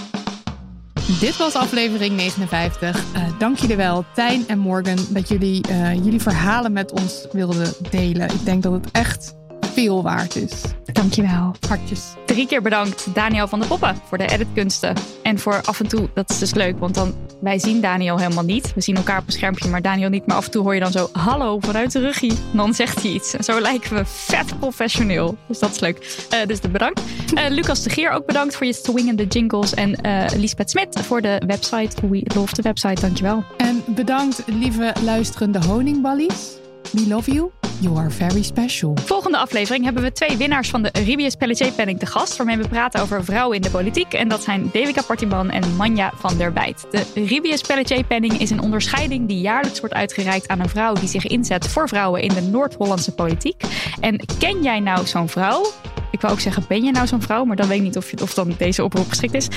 Dit was aflevering 59. Uh, dank jullie wel, Tijn en Morgan, dat jullie uh, jullie verhalen met ons wilden delen. Ik denk dat het echt veel waard is. Dankjewel. Hartjes. Drie keer bedankt Daniel van de Poppen voor de editkunsten. En voor af en toe, dat is dus leuk, want dan wij zien Daniel helemaal niet. We zien elkaar op een schermpje, maar Daniel niet. Maar af en toe hoor je dan zo, hallo, vanuit de ruggie. En dan zegt hij iets. En zo lijken we vet professioneel. Dus dat is leuk. Uh, dus de bedankt. Uh, Lucas de Geer ook bedankt voor je swingende jingles. En uh, Lisbeth Smit voor de website. We love de website, dankjewel. En bedankt lieve luisterende honingballies. We love you. You are very special. Volgende aflevering hebben we twee winnaars van de Ribius Pelletier Penning te gast. Waarmee we praten over vrouwen in de politiek. En dat zijn Devika Partiman en Manja van der Bijt. De Ribius Pelletier Penning is een onderscheiding die jaarlijks wordt uitgereikt aan een vrouw die zich inzet voor vrouwen in de Noord-Hollandse politiek. En ken jij nou zo'n vrouw? Ik wou ook zeggen, ben je nou zo'n vrouw? Maar dan weet ik niet of, je, of dan deze oproep geschikt is.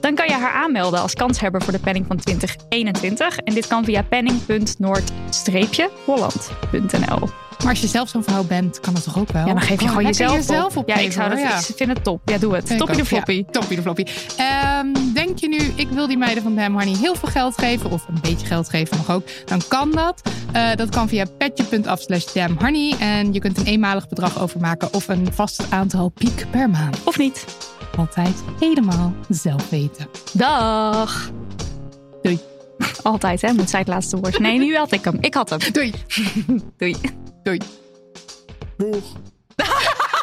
Dan kan je haar aanmelden als kanshebber voor de penning van 2021. En dit kan via penning.noord-holland.nl. Maar als je zelf zo'n vrouw bent, kan dat toch ook wel? Ja, dan geef je oh, gewoon jezelf, jezelf op. Ja, ik zou dat. ja. Ik vind het top. Ja, doe het. Toppie de floppy. Ja, toppie de floppy. Um, denk je nu, ik wil die meiden van Damn Honey heel veel geld geven, of een beetje geld geven mag ook, dan kan dat. Uh, dat kan via petje.af slash damnhoney. En je kunt een eenmalig bedrag overmaken of een vast aantal piek per maand. Of niet. Altijd helemaal zelf weten. Dag. Doei. Altijd, hè? Moet zij het laatste woord. Nee, nu had ik hem. Ik had hem. Doei. *laughs* Doei. Doei. Doeg. *laughs*